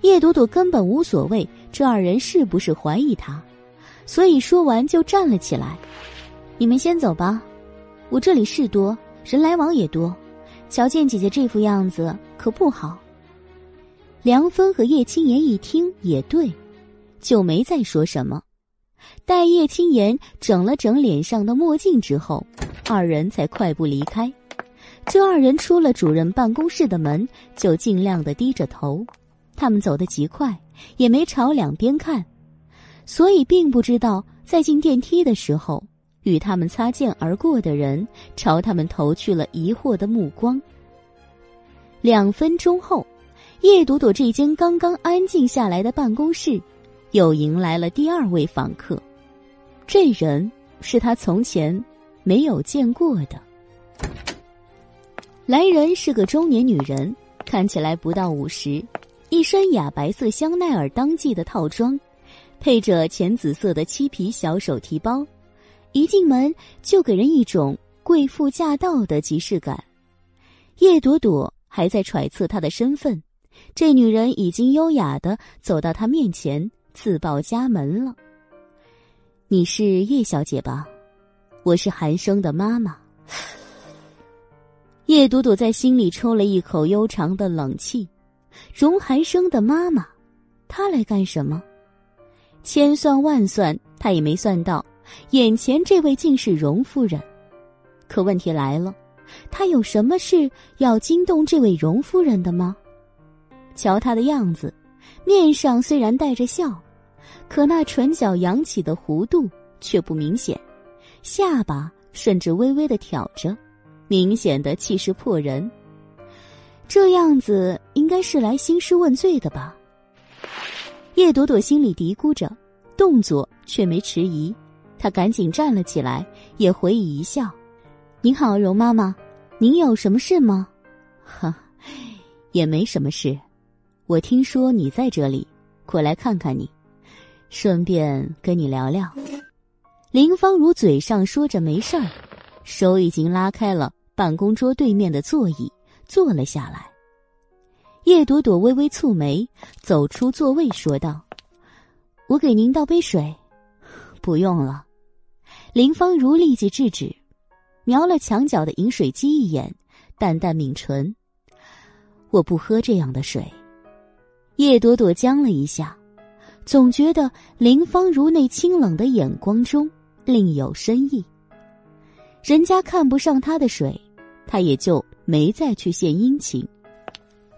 S1: 叶朵朵根本无所谓。这二人是不是怀疑他？所以说完就站了起来。你们先走吧，我这里事多，人来往也多。瞧见姐姐这副样子可不好。梁芬和叶青言一听也对，就没再说什么。待叶青言整了整脸上的墨镜之后，二人才快步离开。这二人出了主任办公室的门，就尽量的低着头。他们走得极快。也没朝两边看，所以并不知道在进电梯的时候，与他们擦肩而过的人朝他们投去了疑惑的目光。两分钟后，叶朵朵这间刚刚安静下来的办公室，又迎来了第二位访客。这人是他从前没有见过的。来人是个中年女人，看起来不到五十。一身雅白色香奈儿当季的套装，配着浅紫色的漆皮小手提包，一进门就给人一种贵妇驾到的即视感。叶朵朵还在揣测她的身份，这女人已经优雅的走到她面前，自报家门了：“你是叶小姐吧？我是韩生的妈妈。”叶朵朵在心里抽了一口悠长的冷气。荣寒生的妈妈，她来干什么？千算万算，她也没算到，眼前这位竟是荣夫人。可问题来了，他有什么事要惊动这位荣夫人的吗？瞧他的样子，面上虽然带着笑，可那唇角扬起的弧度却不明显，下巴甚至微微的挑着，明显的气势迫人。这样子应该是来兴师问罪的吧？叶朵朵心里嘀咕着，动作却没迟疑，他赶紧站了起来，也回以一笑。您好，容妈妈，您有什么事吗？哈，也没什么事。我听说你在这里，过来看看你，顺便跟你聊聊。林芳如嘴上说着没事儿，手已经拉开了办公桌对面的座椅，坐了下来。叶朵朵微微蹙眉，走出座位，说道：“我给您倒杯水。”不用了。林芳如立即制止。瞄了墙角的饮水机一眼，淡淡抿唇：“我不喝这样的水。”叶朵朵僵了一下，总觉得林芳如那清冷的眼光中另有深意。人家看不上他的水，他也就没再去献殷勤。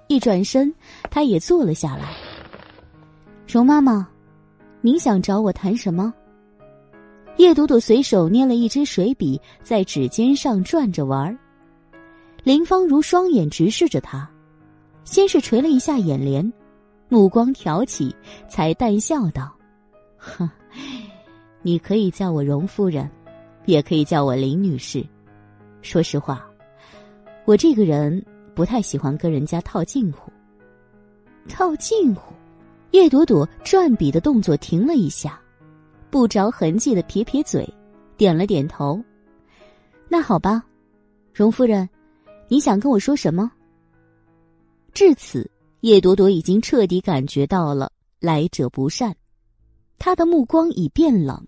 S1: 一转身，他也坐了下来。容妈妈，您想找我谈什么？叶朵朵随手捏了一支水笔，在指尖上转着玩儿林芳如双眼直视着他，先是垂了一下眼帘，目光挑起，才淡笑道：“哼，你可以叫我荣夫人，也可以叫我林女士。说实话，我这个人不太喜欢跟人家套近乎。套近乎。”叶朵朵转笔的动作停了一下。不着痕迹的撇撇嘴，点了点头。那好吧，荣夫人，你想跟我说什么？至此，叶朵朵已经彻底感觉到了来者不善，她的目光已变冷。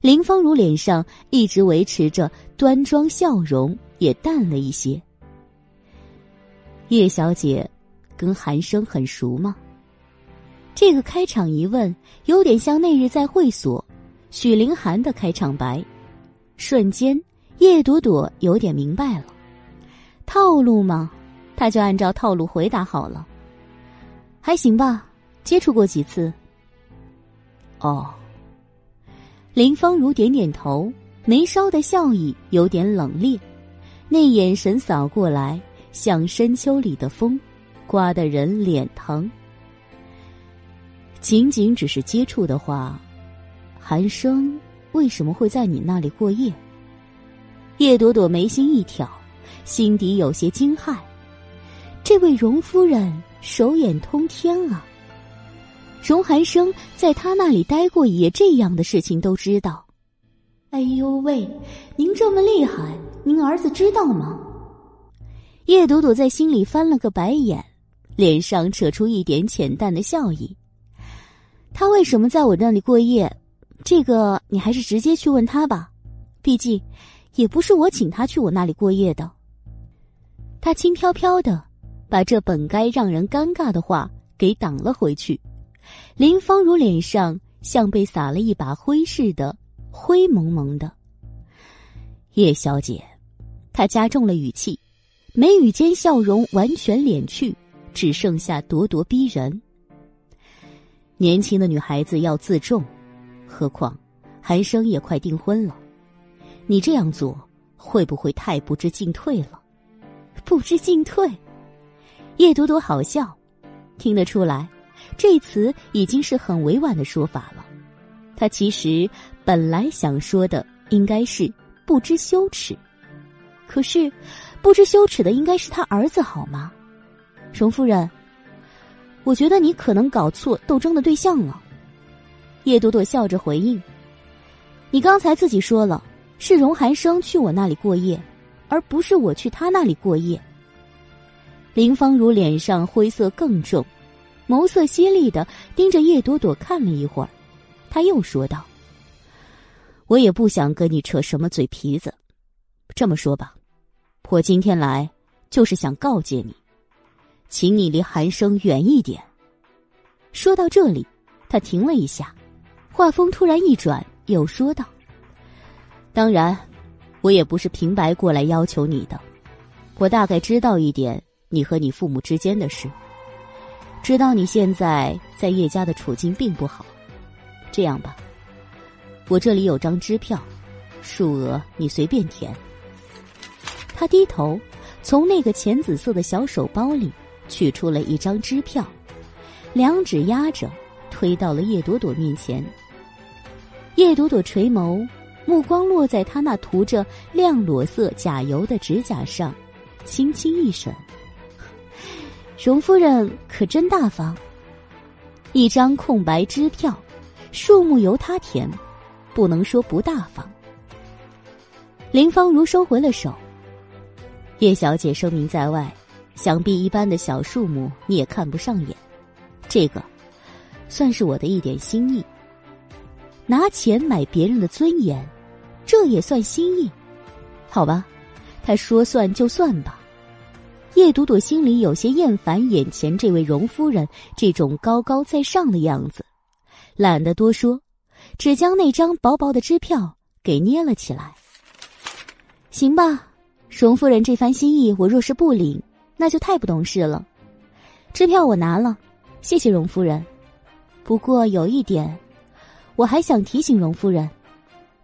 S1: 林芳如脸上一直维持着端庄笑容，也淡了一些。叶小姐，跟韩生很熟吗？这个开场一问，有点像那日在会所，许凌寒的开场白。瞬间，叶朵朵有点明白了，套路嘛，他就按照套路回答好了。还行吧，接触过几次。哦，林芳如点点头，眉梢的笑意有点冷冽，那眼神扫过来，像深秋里的风，刮得人脸疼。仅仅只是接触的话，韩生为什么会在你那里过夜？叶朵朵眉心一挑，心底有些惊骇。这位荣夫人手眼通天啊！荣寒生在他那里待过一夜，这样的事情都知道。哎呦喂，您这么厉害，您儿子知道吗？叶朵朵在心里翻了个白眼，脸上扯出一点浅淡的笑意。他为什么在我那里过夜？这个你还是直接去问他吧，毕竟也不是我请他去我那里过夜的。他轻飘飘的把这本该让人尴尬的话给挡了回去。林芳如脸上像被撒了一把灰似的，灰蒙蒙的。叶小姐，她加重了语气，眉宇间笑容完全敛去，只剩下咄咄逼人。年轻的女孩子要自重，何况韩生也快订婚了，你这样做会不会太不知进退了？不知进退，叶朵朵好笑，听得出来，这词已经是很委婉的说法了。她其实本来想说的应该是不知羞耻，可是不知羞耻的应该是他儿子好吗？荣夫人。我觉得你可能搞错斗争的对象了，叶朵朵笑着回应：“你刚才自己说了，是荣寒生去我那里过夜，而不是我去他那里过夜。”林芳如脸上灰色更重，眸色犀利的盯着叶朵朵看了一会儿，他又说道：“我也不想跟你扯什么嘴皮子，这么说吧，我今天来就是想告诫你。”请你离韩生远一点。说到这里，他停了一下，话锋突然一转，又说道：“当然，我也不是平白过来要求你的。我大概知道一点你和你父母之间的事，知道你现在在叶家的处境并不好。这样吧，我这里有张支票，数额你随便填。”他低头，从那个浅紫色的小手包里取出了一张支票，两指压着，推到了叶朵朵面前。叶朵朵垂眸，目光落在他那涂着亮裸色甲油的指甲上，轻轻一审。荣夫人可真大方。一张空白支票，数目由他填，不能说不大方。林芳如收回了手。叶小姐声名在外，想必一般的小数目你也看不上眼。这个，算是我的一点心意。拿钱买别人的尊严，这也算心意？好吧，他说算就算吧。叶朵朵心里有些厌烦眼前这位荣夫人这种高高在上的样子，懒得多说，只将那张薄薄的支票给捏了起来。行吧。荣夫人这番心意，我若是不领，那就太不懂事了。支票我拿了，谢谢荣夫人。不过有一点，我还想提醒荣夫人。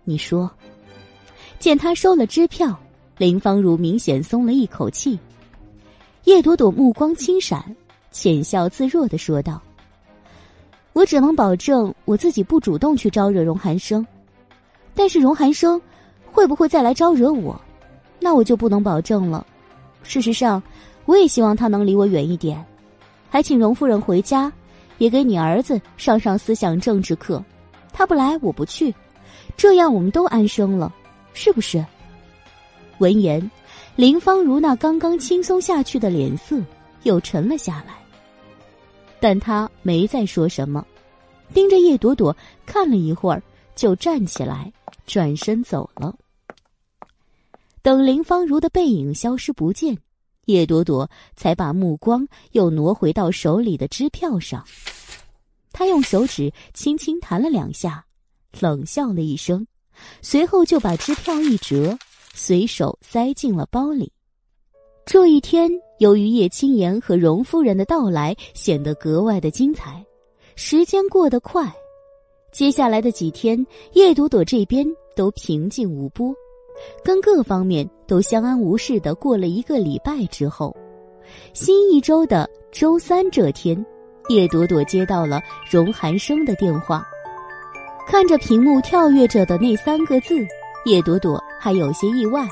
S1: 你说。见他收了支票，林芳如明显松了一口气。叶朵朵目光轻闪，浅笑自若的说道：“我只能保证我自己不主动去招惹荣寒生，但是荣寒生会不会再来招惹我？”那我就不能保证了。事实上，我也希望他能离我远一点，还请荣夫人回家，也给你儿子上上思想政治课。他不来，我不去，这样我们都安生了，是不是？闻言，林芳如那刚刚轻松下去的脸色又沉了下来，但他没再说什么，盯着叶朵朵看了一会儿，就站起来，转身走了。等林芳如的背影消失不见，叶朵朵才把目光又挪回到手里的支票上。她用手指轻轻弹了两下，冷笑了一声，随后就把支票一折，随手塞进了包里。这一天，由于叶青言和荣夫人的到来，显得格外的精彩。时间过得快，接下来的几天，叶朵朵这边都平静无波。跟各方面都相安无事的过了一个礼拜之后，新一周的周三这天，叶朵朵接到了荣寒生的电话。看着屏幕跳跃着的那三个字，叶朵朵还有些意外。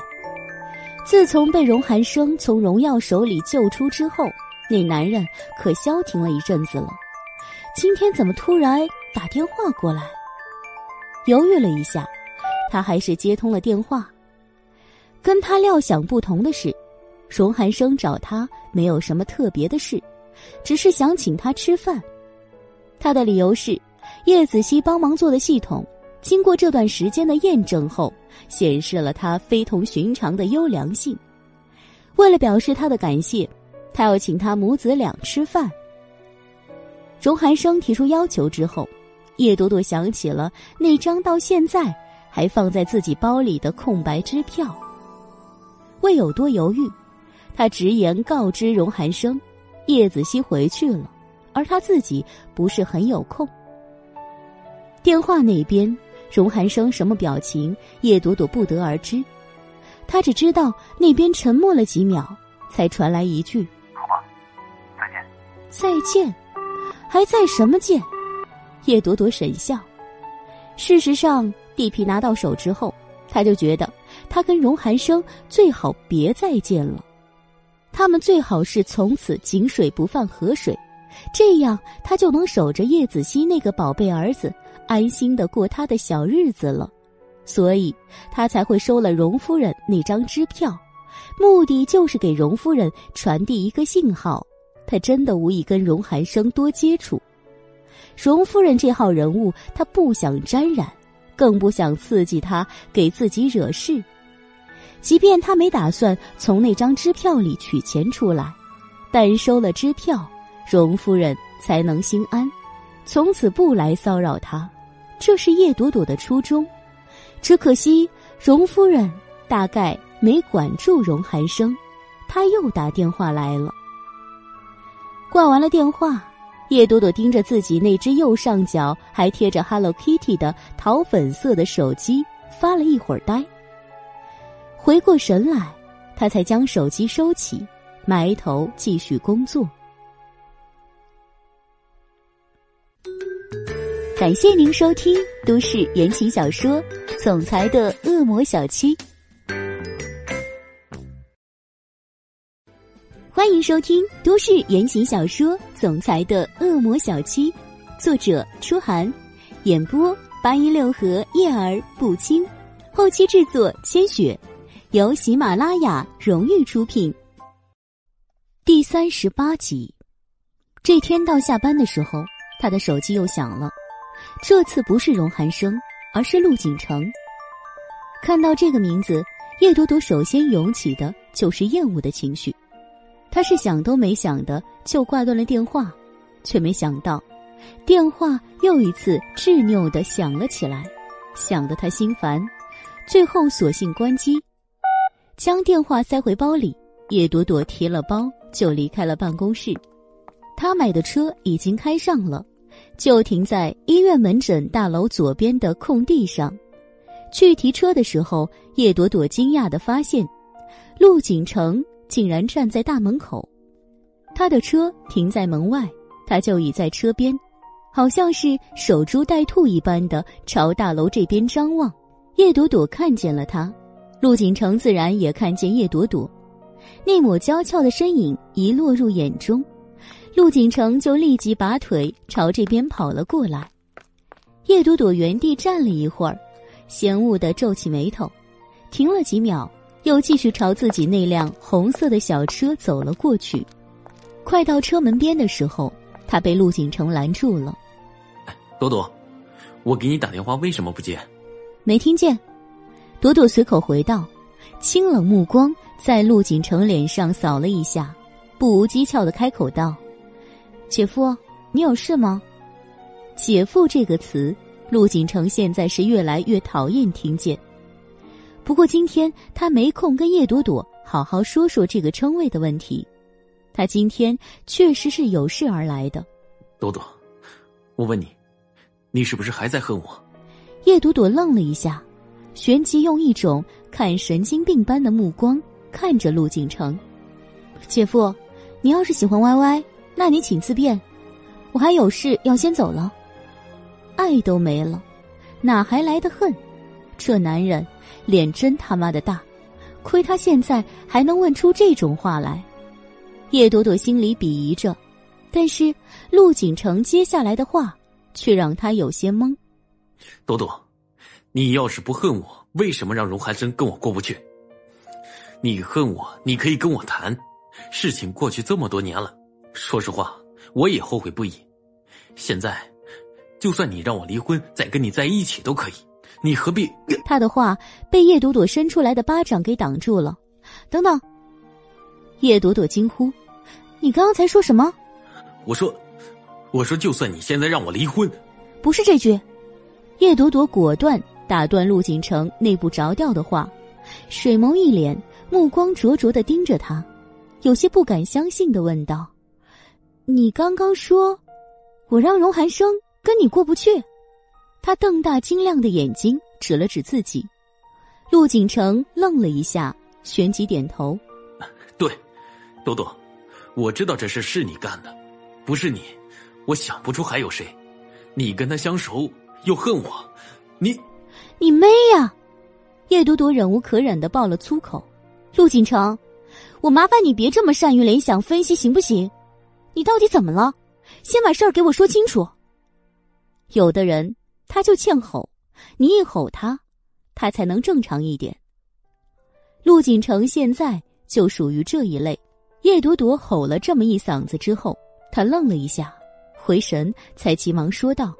S1: 自从被荣寒生从荣耀手里救出之后，那男人可消停了一阵子了。今天怎么突然打电话过来？犹豫了一下。他还是接通了电话。跟他料想不同的是，荣寒生找他没有什么特别的事，只是想请他吃饭。他的理由是，叶子熙帮忙做的系统，经过这段时间的验证后，显示了他非同寻常的优良性。为了表示他的感谢，他要请他母子俩吃饭。荣寒生提出要求之后，叶朵朵想起了那张到现在。还放在自己包里的空白支票。未有多犹豫，他直言告知荣寒生，叶子熙回去了，而他自己不是很有空。电话那边，荣寒生什么表情，叶朵朵不得而知。他只知道那边沉默了几秒，才传来一句：“
S6: 好吧，再见。”
S1: 再见，还在什么见？叶朵朵沈笑。事实上。地皮拿到手之后，他就觉得他跟荣寒生最好别再见了，他们最好是从此井水不犯河水，这样他就能守着叶子熙那个宝贝儿子，安心的过他的小日子了。所以，他才会收了荣夫人那张支票，目的就是给荣夫人传递一个信号：他真的无意跟荣寒生多接触。荣夫人这号人物，他不想沾染。更不想刺激他给自己惹事，即便他没打算从那张支票里取钱出来，但收了支票，荣夫人才能心安。从此不来骚扰他。这是叶朵朵的初衷。只可惜荣夫人大概没管住荣寒生，他又打电话来了。挂完了电话，叶朵朵盯着自己那只右上角还贴着 Hello Kitty 的桃粉色的手机，发了一会儿呆。回过神来，他才将手机收起，埋头继续工作。感谢您收听都市言情小说《总裁的恶魔小七》，欢迎收听都市言情小说《总裁的恶魔小七》，作者：初寒，演播：八一六合叶儿不轻，后期制作：千雪，由喜马拉雅荣誉出品。第三十八集，这天到下班的时候，他的手机又响了。这次不是荣寒生，而是陆景城。看到这个名字，叶朵朵首先涌起的就是厌恶的情绪。他是想都没想的就挂断了电话，却没想到，电话又一次执拗的响了起来，响得他心烦，最后索性关机，将电话塞回包里。叶朵朵提了包就离开了办公室。他买的车已经开上了。就停在医院门诊大楼左边的空地上。去提车的时候，叶朵朵惊讶的发现，陆景城竟然站在大门口。他的车停在门外，他就倚在车边，好像是守株待兔一般的朝大楼这边张望。叶朵朵看见了他，陆景城自然也看见叶朵朵，那抹娇俏的身影一落入眼中。陆景城就立即拔腿朝这边跑了过来，叶朵朵原地站了一会儿，嫌恶的皱起眉头，停了几秒，又继续朝自己那辆红色的小车走了过去。快到车门边的时候，他被陆景城拦住了：“
S2: 朵朵，我给你打电话，为什么不接？”
S1: 没听见。朵朵随口回道，清冷目光在陆景城脸上扫了一下，不无讥诮的开口道。姐夫，你有事吗？姐夫这个词，陆景城现在是越来越讨厌听见。不过今天他没空跟叶朵朵好好说说这个称谓的问题，他今天确实是有事而来的。
S2: 朵朵，我问你，你是不是还在恨我？
S1: 叶朵朵愣了一下，旋即用一种看神经病般的目光看着陆景城。姐夫，你要是喜欢歪歪。那你请自便，我还有事要先走了。爱都没了，哪还来的恨？这男人脸真他妈的大，亏他现在还能问出这种话来。叶朵朵心里鄙夷着，但是陆景城接下来的话却让他有些懵。
S2: 朵朵，你要是不恨我，为什么让荣寒生跟我过不去？你恨我，你可以跟我谈。事情过去这么多年了。说实话，我也后悔不已。现在，就算你让我离婚，再跟你在一起都可以。你何必？
S1: 他的话被叶朵朵伸出来的巴掌给挡住了。等等！叶朵朵惊呼：“你刚刚才说什么？”
S2: 我说：“我说，就算你现在让我离婚，
S1: 不是这句。”叶朵朵果断打断陆景城那不着调的话，水眸一脸，目光灼灼的盯着他，有些不敢相信的问道。你刚刚说，我让荣寒生跟你过不去。他瞪大晶亮的眼睛，指了指自己。陆景城愣了一下，旋即点头：“
S2: 对，朵朵，我知道这事是你干的，不是你，我想不出还有谁。你跟他相熟，又恨我，你，
S1: 你妹呀！”叶朵朵忍无可忍的爆了粗口：“陆景城，我麻烦你别这么善于联想分析，行不行？”你到底怎么了？先把事儿给我说清楚。有的人他就欠吼，你一吼他，他才能正常一点。陆锦城现在就属于这一类。叶朵朵吼了这么一嗓子之后，他愣了一下，回神才急忙说道：“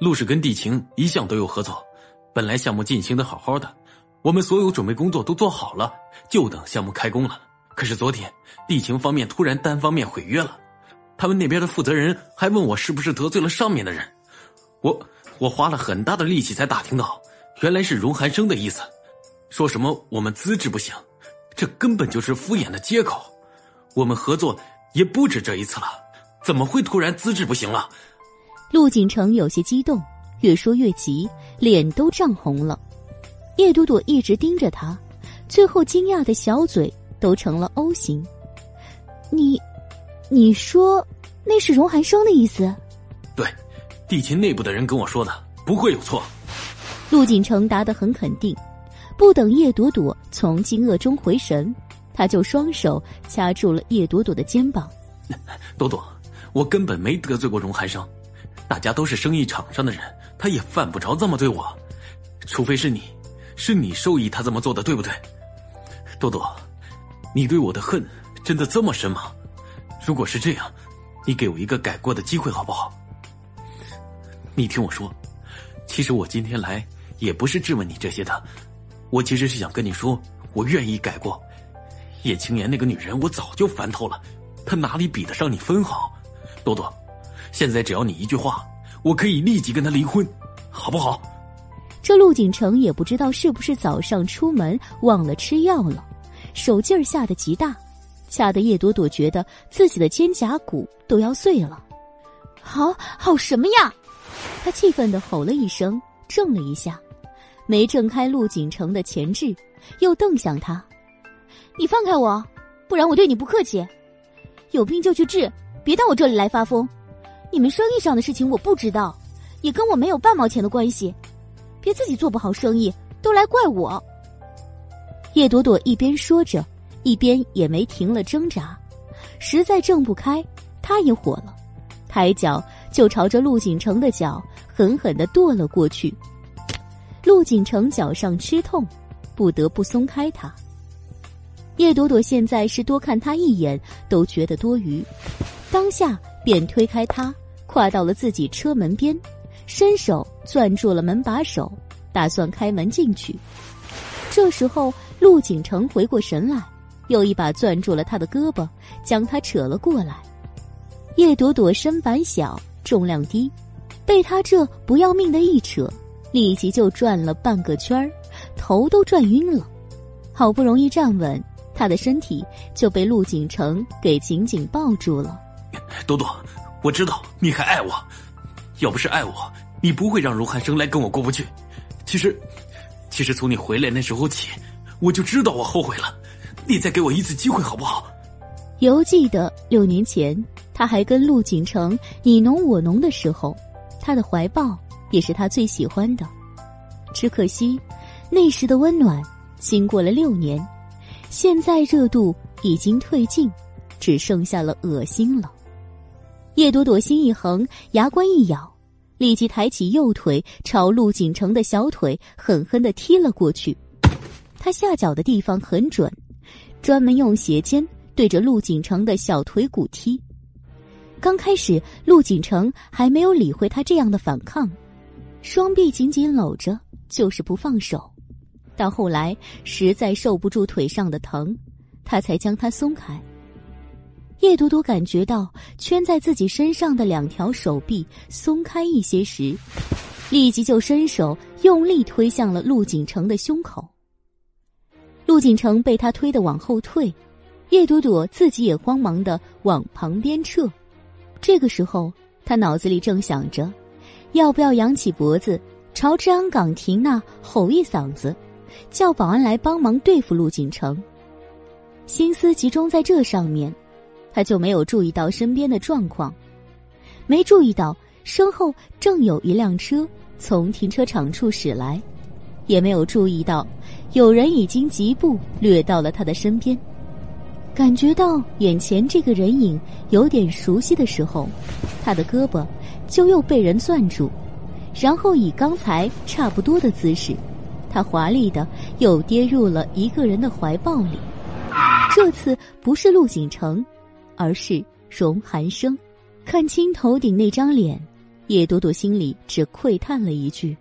S2: 陆氏跟帝晴一向都有合作，本来项目进行的好好的，我们所有准备工作都做好了，就等项目开工了。可是昨天地情方面突然单方面毁约了。”他们那边的负责人还问我是不是得罪了上面的人，我我花了很大的力气才打听到，原来是荣寒生的意思，说什么我们资质不行，这根本就是敷衍的借口。我们合作也不止这一次了，怎么会突然资质不行了？
S1: 陆景城有些激动，越说越急，脸都涨红了。叶朵朵一直盯着他，最后惊讶的小嘴都成了 O 型。你。你说那是荣寒生的意思？
S2: 对，地勤内部的人跟我说的，不会有错。
S1: 陆锦成答得很肯定。不等叶朵朵从惊愕中回神，他就双手掐住了叶朵朵的肩膀。
S2: 朵朵，我根本没得罪过荣寒生，大家都是生意场上的人，他也犯不着这么对我。除非是你，是你授意他这么做的，对不对？多多，你对我的恨真的这么深吗？如果是这样，你给我一个改过的机会好不好？你听我说，其实我今天来也不是质问你这些的，我其实是想跟你说，我愿意改过。叶青言那个女人，我早就烦透了，她哪里比得上你分毫？多多，现在只要你一句话，我可以立即跟他离婚，好不好？
S1: 这陆景城也不知道是不是早上出门忘了吃药了，手劲儿下得极大。吓得叶朵朵觉得自己的肩胛骨都要碎了，
S3: 好好什么呀！
S1: 他气愤的吼了一声，怔了一下，没挣开陆景城的钳制，又瞪向他：“
S3: 你放开我，不然我对你不客气。有病就去治，别到我这里来发疯。你们生意上的事情我不知道，也跟我没有半毛钱的关系。别自己做不好生意，都来怪我。”
S1: 叶朵朵一边说着。一边也没停了挣扎，实在挣不开，她也火了，抬脚就朝着陆景成的脚狠狠的跺了过去。陆景成脚上吃痛，不得不松开他。叶朵朵现在是多看他一眼都觉得多余，当下便推开他，跨到了自己车门边，伸手攥住了门把手，打算开门进去。这时候，陆景成回过神来。又一把攥住了他的胳膊，将他扯了过来。叶朵朵身板小，重量低，被他这不要命的一扯，立即就转了半个圈儿，头都转晕了。好不容易站稳，他的身体就被陆景成给紧紧抱住了。
S2: 朵朵，我知道你还爱我，要不是爱我，你不会让荣寒生来跟我过不去。其实，其实从你回来那时候起，我就知道我后悔了。你再给我一次机会好不好？
S1: 犹记得六年前，他还跟陆景城你侬我侬的时候，他的怀抱也是他最喜欢的。只可惜，那时的温暖，经过了六年，现在热度已经褪尽，只剩下了恶心了。叶朵朵心一横，牙关一咬，立即抬起右腿朝陆景成的小腿狠狠的踢了过去。他下脚的地方很准。专门用鞋尖对着陆景成的小腿骨踢。刚开始，陆景成还没有理会他这样的反抗，双臂紧紧搂着，就是不放手。到后来，实在受不住腿上的疼，他才将他松开。叶朵朵感觉到圈在自己身上的两条手臂松开一些时，立即就伸手用力推向了陆景成的胸口。陆景成被他推得往后退，叶朵朵自己也慌忙的往旁边撤。这个时候，他脑子里正想着，要不要扬起脖子朝治安岗亭那吼一嗓子，叫保安来帮忙对付陆景成。心思集中在这上面，他就没有注意到身边的状况，没注意到身后正有一辆车从停车场处驶来。也没有注意到，有人已经疾步掠到了他的身边。感觉到眼前这个人影有点熟悉的时候，他的胳膊就又被人攥住，然后以刚才差不多的姿势，他华丽的又跌入了一个人的怀抱里。这次不是陆景成，而是荣寒生。看清头顶那张脸，叶朵朵心里只喟叹了一句。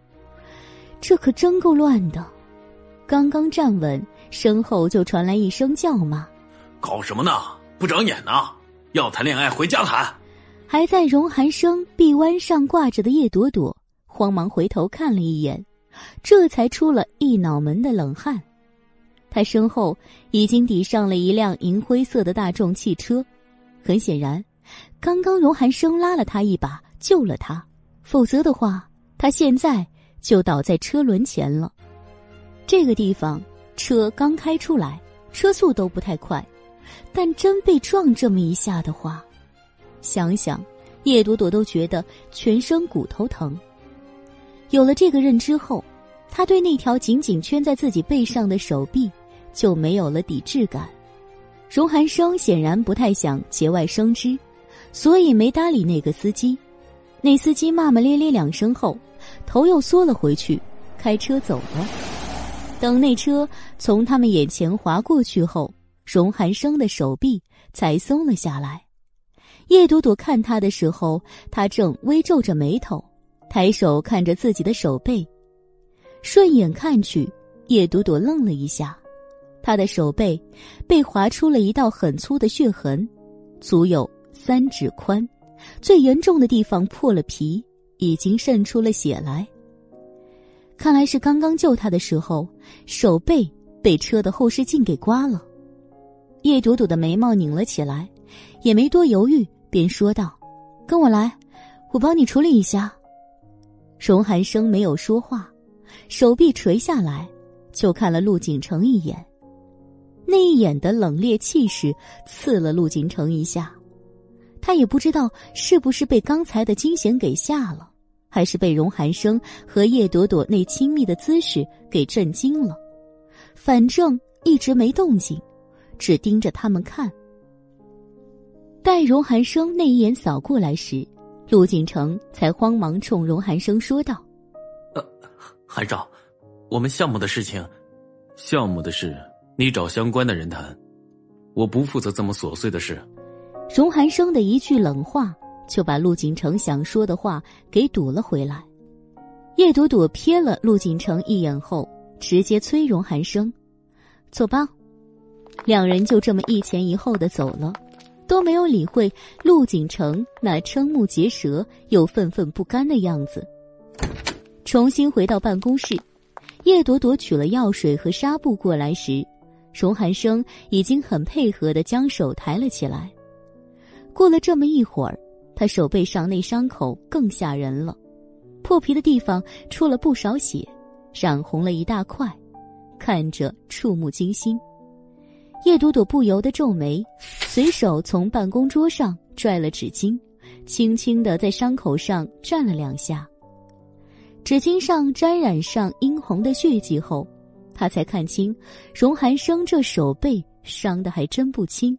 S1: 这可真够乱的！刚刚站稳，身后就传来一声叫骂：“
S2: 搞什么呢？不长眼呢！要谈恋爱回家谈。”
S1: 还在荣寒生臂弯上挂着的叶朵朵，慌忙回头看了一眼，这才出了一脑门的冷汗。他身后已经抵上了一辆银灰色的大众汽车，很显然，刚刚荣寒生拉了他一把，救了他，否则的话，他现在就倒在车轮前了。这个地方车刚开出来，车速都不太快，但真被撞这么一下的话。想想，叶朵朵都觉得全身骨头疼。有了这个认知后，他对那条紧紧圈在自己背上的手臂就没有了抵制感。荣寒生显然不太想节外生枝，所以没搭理那个司机。那司机骂骂咧咧两声后，头又缩了回去，开车走了。等那车从他们眼前划过去后，荣寒生的手臂才松了下来。叶朵朵看他的时候，他正微皱着眉头，抬手看着自己的手背，顺眼看去，叶朵朵愣了一下，他的手背被划出了一道很粗的血痕，足有三指宽，最严重的地方破了皮，已经渗出了血来。看来是刚刚救他的时候，手背被车的后视镜给刮了。叶朵朵的眉毛拧了起来，也没多犹豫。便说道：“跟我来，我帮你处理一下。”荣寒生没有说话，手臂垂下来，就看了陆景城一眼。那一眼的冷冽气势刺了陆景城一下，他也不知道是不是被刚才的惊险给吓了，还是被荣寒生和叶朵朵那亲密的姿势给震惊了。反正一直没动静，只盯着他们看。待荣寒生那一眼扫过来时，陆景城才慌忙冲荣寒生说道：“
S2: 呃，韩少，我们项目的事情，项目的事你找相关的人谈，我不负责这么琐碎的事。”
S1: 荣寒生的一句冷话，就把陆景城想说的话给堵了回来。叶朵朵瞥了陆景城一眼后，直接催荣寒生：“走吧。”两人就这么一前一后的走了。都没有理会陆景城那瞠目结舌又愤愤不甘的样子。重新回到办公室，叶朵朵取了药水和纱布过来时，荣寒生已经很配合的将手抬了起来。过了这么一会儿，他手背上那伤口更吓人了，破皮的地方出了不少血，染红了一大块，看着触目惊心。叶朵朵不由得皱眉，随手从办公桌上拽了纸巾，轻轻的在伤口上蘸了两下。纸巾上沾染上殷红的血迹后，他才看清，荣寒生这手背伤的还真不轻。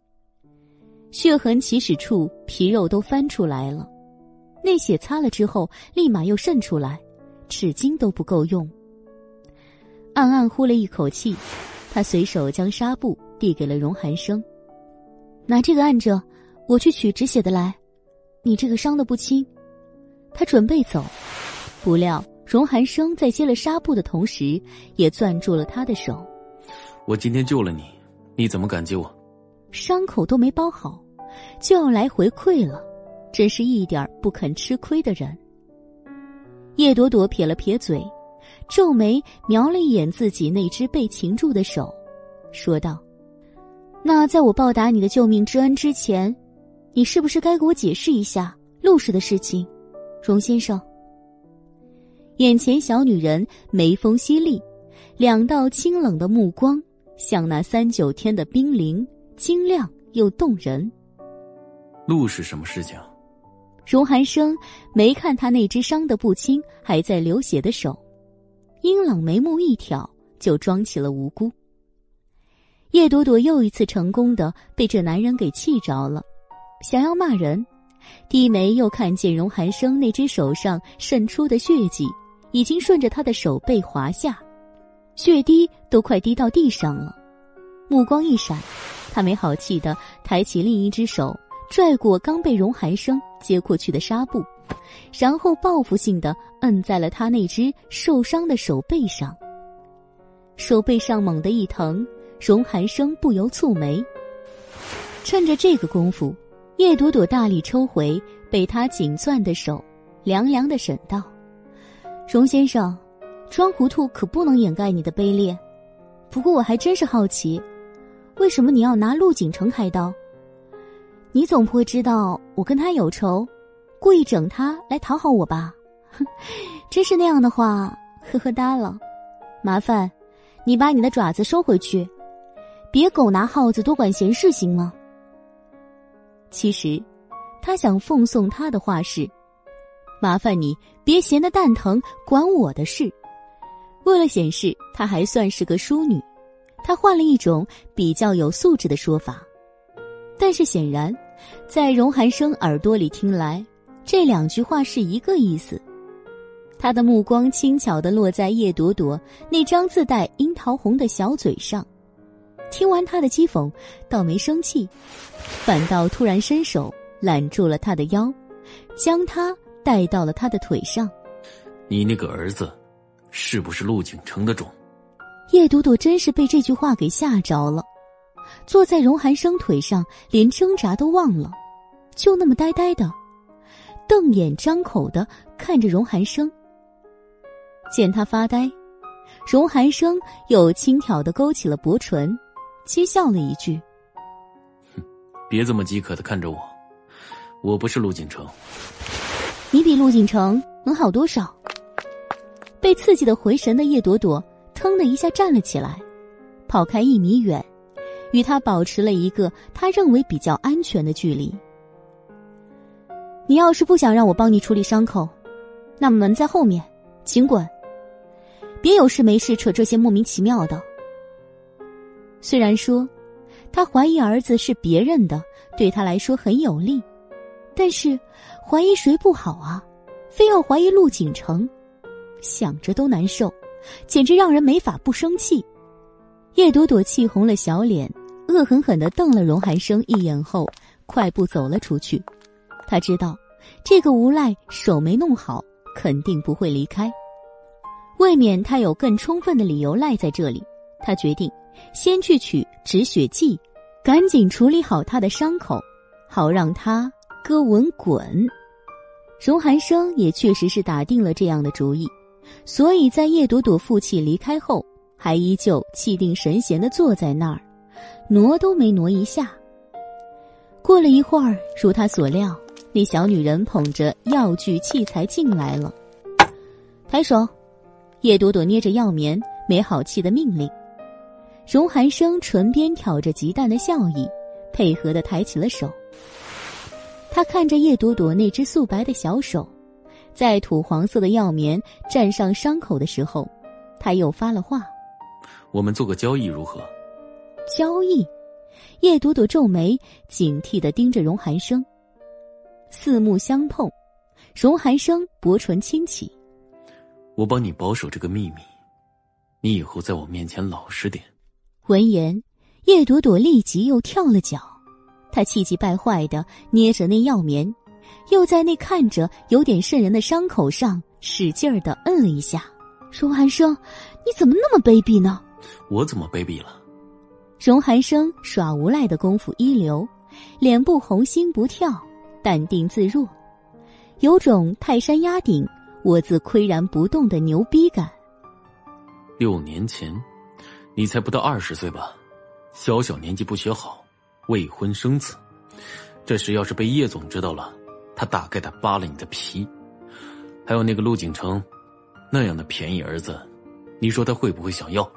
S1: 血痕起始处皮肉都翻出来了，那血擦了之后立马又渗出来，纸巾都不够用。暗暗呼了一口气，他随手将纱布。递给了荣寒生，拿这个按着，我去取止血的来。你这个伤的不轻。他准备走，不料荣寒生在接了纱布的同时，也攥住了他的手。
S2: 我今天救了你，你怎么感激我？
S1: 伤口都没包好，就要来回馈了，真是一点不肯吃亏的人。叶朵朵撇了撇嘴，皱眉瞄了一眼自己那只被擒住的手，说道。那在我报答你的救命之恩之前，你是不是该给我解释一下陆氏的事情，荣先生？眼前小女人眉峰犀利，两道清冷的目光像那三九天的冰凌，晶亮又动人。
S2: 陆是什么事情？
S1: 荣寒生没看他那只伤得不轻、还在流血的手，阴冷眉目一挑，就装起了无辜。叶朵朵又一次成功的被这男人给气着了，想要骂人，低眉又看见荣寒生那只手上渗出的血迹，已经顺着他的手背滑下，血滴都快滴到地上了。目光一闪，他没好气的抬起另一只手，拽过刚被荣寒生接过去的纱布，然后报复性的摁在了他那只受伤的手背上。手背上猛地一疼。荣寒生不由蹙眉。趁着这个功夫，叶朵朵大力抽回被他紧攥的手凉凉的审道：“荣先生，装糊涂可不能掩盖你的卑劣。不过我还真是好奇，为什么你要拿陆景城开刀？你总不会知道我跟他有仇，故意整他来讨好我吧？哼，真是那样的话，呵呵哒了。麻烦你把你的爪子收回去，别狗拿耗子多管闲事，行吗？”其实。他想奉送他的话是：“麻烦你别闲得蛋疼，管我的事。”为了显示她还算是个淑女，她换了一种比较有素质的说法。但是显然，在荣寒生耳朵里听来，这两句话是一个意思。他的目光轻巧的落在叶朵朵那张自带樱桃红的小嘴上，听完他的讥讽，倒没生气，反倒突然伸手。揽住了他的腰，将他带到了他的腿上。
S2: 你那个儿子，是不是陆景城的种？
S1: 叶朵朵真是被这句话给吓着了，坐在荣寒生腿上，连挣扎都忘了，就那么呆呆的，瞪眼张口的看着荣寒生。见他发呆，荣寒生又轻佻的勾起了薄唇，讥笑了一句：“
S2: 哼，别这么饥渴的看着我。”我不是陆景成，
S1: 你比陆景成能好多少？被刺激的回神的叶朵朵腾的一下站了起来，跑开一米远，与他保持了一个他认为比较安全的距离。你要是不想让我帮你处理伤口，那么门在后面，请滚！别有事没事扯这些莫名其妙的。虽然说，他怀疑儿子是别人的，对他来说很有利。但是，怀疑谁不好啊？非要怀疑陆景成，想着都难受，简直让人没法不生气。叶朵朵气红了小脸，恶狠狠的瞪了荣寒生一眼后，快步走了出去。他知道，这个无赖手没弄好，肯定不会离开。未免他有更充分的理由赖在这里，他决定先去取止血剂，赶紧处理好他的伤口，好让他。哥文滚！荣寒生也确实是打定了这样的主意，所以在叶朵朵负气离开后，还依旧气定神闲的坐在那儿，挪都没挪一下。过了一会儿，如他所料，那小女人捧着药具器材进来了。抬手！叶朵朵捏着药棉，没好气的命令。荣寒生唇边挑着极淡的笑意，配合的抬起了手。他看着叶朵朵那只素白的小手，在土黄色的药棉蘸上伤口的时候，他又发了话：“
S2: 我们做个交易如何？”
S1: 交易？叶朵朵皱眉，警惕的盯着荣寒生。四目相碰，荣寒生薄唇轻启：“
S2: 我帮你保守这个秘密，你以后在我面前老实点。”
S1: 闻言，叶朵朵立即又跳了脚。他气急败坏的捏着那药棉，又在那看着有点渗人的伤口上使劲儿的摁了一下。荣寒生，你怎么那么卑鄙呢？
S2: 我怎么卑鄙了？
S1: 荣寒生耍无赖的功夫一流，脸不红心不跳，淡定自若，有种泰山压顶，我自岿然不动的牛逼感。
S2: 六年前，你才不到二十岁吧？小小年纪不学好。未婚生子，这事要是被叶总知道了，他大概得扒了你的皮。还有那个陆景成，那样的便宜儿子，你说他会不会想要？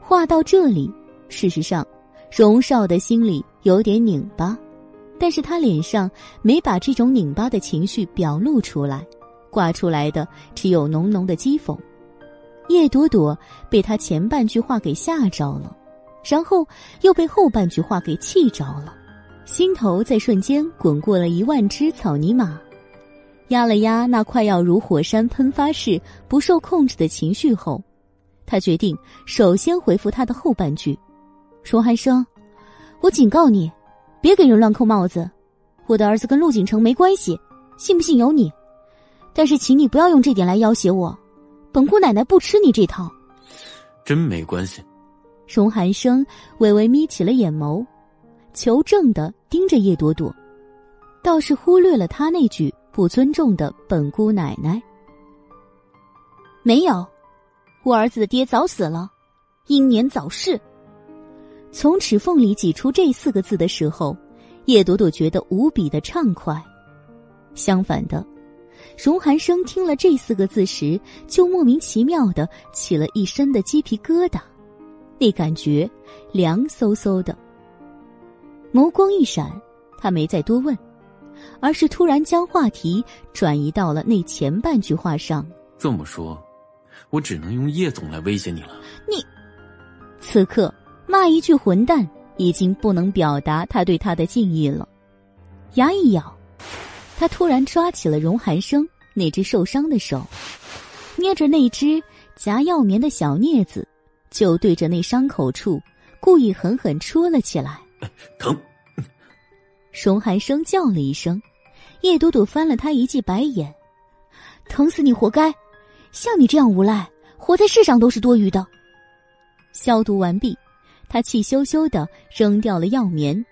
S1: 话到这里，事实上，荣少的心里有点拧巴，但是他脸上没把这种拧巴的情绪表露出来，挂出来的只有浓浓的讥讽。叶朵朵被他前半句话给吓着了。然后又被后半句话给气着了，心头在瞬间滚过了一万只草泥马，压了压那快要如火山喷发式不受控制的情绪后，他决定首先回复他的后半句：“荣寒生，我警告你，别给人乱扣帽子。我的儿子跟陆景成没关系，信不信由你。但是请你不要用这点来要挟我，本姑奶奶不吃你这套。”
S2: 真没关系。
S1: 荣寒生微微眯起了眼眸，求证的盯着叶朵朵。倒是忽略了他那句不尊重的“本姑奶奶”。
S3: 没有，我儿子的爹早死了，英年早逝。
S1: 从齿缝里挤出这四个字的时候，叶朵朵觉得无比的畅快。相反的，荣寒生听了这四个字时，就莫名其妙的起了一身的鸡皮疙瘩，那感觉凉飕飕的。眸光一闪，他没再多问，而是突然将话题转移到了那前半句话上。
S2: 这么说，我只能用叶总来威胁你了。
S3: 你，
S1: 此刻。骂一句混蛋，已经不能表达他对他的敬意了。牙一咬，他突然抓起了荣寒生那只受伤的手，捏着那只夹药棉的小镊子，就对着那伤口处故意狠狠戳了起来。
S2: 疼！
S1: 熊寒生叫了一声，叶朵朵翻了他一记白眼：“疼死你活该！像你这样无赖，活在世上都是多余的。”消毒完毕。他气羞羞的扔掉了药棉，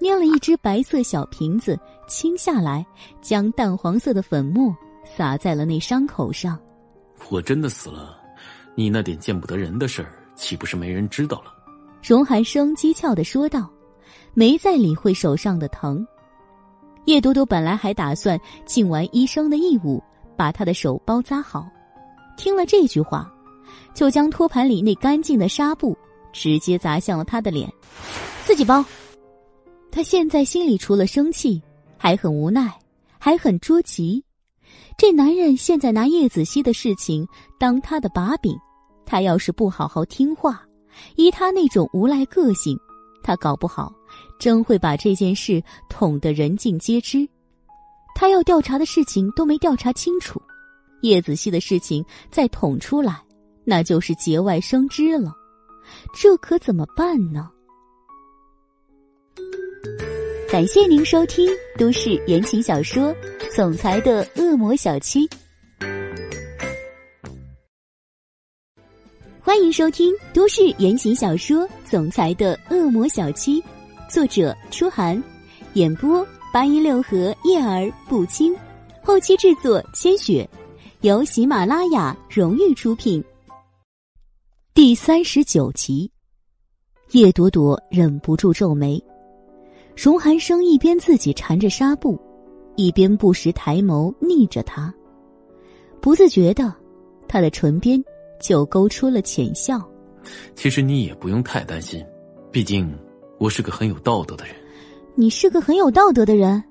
S1: 捏了一只白色小瓶子，倾下来，将淡黄色的粉末撒在了那伤口上。
S2: 我真的死了，你那点见不得人的事儿，岂不是没人知道了？
S1: 荣寒生讥诮的说道，没再理会手上的疼。叶朵朵本来还打算尽完医生的义务，把他的手包扎好，听了这句话，就将托盘里那干净的纱布。直接砸向了他的脸，
S3: 自己包。
S1: 他现在心里除了生气，还很无奈，还很着急。这男人现在拿叶子熙的事情当他的把柄，他要是不好好听话，依他那种无赖个性，他搞不好真会把这件事捅得人尽皆知。他要调查的事情都没调查清楚，叶子熙的事情再捅出来，那就是节外生枝了。这可怎么办呢？感谢您收听都市言情小说《总裁的恶魔小七》，欢迎收听都市言情小说《总裁的恶魔小七》，作者：初寒，演播：八一六和叶儿不轻，后期制作：千雪，由喜马拉雅荣誉出品。第三十九集，叶朵朵忍不住皱眉。荣寒生一边自己缠着纱布，一边不时抬眸睨着他，不自觉的，他的唇边就勾出了浅笑。
S2: 其实你也不用太担心，毕竟我是个很有道德的人。
S1: 你是个很有道德的人，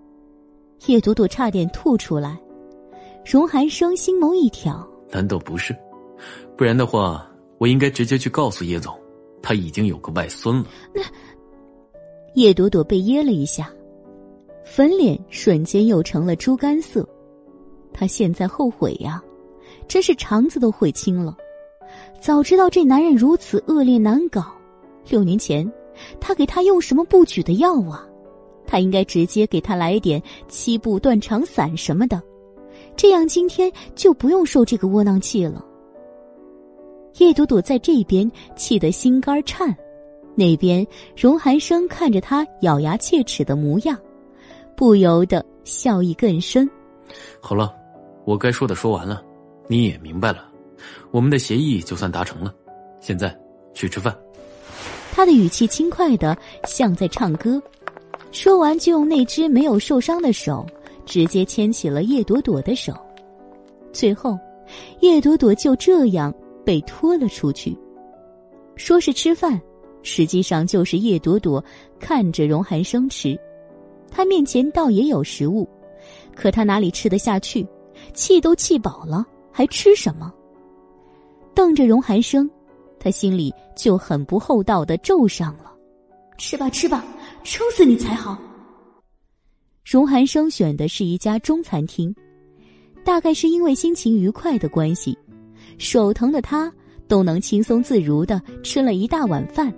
S1: 叶朵朵差点吐出来。荣寒生心眸一挑，
S2: 难道不是？不然的话。我应该直接去告诉叶总，他已经有个外孙了。
S1: 那叶朵朵被噎了一下，粉脸瞬间又成了猪肝色。他现在后悔呀，真是肠子都悔青了。早知道这男人如此恶劣难搞，六年前他给他用什么不举的药啊？他应该直接给他来一点七步断肠散什么的，这样今天就不用受这个窝囊气了。叶朵朵在这边气得心肝颤，那边荣寒生看着他咬牙切齿的模样，不由得笑意更深。
S2: 好了，我该说的说完了，你也明白了，我们的协议就算达成了，现在去吃饭。
S1: 他的语气轻快的像在唱歌，说完就用那只没有受伤的手直接牵起了叶朵朵的手，最后，叶朵朵就这样。被拖了出去，说是吃饭，实际上就是叶朵朵看着荣寒生吃。他面前倒也有食物，可他哪里吃得下去？气都气饱了，还吃什么？瞪着荣寒生，他心里就很不厚道的咒上了：“
S3: 吃吧，吃吧，撑死你才好。”
S1: 荣寒生选的是一家中餐厅，大概是因为心情愉快的关系。手疼的他都能轻松自如的吃了一大碗饭，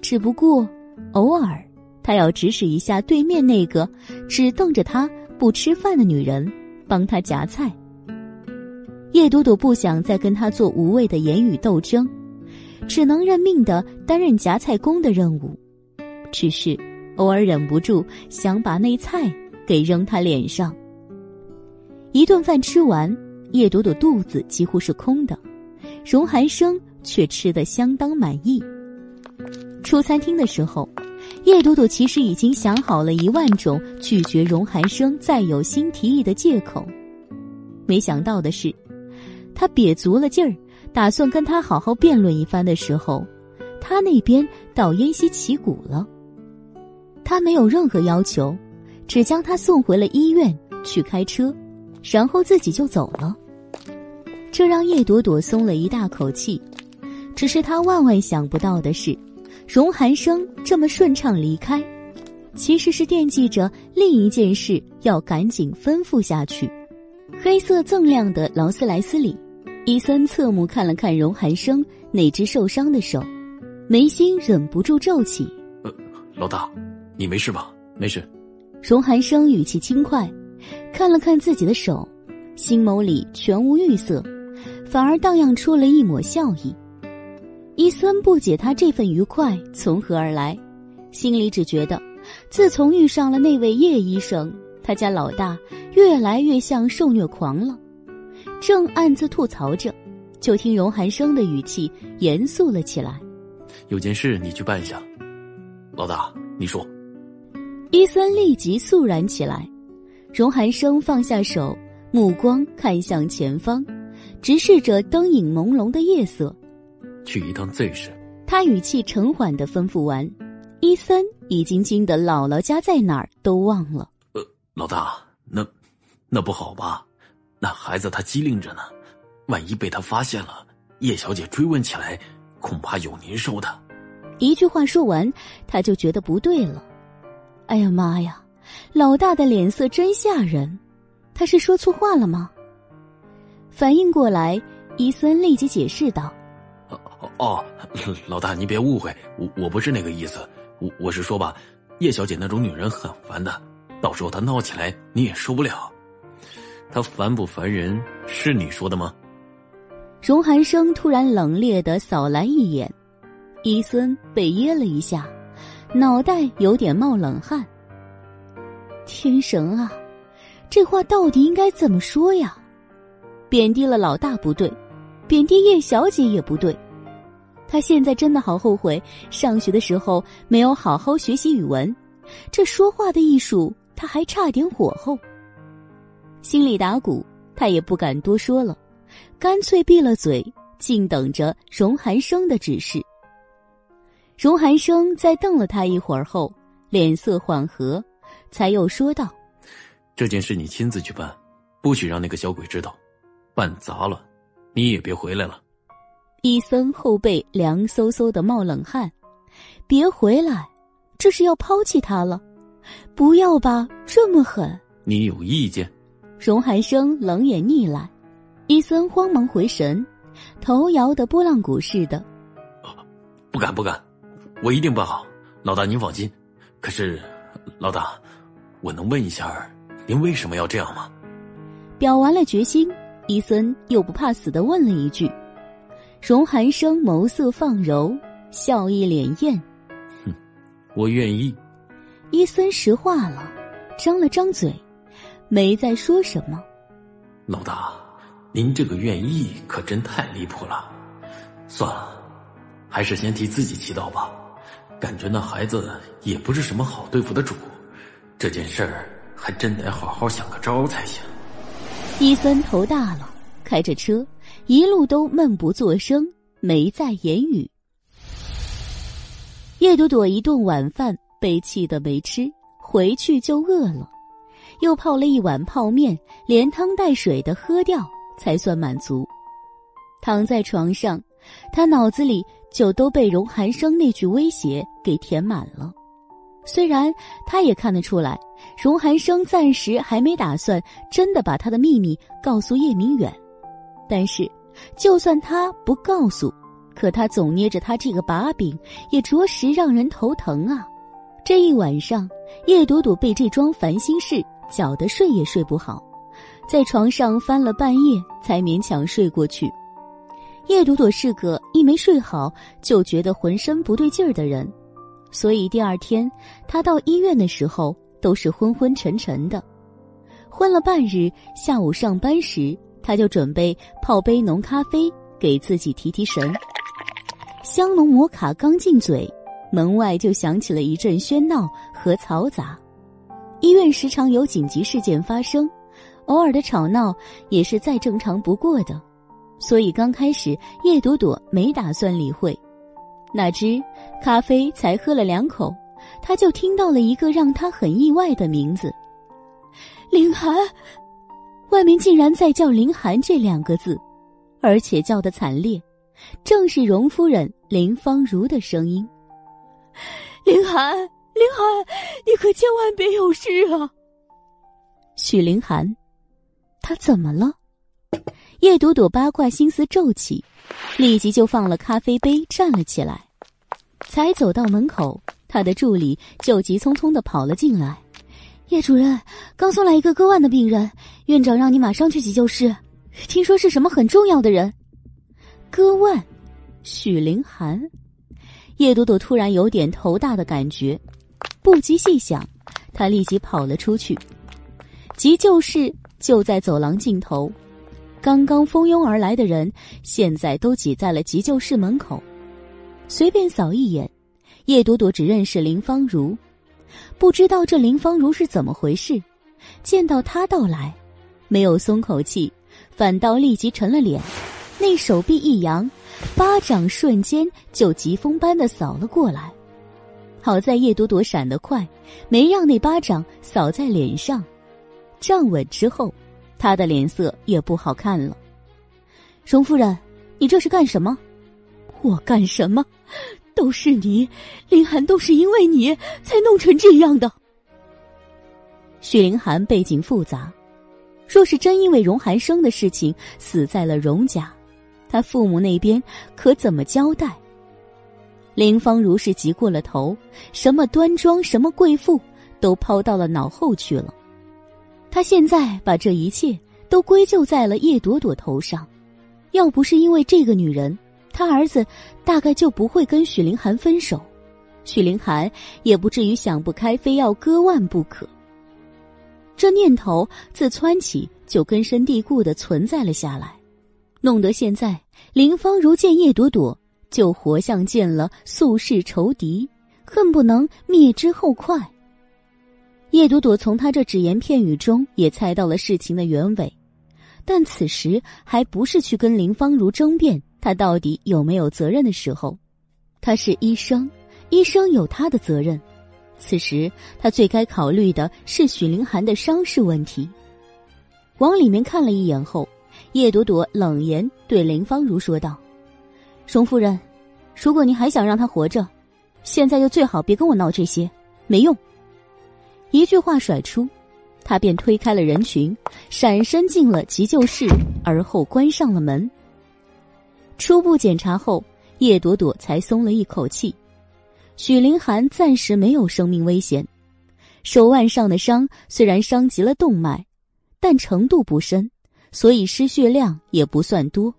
S1: 只不过偶尔他要指使一下对面那个只瞪着他不吃饭的女人，帮他夹菜。叶朵朵不想再跟他做无谓的言语斗争，只能认命的担任夹菜工的任务，只是偶尔忍不住想把那菜给扔他脸上。一顿饭吃完，叶朵朵肚子几乎是空的，荣寒生却吃得相当满意。出餐厅的时候，叶朵朵其实已经想好了一万种拒绝荣寒生再有新提议的借口，没想到的是，他瘪足了劲儿，打算跟他好好辩论一番的时候，他那边倒偃息旗鼓了。他没有任何要求，只将他送回了医院去开车，然后自己就走了。这让叶朵朵松了一大口气。只是他万万想不到的是，荣寒生这么顺畅离开，其实是惦记着另一件事要赶紧吩咐下去。黑色锃亮的劳斯莱斯里，伊森侧目看了看荣寒生那只受伤的手，眉心忍不住皱起。
S2: 呃，老大。你没事吧？
S5: 没事。
S1: 荣寒生语气轻快，看了看自己的手，心眸里全无欲色，反而荡漾出了一抹笑意。伊森不解他这份愉快从何而来，心里只觉得，自从遇上了那位叶医生，他家老大越来越像受虐狂了。正暗自吐槽着，就听荣寒生的语气严肃了起来：“
S2: 有件事你去办一下，老大，你说。”
S1: 伊森立即肃然起来，荣寒生放下手，目光看向前方，直视着灯影朦胧的夜色。
S2: 去一趟 Z 市。
S1: 他语气沉缓的吩咐完，伊森已经惊得姥姥家在哪儿都忘了。
S2: 呃，老大，那那不好吧？那孩子他机灵着呢，万一被他发现了，叶小姐追问起来，恐怕有您受的。
S1: 一句话说完，他就觉得不对了。哎呀妈呀！老大的脸色真吓人，他是说错话了吗？反应过来，伊森立即解释道：“
S2: 哦哦，老大，您别误会，我我不是那个意思，我我是说吧，叶小姐那种女人很烦的，到时候她闹起来你也受不了。他烦不烦人是你说的吗？”
S1: 荣寒生突然冷冽的扫来一眼，伊森被噎了一下。脑袋有点冒冷汗。天神啊，这话到底应该怎么说呀？贬低了老大不对，贬低叶小姐也不对。他现在真的好后悔，上学的时候没有好好学习语文，这说话的艺术他还差点火候。心里打鼓，他也不敢多说了，干脆闭了嘴，静等着荣寒生的指示。荣寒生在瞪了他一会儿后，脸色缓和，才又说道：“
S2: 这件事你亲自去办，不许让那个小鬼知道。办砸了，你也别回来了。”
S1: 伊森后背凉飕飕的冒冷汗，“别回来，这是要抛弃他了？不要吧，这么狠！”
S2: 你有意见？
S1: 荣寒生冷眼睨来，伊森慌忙回神，头摇得拨浪鼓似的：“
S2: 不敢，不敢。”我一定办好，老大您放心。可是，老大，我能问一下，您为什么要这样吗？
S1: 表完了决心，伊森又不怕死的问了一句。荣寒生眸色放柔，笑意敛艳。
S2: 哼，我愿意。
S1: 伊森石化了，张了张嘴，没再说什么。
S2: 老大，您这个愿意可真太离谱了。算了，还是先替自己祈祷吧。感觉那孩子也不是什么好对付的主，这件事儿还真得好好想个招才行。
S1: 伊森头大了，开着车一路都闷不作声，没再言语。叶朵朵一顿晚饭被气得没吃，回去就饿了，又泡了一碗泡面，连汤带水的喝掉，才算满足。躺在床上，他脑子里。就都被荣寒生那句威胁给填满了。虽然他也看得出来，荣寒生暂时还没打算真的把他的秘密告诉叶明远，但是，就算他不告诉，可他总捏着他这个把柄，也着实让人头疼啊。这一晚上，叶朵朵被这桩烦心事搅得睡也睡不好，在床上翻了半夜，才勉强睡过去。叶朵朵是个一没睡好就觉得浑身不对劲儿的人，所以第二天她到医院的时候都是昏昏沉沉的。昏了半日，下午上班时，她就准备泡杯浓咖啡给自己提提神。香浓摩卡刚进嘴，门外就响起了一阵喧闹和嘈杂。医院时常有紧急事件发生，偶尔的吵闹也是再正常不过的，所以刚开始叶朵朵没打算理会。哪知咖啡才喝了两口，他就听到了一个让他很意外的名字。林寒，外面竟然在叫林寒这两个字，而且叫的惨烈，正是荣夫人林芳如的声音。林寒，林寒，你可千万别有事啊！许林寒，他怎么了？叶朵朵八卦心思骤起，立即就放了咖啡杯，站了起来。才走到门口，他的助理就急匆匆的跑了进来。叶主任刚送来一个割腕的病人，院长让你马上去急救室。听说是什么很重要的人。割腕，许凌寒。叶朵朵突然有点头大的感觉，不及细想，他立即跑了出去。急救室就在走廊尽头，刚刚蜂拥而来的人现在都挤在了急救室门口。随便扫一眼，叶朵朵只认识林芳如。不知道这林芳如是怎么回事，见到他到来，没有松口气，反倒立即沉了脸，那手臂一扬，巴掌瞬间就疾风般的扫了过来。好在叶朵朵闪得快，没让那巴掌扫在脸上。站稳之后，他的脸色也不好看了。荣夫人，你这是干什么？我干什么？都是你，林寒，都是因为你才弄成这样的。许凌寒背景复杂，若是真因为荣寒生的事情死在了荣家，他父母那边可怎么交代？林芳如是急过了头，什么端庄，什么贵妇，都抛到了脑后去了。他现在把这一切都归咎在了叶朵朵头上，要不是因为这个女人。他儿子大概就不会跟许凌寒分手，许凌寒也不至于想不开，非要割腕不可。这念头自窜起就根深蒂固的存在了下来，弄得现在林芳如见叶朵朵，就活像见了宿世仇敌，恨不能灭之后快。叶朵朵从他这只言片语中也猜到了事情的原委，但此时还不是去跟林芳如争辩。他到底有没有责任的时候，他是医生，医生有他的责任。此时他最该考虑的是许凌寒的伤势问题。往里面看了一眼后，叶朵朵冷言对林芳如说道：“荣夫人，如果你还想让他活着，现在就最好别跟我闹这些，没用。”一句话甩出，他便推开了人群，闪身进了急救室，而后关上了门。初步检查后，叶朵朵才松了一口气。许凌寒暂时没有生命危险，手腕上的伤虽然伤及了动脉，但程度不深，所以失血量也不算多。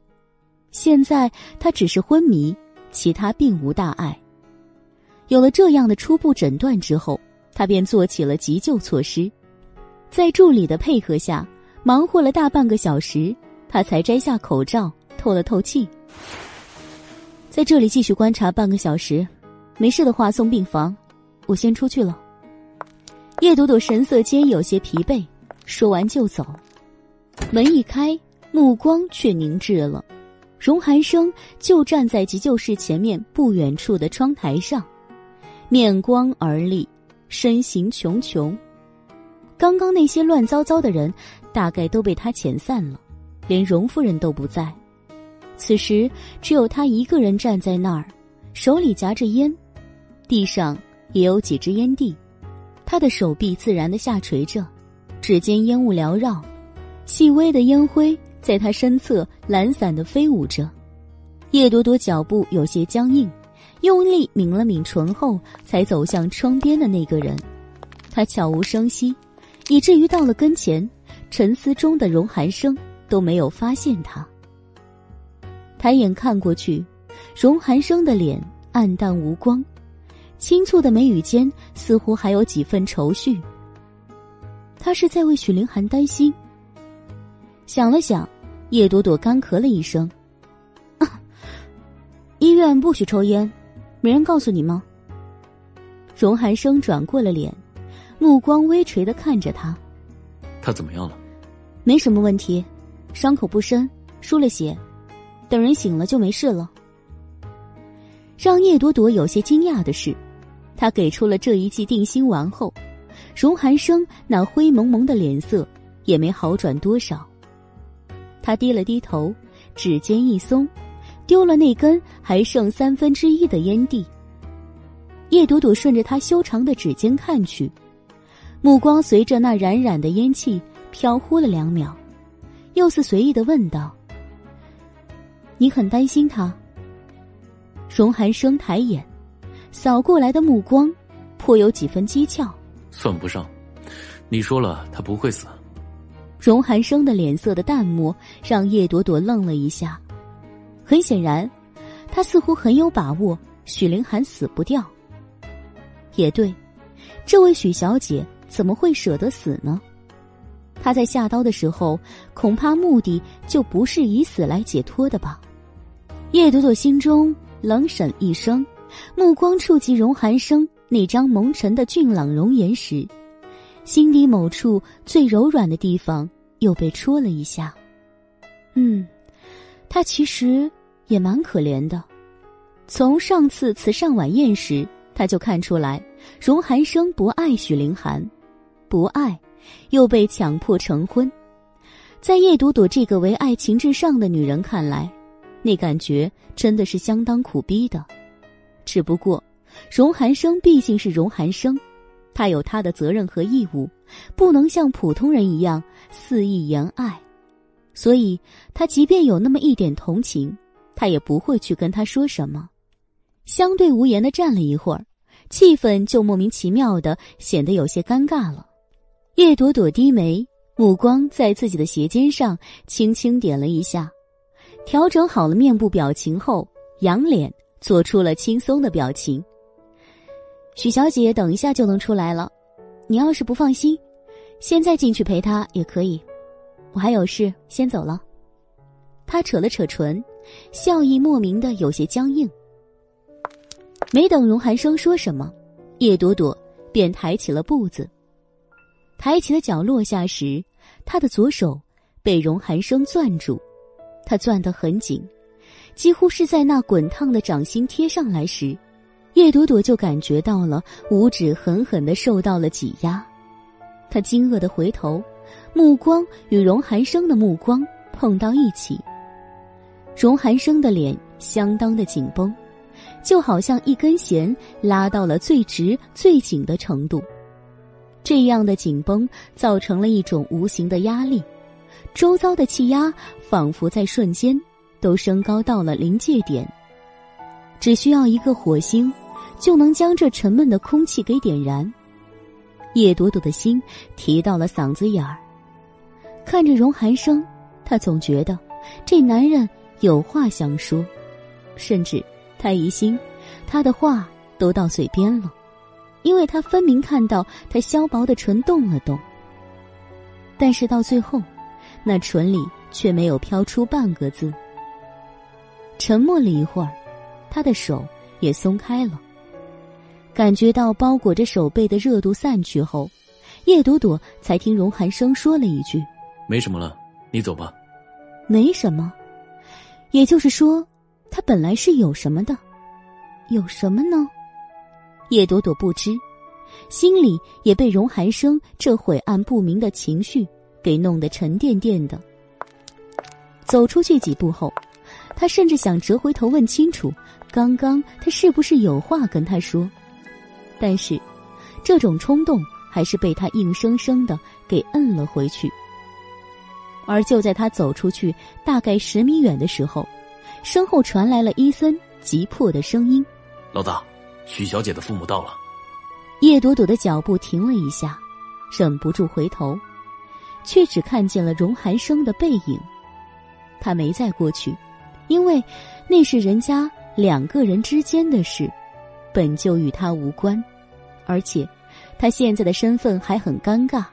S1: 现在他只是昏迷，其他并无大碍。有了这样的初步诊断之后，他便做起了急救措施。在助理的配合下，忙活了大半个小时，他才摘下口罩，透了透气。在这里继续观察半个小时，没事的话送病房。我先出去了。叶朵朵神色间有些疲惫，说完就走。门一开，目光却凝滞了。荣寒生就站在急救室前面不远处的窗台上，面光而立，身形茕茕。刚刚那些乱糟糟的人，大概都被他遣散了，连荣夫人都不在。此时只有他一个人站在那儿，手里夹着烟，地上也有几支烟蒂，他的手臂自然的下垂着，指尖烟雾缭绕，细微的烟灰在他身侧懒散的飞舞着。叶朵朵脚步有些僵硬，用力抿了抿唇后，才走向窗边的那个人。他悄无声息，以至于到了跟前，沉思中的荣寒生都没有发现他。抬眼看过去，荣寒生的脸暗淡无光，轻蹙的眉宇间似乎还有几分愁绪，他是在为许凌寒担心。想了想，叶朵朵干咳了一声：“医院不许抽烟，没人告诉你吗？”荣寒生转过了脸，目光微垂的看着他：“
S2: 他怎么样了？
S1: 没什么问题，伤口不深，输了血，等人醒了就没事了。”让叶朵朵有些惊讶的是，他给出了这一剂定心丸后，荣寒生那灰蒙蒙的脸色也没好转多少。他低了低头，指尖一松，丢了那根还剩三分之一的烟蒂。叶朵朵顺着他修长的指尖看去，目光随着那冉冉的烟气飘忽了两秒，又似随意的问道：“你很担心他？”荣寒生抬眼，扫过来的目光，颇有几分讥诮。
S2: 算不上，你说了他不会死。
S1: 荣寒生的脸色的淡漠让叶朵朵愣了一下。很显然，他似乎很有把握许凌寒死不掉。也对，这位许小姐怎么会舍得死呢？她在下刀的时候，恐怕目的就不是以死来解脱的吧？叶朵朵心中。冷沈一声，目光触及荣寒生那张蒙尘的俊朗容颜时，心底某处最柔软的地方又被戳了一下。嗯，他其实也蛮可怜的。从上次慈善晚宴时，他就看出来，荣寒生不爱许凌寒，不爱，又被强迫成婚。在叶朵朵这个为爱情至上的女人看来。那感觉真的是相当苦逼的，只不过，荣寒生毕竟是荣寒生，他有他的责任和义务，不能像普通人一样肆意言爱，所以他即便有那么一点同情，他也不会去跟他说什么。相对无言的站了一会儿，气氛就莫名其妙的显得有些尴尬了。叶朵朵低眉，目光在自己的鞋尖上轻轻点了一下。调整好了面部表情后，仰脸做出了轻松的表情。许小姐等一下就能出来了，你要是不放心，现在进去陪她也可以。我还有事，先走了。他扯了扯唇，笑意莫名的有些僵硬。没等荣寒生说什么，叶朵朵便抬起了步子。抬起的脚落下时，他的左手被荣寒生攥住。他攥得很紧，几乎是在那滚烫的掌心贴上来时，叶朵朵就感觉到了五指狠狠的受到了挤压。她惊愕的回头，目光与荣寒生的目光碰到一起。荣寒生的脸相当的紧绷，就好像一根弦拉到了最直最紧的程度。这样的紧绷造成了一种无形的压力。周遭的气压仿佛在瞬间都升高到了临界点，只需要一个火星，就能将这沉闷的空气给点燃。叶朵朵的心提到了嗓子眼儿，看着荣寒生，他总觉得这男人有话想说，甚至他疑心他的话都到嘴边了，因为他分明看到他削薄的唇动了动，但是到最后。那唇里却没有飘出半个字。沉默了一会儿，他的手也松开了。感觉到包裹着手背的热度散去后，叶朵朵才听荣寒生说了一句：“
S2: 没什么了，你走吧。”
S1: 没什么，也就是说，他本来是有什么的，有什么呢？叶朵朵不知，心里也被荣寒生这晦暗不明的情绪。给弄得沉甸甸的。走出去几步后，他甚至想折回头问清楚，刚刚他是不是有话跟他说，但是，这种冲动还是被他硬生生的给摁了回去。而就在他走出去大概十米远的时候，身后传来了伊森急迫的声音：“
S2: 老大，许小姐的父母到了。”
S1: 叶朵朵的脚步停了一下，忍不住回头。却只看见了荣寒生的背影，他没再过去，因为那是人家两个人之间的事，本就与他无关，而且他现在的身份还很尴尬，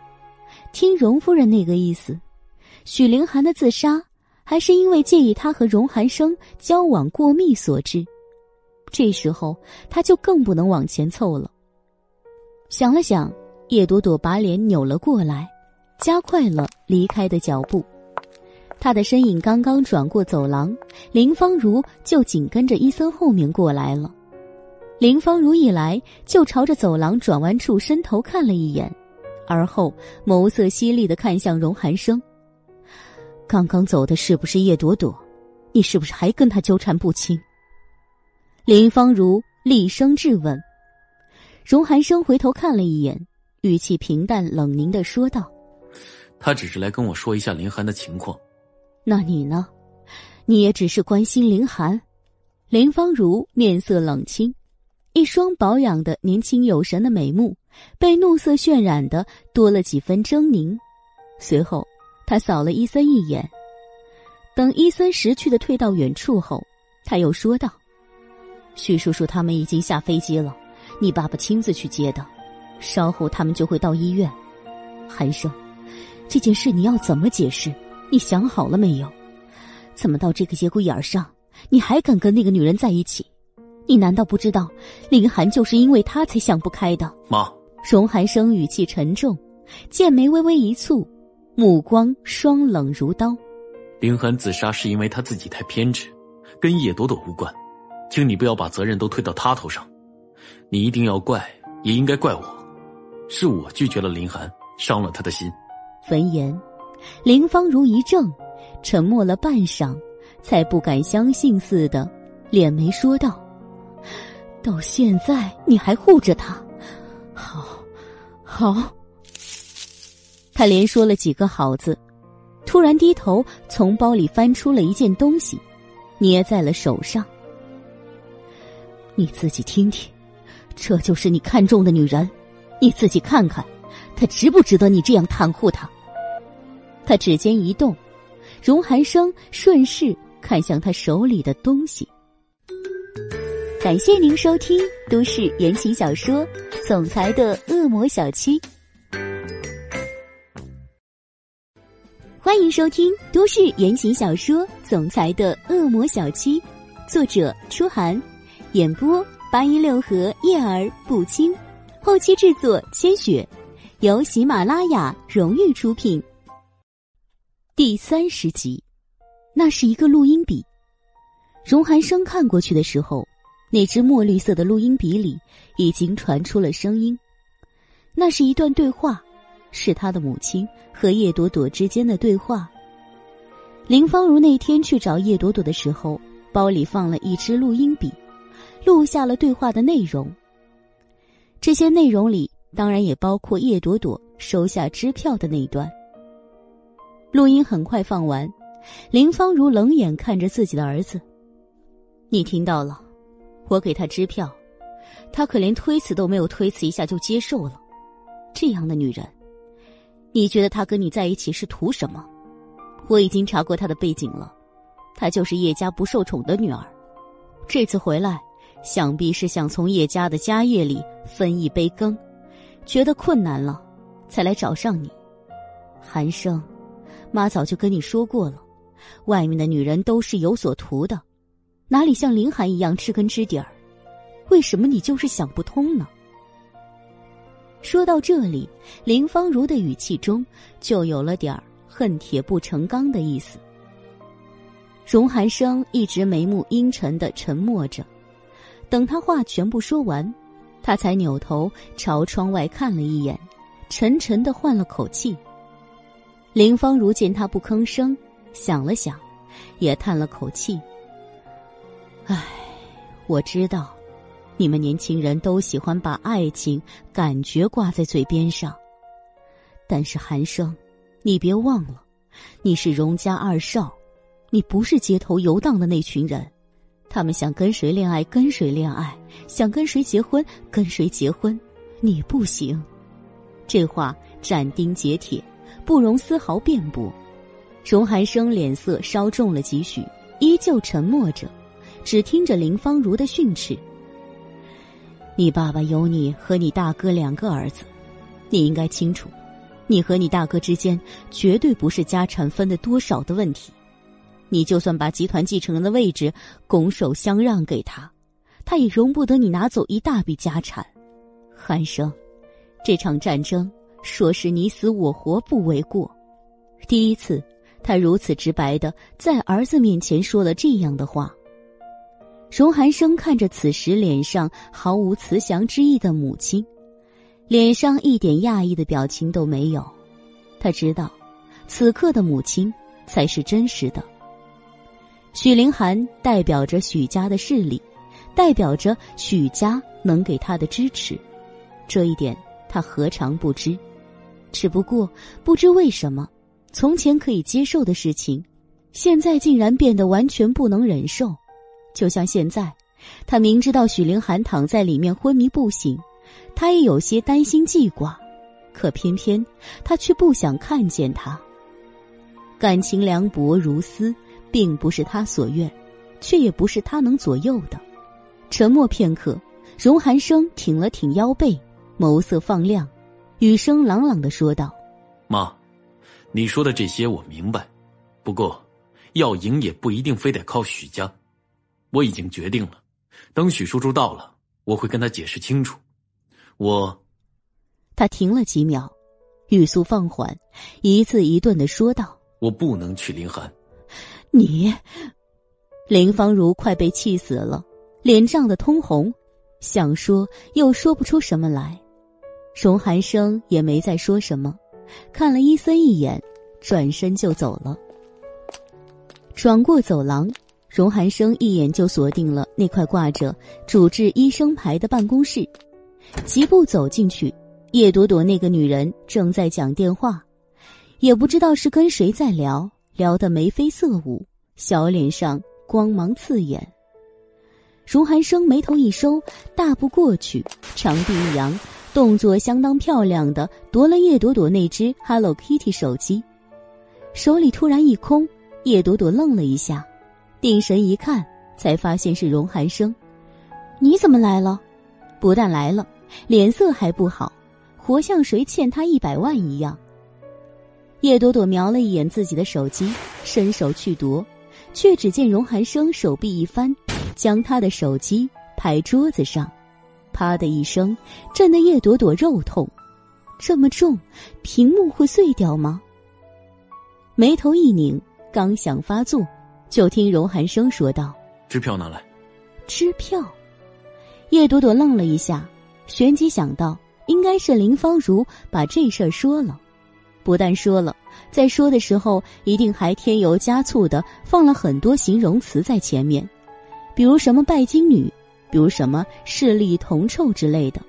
S1: 听荣夫人那个意思，许凌寒的自杀还是因为介意他和荣寒生交往过密所致。这时候他就更不能往前凑了。想了想，叶朵朵把脸扭了过来，加快了离开的脚步。他的身影刚刚转过走廊，林芳如就紧跟着伊森后面过来了。林芳如一来就朝着走廊转弯处伸头看了一眼。而后，眸色犀利的看向荣寒生。刚刚走的是不是叶朵朵？你是不是还跟他纠缠不清？林芳如厉声质问。荣寒生回头看了一眼，语气平淡冷凝的说道：“
S2: 他只是来跟我说一下林寒的情况。
S1: 那你呢？你也只是关心林寒。”林芳如面色冷清，一双保养的年轻有神的美目。被怒色渲染的多了几分狰狞，随后他扫了伊森一眼。等伊森识趣的退到远处后，他又说道：“许叔叔他们已经下飞机了，你爸爸亲自去接的，稍后他们就会到医院。韩生，这件事你要怎么解释？你想好了没有？怎么到这个节骨眼上，你还敢跟那个女人在一起？你难道不知道，林寒就是因为他才想不开的？
S2: 妈。”
S1: 荣寒生语气沉重，剑眉微微一蹙，目光双冷如刀。
S2: 林寒自杀是因为他自己太偏执，跟叶朵朵无关，请你不要把责任都推到他头上。你一定要怪，也应该怪我，是我拒绝了林寒，伤了他的心。
S1: 闻言，林芳如一怔，沉默了半晌，才不敢相信似的，敛眉说道：“到现在你还护着他？”好，好。他连说了几个“好”字，突然低头从包里翻出了一件东西，捏在了手上。你自己听听，这就是你看中的女人，你自己看看，她值不值得你这样袒护她？他指尖一动，荣寒生顺势看向他手里的东西。感谢您收听都市言情小说《总裁的恶魔小七》，欢迎收听都市言情小说《总裁的恶魔小七》，作者：初寒，演播：八一六和叶儿不轻，后期制作：千雪，由喜马拉雅荣誉出品。第三十集，那是一个录音笔，荣寒生看过去的时候。那只墨绿色的录音笔里已经传出了声音，那是一段对话，是他的母亲和叶朵朵之间的对话。林芳如那天去找叶朵朵的时候，包里放了一支录音笔，录下了对话的内容。这些内容里当然也包括叶朵朵收下支票的那一段。录音很快放完，林芳如冷眼看着自己的儿子：“你听到了。”我给他支票，他可连推辞都没有推辞一下就接受了。这样的女人，你觉得她跟你在一起是图什么？我已经查过她的背景了，她就是叶家不受宠的女儿。这次回来，想必是想从叶家的家业里分一杯羹，觉得困难了，才来找上你。寒生，妈早就跟你说过了，外面的女人都是有所图的。哪里像林寒一样知根知底儿？为什么你就是想不通呢？说到这里，林芳如的语气中就有了点儿恨铁不成钢的意思。荣寒生一直眉目阴沉的沉默着，等他话全部说完，他才扭头朝窗外看了一眼，沉沉的换了口气。林芳如见他不吭声，想了想，也叹了口气。唉，我知道，你们年轻人都喜欢把爱情、感觉挂在嘴边上。但是韩生，你别忘了，你是荣家二少，你不是街头游荡的那群人。他们想跟谁恋爱跟谁恋爱，想跟谁结婚跟谁结婚，你不行。这话斩钉截铁，不容丝毫辩驳。荣寒生脸色稍重了几许，依旧沉默着。只听着林芳如的训斥：“你爸爸有你和你大哥两个儿子，你应该清楚，你和你大哥之间绝对不是家产分的多少的问题。你就算把集团继承人的位置拱手相让给他，他也容不得你拿走一大笔家产。寒生，这场战争说是你死我活不为过。第一次，他如此直白的在儿子面前说了这样的话。荣寒生看着此时脸上毫无慈祥之意的母亲，脸上一点讶异的表情都没有。他知道，此刻的母亲才是真实的。许凌寒代表着许家的势力，代表着许家能给他的支持，这一点他何尝不知？只不过不知为什么，从前可以接受的事情，现在竟然变得完全不能忍受。就像现在，他明知道许凌寒躺在里面昏迷不醒，他也有些担心记挂，可偏偏他却不想看见他。感情凉薄如斯。并不是他所愿，却也不是他能左右的。沉默片刻，荣寒生挺了挺腰背，眸色放亮，语声朗朗的说道：“
S2: 妈，你说的这些我明白，不过要赢也不一定非得靠许家。我已经决定了，等许叔叔到了，我会跟他解释清楚。我……”
S1: 他停了几秒，语速放缓，一字一顿的说道：“
S2: 我不能娶林寒。”
S1: 你，林芳如快被气死了，脸涨得通红，想说又说不出什么来。荣寒生也没再说什么，看了伊森一眼，转身就走了。转过走廊，荣寒生一眼就锁定了那块挂着主治医生牌的办公室，疾步走进去，叶朵朵那个女人正在讲电话，也不知道是跟谁在聊。聊得眉飞色舞，小脸上光芒刺眼。荣寒生眉头一收，大步过去，长臂一扬，动作相当漂亮的夺了叶朵朵那只 Hello Kitty 手机。手里突然一空，叶朵朵愣了一下，定神一看，才发现是荣寒生。你怎么来了？不但来了，脸色还不好，活像谁欠他一百万一样。叶朵朵瞄了一眼自己的手机，伸手去夺，却只见荣寒生手臂一翻，将他的手机拍桌子上，啪的一声，震得叶朵朵肉痛。这么重，屏幕会碎掉吗？眉头一拧，刚想发作，就听荣寒生说道：“
S2: 支票拿来。”
S1: 支票。叶朵朵愣了一下，旋即想到，应该是林芳如把这事儿说了。不但说了，在说的时候一定还添油加醋的放了很多形容词在前面，比如什么拜金女，比如什么势力铜臭之类的。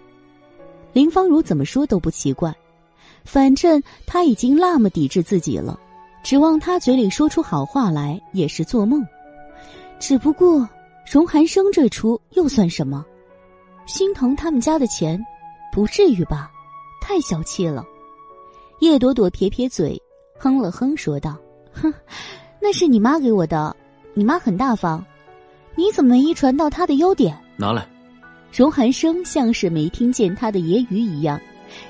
S1: 林芳如怎么说都不奇怪，反正他已经那么抵制自己了，指望他嘴里说出好话来也是做梦。只不过荣寒生这出又算什么？心疼他们家的钱，不至于吧？太小气了。叶朵朵撇撇嘴，哼了哼，说道：“哼，那是你妈给我的，你妈很大方，你怎么没遗传到她的优点？”
S2: 拿来。
S1: 荣寒生像是没听见他的揶揄一样，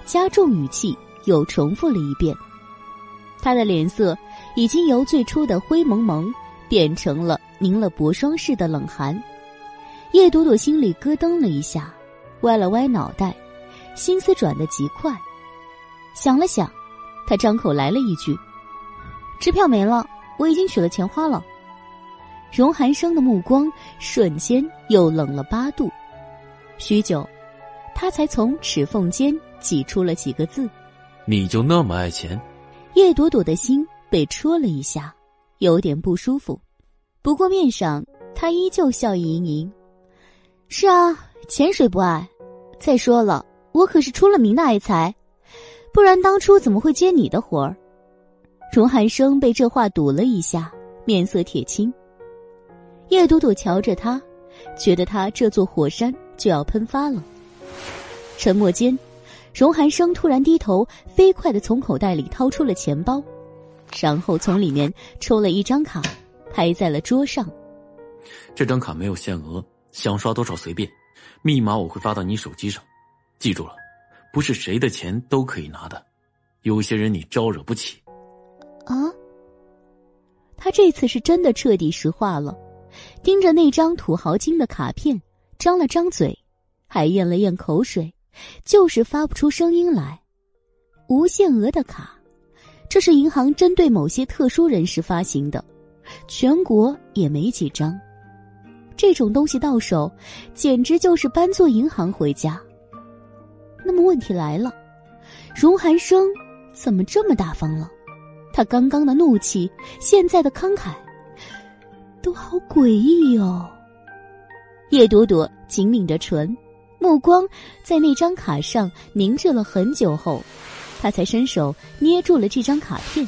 S1: 加重语气又重复了一遍。他的脸色已经由最初的灰蒙蒙变成了凝了薄霜似的冷寒。叶朵朵心里咯噔了一下，歪了歪脑袋，心思转得极快。想了想，他张口来了一句：“支票没了，我已经取了钱花了。”荣寒生的目光瞬间又冷了八度，许久，他才从齿缝间挤出了几个字：“
S2: 你就那么爱钱？”
S1: 叶朵朵的心被戳了一下，有点不舒服，不过面上他依旧笑意盈盈：“是啊，潜水不爱？再说了，我可是出了名的爱财。”不然当初怎么会接你的活儿？荣寒生被这话堵了一下，面色铁青。叶朵朵瞧着他，觉得他这座火山就要喷发了。沉默间，荣寒生突然低头，飞快的从口袋里掏出了钱包，然后从里面抽了一张卡，拍在了桌上。
S2: 这张卡没有限额，想刷多少随便，密码我会发到你手机上，记住了。不是谁的钱都可以拿的，有些人你招惹不起。
S1: 啊！他这次是真的彻底石化了，盯着那张土豪金的卡片，张了张嘴，还咽了咽口水，就是发不出声音来。无限额的卡，这是银行针对某些特殊人士发行的，全国也没几张。这种东西到手，简直就是搬座银行回家。那么问题来了，荣寒生怎么这么大方了？他刚刚的怒气，现在的慷慨，都好诡异哦。叶朵朵紧抿着唇，目光在那张卡上凝滞了很久后，他才伸手捏住了这张卡片。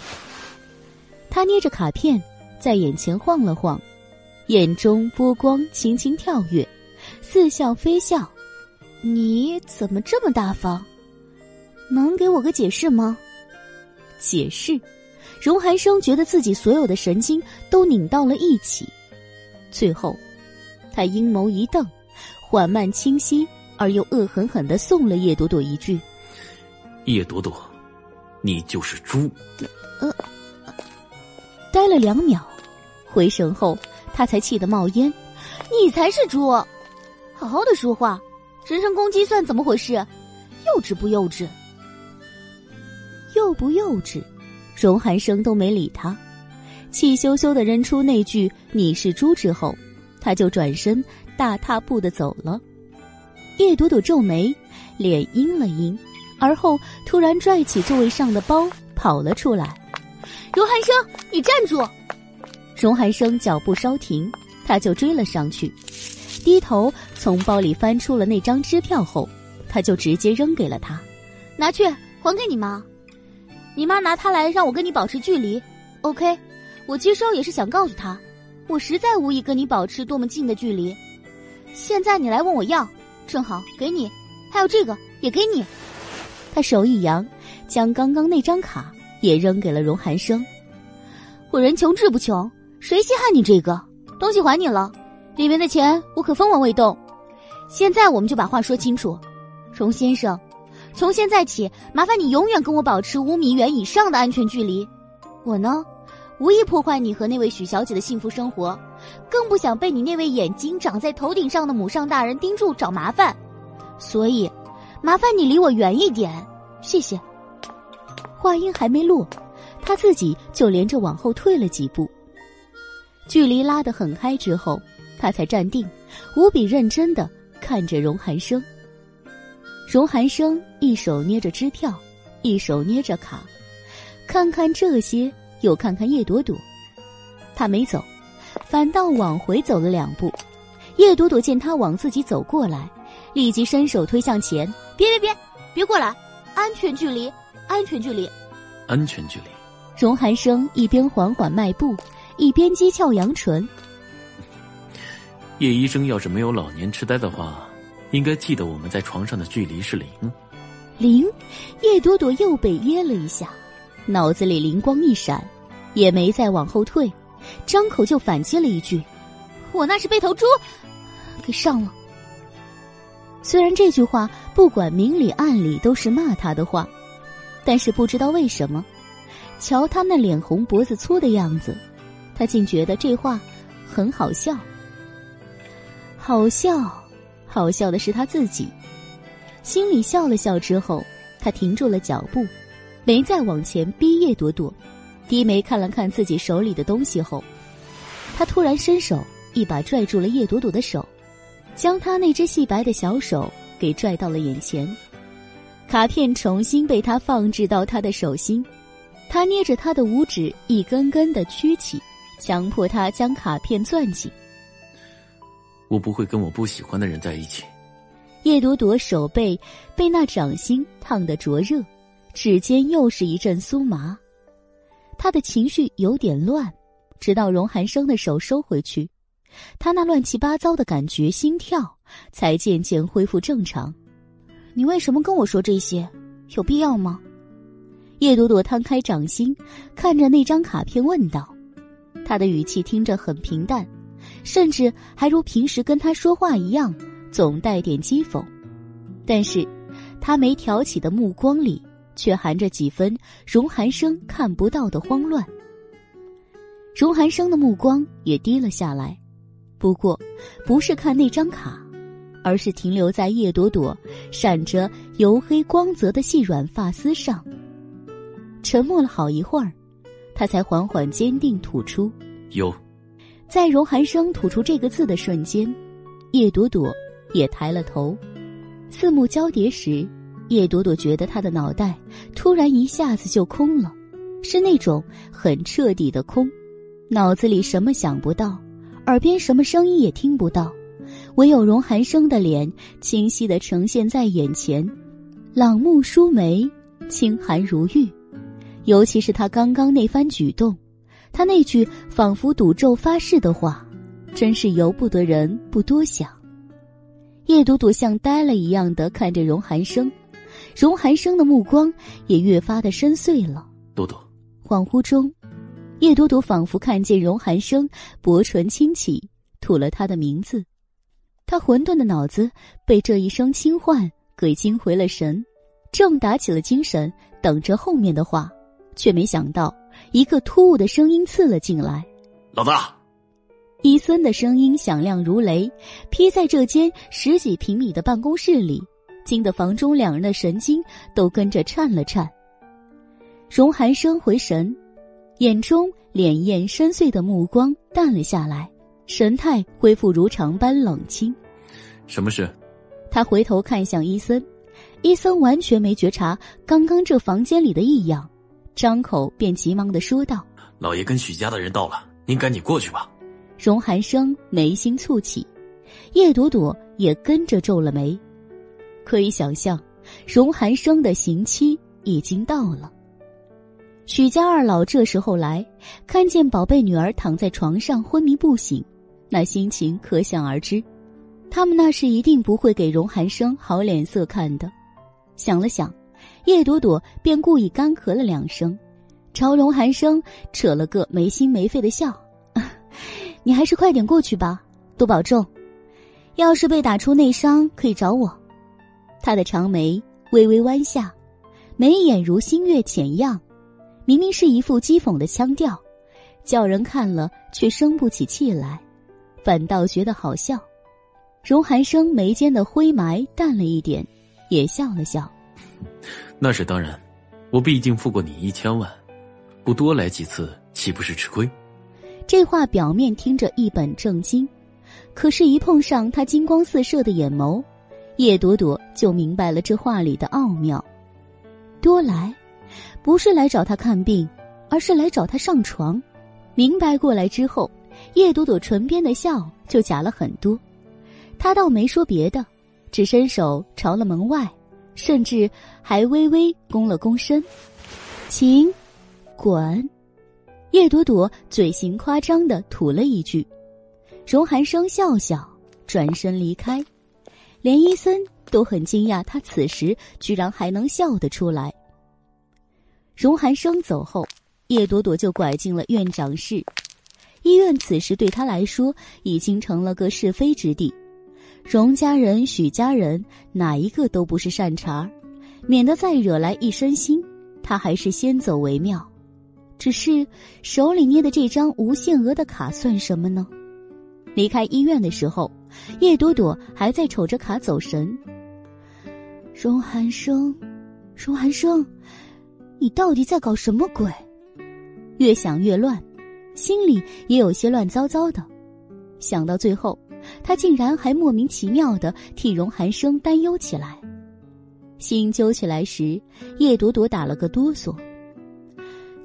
S1: 他捏着卡片，在眼前晃了晃，眼中波光轻轻跳跃，似笑非笑。你怎么这么大方？能给我个解释吗？解释。荣寒生觉得自己所有的神经都拧到了一起，最后，他阴谋一瞪，缓慢清晰而又恶狠狠的送了叶朵朵一句：“
S2: 叶朵朵，你就是猪。”呃，
S1: 呆了两秒，回神后，他才气得冒烟：“你才是猪！好好的说话，人身攻击算怎么回事？幼稚不幼稚？幼不幼稚？”荣寒生都没理他，气羞羞的扔出那句“你是猪”之后，他就转身大踏步的走了。叶朵朵皱眉，脸阴了阴，而后突然拽起座位上的包跑了出来。荣寒生，你站住！荣寒生脚步稍停，他就追了上去，低头从包里翻出了那张支票后，他就直接扔给了他，拿去还给你妈。你妈拿它来让我跟你保持距离，OK？我接收也是想告诉他，我实在无意跟你保持多么近的距离。现在你来问我要，正好给你，还有这个也给你。他手一扬，将刚刚那张卡也扔给了荣寒生。我人穷志不穷，谁稀罕你这个东西？还你了，里面的钱我可分文未动。现在我们就把话说清楚，荣先生。从现在起，麻烦你永远跟我保持五米远以上的安全距离。我呢，无意破坏你和那位许小姐的幸福生活，更不想被你那位眼睛长在头顶上的母上大人盯住找麻烦。所以，麻烦你离我远一点，谢谢。话音还没落，他自己就连着往后退了几步。距离拉得很开之后，他才站定，无比认真的看着荣寒生。荣寒生一手捏着支票，一手捏着卡，看看这些，又看看叶朵朵。他没走，反倒往回走了两步。叶朵朵见他往自己走过来，立即伸手推向前：“别别别，别过来！安全距离，安全距离，
S2: 安全距离。”
S1: 荣寒生一边缓缓迈步，一边讥诮扬唇：“
S2: 叶医生要是没有老年痴呆的话。”应该记得我们在床上的距离是零。
S1: 零，叶朵朵又被噎了一下，脑子里灵光一闪，也没再往后退，张口就反击了一句：“我那是被头猪给上了。”虽然这句话不管明里暗里都是骂他的话，但是不知道为什么，瞧他那脸红脖子粗的样子，他竟觉得这话很好笑。好笑。好笑的是他自己，心里笑了笑之后，他停住了脚步，没再往前逼叶朵朵，低眉看了看自己手里的东西后，他突然伸手一把拽住了叶朵朵的手，将她那只细白的小手给拽到了眼前，卡片重新被他放置到他的手心，他捏着他的五指一根根的曲起，强迫他将卡片攥紧。
S2: 我不会跟我不喜欢的人在一起。
S1: 叶朵朵手背被那掌心烫得灼热，指尖又是一阵酥麻，她的情绪有点乱。直到荣寒生的手收回去，他那乱七八糟的感觉、心跳才渐渐恢复正常。你为什么跟我说这些？有必要吗？叶朵朵摊开掌心，看着那张卡片问道，他的语气听着很平淡。甚至还如平时跟他说话一样，总带点讥讽，但是，他没挑起的目光里却含着几分荣寒生看不到的慌乱。荣寒生的目光也低了下来，不过，不是看那张卡，而是停留在叶朵朵闪着油黑光泽的细软发丝上。沉默了好一会儿，他才缓缓坚定吐出：“
S2: 有。”
S1: 在荣寒生吐出这个字的瞬间，叶朵朵也抬了头，四目交叠时，叶朵朵觉得他的脑袋突然一下子就空了，是那种很彻底的空。脑子里什么想不到，耳边什么声音也听不到，唯有荣寒生的脸清晰的呈现在眼前，朗目舒眉，清寒如玉。尤其是他刚刚那番举动，他那句仿佛赌咒发誓的话，真是由不得人不多想。叶朵朵像呆了一样的看着荣寒生，荣寒生的目光也越发的深邃了。
S2: 朵朵，
S1: 恍惚中。叶朵朵仿佛看见荣寒生薄唇轻启，吐了他的名字。他混沌的脑子被这一声轻唤给惊回了神，正打起了精神等着后面的话，却没想到一个突兀的声音刺了进来：“
S2: 老大！”
S1: 伊森的声音响亮如雷，劈在这间十几平米的办公室里，惊得房中两人的神经都跟着颤了颤。荣寒生回神。眼中潋滟深邃的目光淡了下来，神态恢复如常般冷清。
S2: 什么事？
S1: 他回头看向伊森，伊森完全没觉察刚刚这房间里的异样，张口便急忙的说道：“
S2: 老爷跟许家的人到了，您赶紧过去吧。”
S1: 荣寒生眉心蹙起，叶朵朵也跟着皱了眉。可以想象，荣寒生的刑期已经到了。许家二老这时候来，看见宝贝女儿躺在床上昏迷不醒，那心情可想而知。他们那是一定不会给荣寒生好脸色看的。想了想，叶朵朵便故意干咳了两声，朝荣寒生扯了个没心没肺的笑：“你还是快点过去吧，多保重。要是被打出内伤，可以找我。”他的长眉微微弯下，眉眼如新月浅漾。明明是一副讥讽的腔调，叫人看了却生不起气来，反倒觉得好笑。荣寒生眉间的灰霾淡了一点，也笑了笑。
S2: 那是当然，我毕竟付过你一千万，不多来几次岂不是吃亏？
S1: 这话表面听着一本正经，可是，一碰上他金光四射的眼眸，叶朵朵就明白了这话里的奥妙。多来。不是来找他看病，而是来找他上床。明白过来之后，叶朵朵唇边的笑就假了很多。他倒没说别的，只伸手朝了门外，甚至还微微躬了躬身。请，滚！叶朵朵嘴型夸张的吐了一句。荣寒生笑笑，转身离开。连伊森都很惊讶，他此时居然还能笑得出来。荣寒生走后，叶朵朵就拐进了院长室。医院此时对他来说已经成了个是非之地。荣家人、许家人哪一个都不是善茬儿免得再惹来一身腥，他还是先走为妙。只是手里捏的这张无限额的卡算什么呢？离开医院的时候，叶朵朵还在瞅着卡走神。荣寒生，荣寒生。你到底在搞什么鬼？越想越乱，心里也有些乱糟糟的。想到最后，他竟然还莫名其妙的替荣寒生担忧起来。心揪起来时，叶朵朵打了个哆嗦。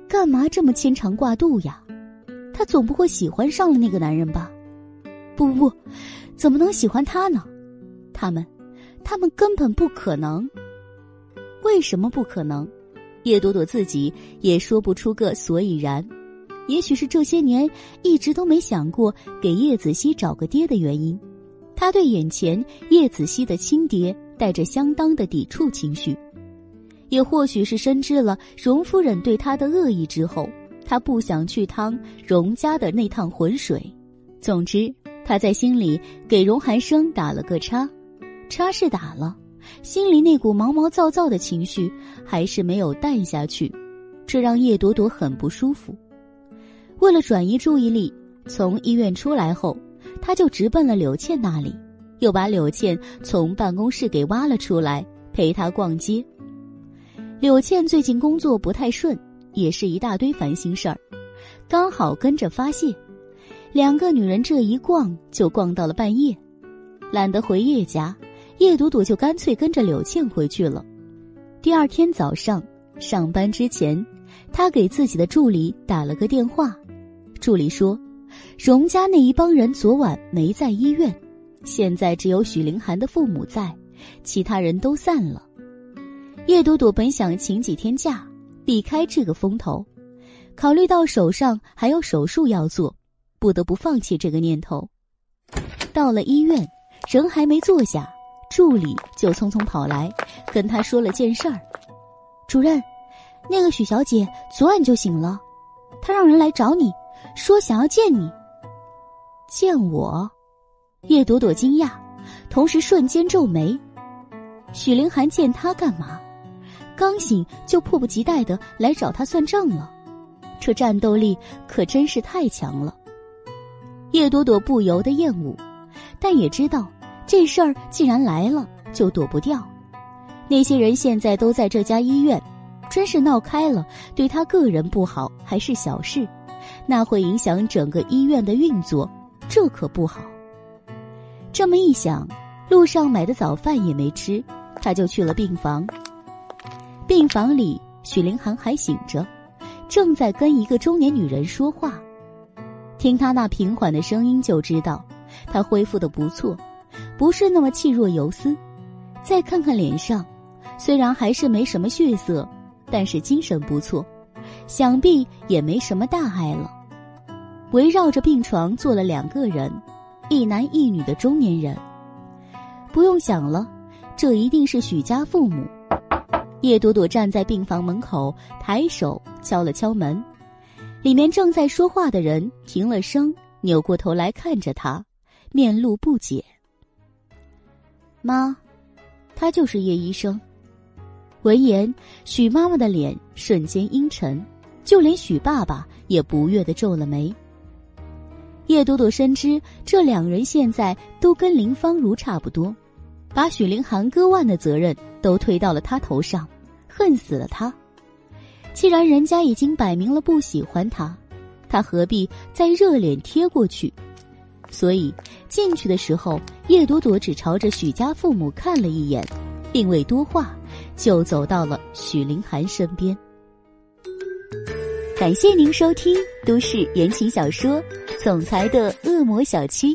S1: 干嘛这么牵肠挂肚呀？他总不会喜欢上了那个男人吧？不不不，怎么能喜欢他呢？他们，他们根本不可能。为什么不可能？叶朵朵自己也说不出个所以然，也许是这些年一直都没想过给叶子熙找个爹的原因，他对眼前叶子熙的亲爹带着相当的抵触情绪，也或许是深知了荣夫人对他的恶意之后，他不想去趟荣家的那趟浑水。总之，他在心里给荣寒生打了个叉，叉是打了，心里那股毛毛躁躁的情绪还是没有淡下去，这让叶朵朵很不舒服。为了转移注意力，从医院出来后，他就直奔了柳倩那里，又把柳倩从办公室给挖了出来，陪她逛街。柳倩最近工作不太顺，也是一大堆烦心事儿，刚好跟着发泄。两个女人这一逛就逛到了半夜，懒得回叶家，叶朵朵就干脆跟着柳倩回去了。第二天早上上班之前，她给自己的助理打了个电话。助理说：“荣家那一帮人昨晚没在医院，现在只有许凌寒的父母在，其他人都散了。”叶朵朵本想请几天假，避开这个风头，考虑到手上还有手术要做，不得不放弃这个念头。到了医院，人还没坐下，助理就匆匆跑来，跟他说了件事儿：“主任，那个许小姐昨晚就醒了，她让人来找你。”说想要见你，见我，叶朵朵惊讶，同时瞬间皱眉。许凌寒见他干嘛？刚醒就迫不及待的来找他算账了，这战斗力可真是太强了。叶朵朵不由得厌恶，但也知道这事儿既然来了就躲不掉。那些人现在都在这家医院，真是闹开了，对他个人不好还是小事。那会影响整个医院的运作，这可不好。这么一想，路上买的早饭也没吃，他就去了病房。病房里，许凌寒还醒着，正在跟一个中年女人说话。听他那平缓的声音，就知道他恢复的不错，不是那么气若游丝。再看看脸上，虽然还是没什么血色，但是精神不错。想必也没什么大碍了。围绕着病床坐了两个人，一男一女的中年人。不用想了，这一定是许家父母。叶朵朵站在病房门口，抬手敲了敲门。里面正在说话的人停了声，扭过头来看着他，面露不解。妈，他就是叶医生。闻言，许妈妈的脸瞬间阴沉。就连许爸爸也不悦的皱了眉。叶朵朵深知这两人现在都跟林芳如差不多，把许凌寒割腕的责任都推到了他头上，恨死了他。既然人家已经摆明了不喜欢他，他何必再热脸贴过去？所以进去的时候，叶朵朵只朝着许家父母看了一眼，并未多话，就走到了许凌寒身边。感谢您收听都市言情小说《总裁的恶魔小七》。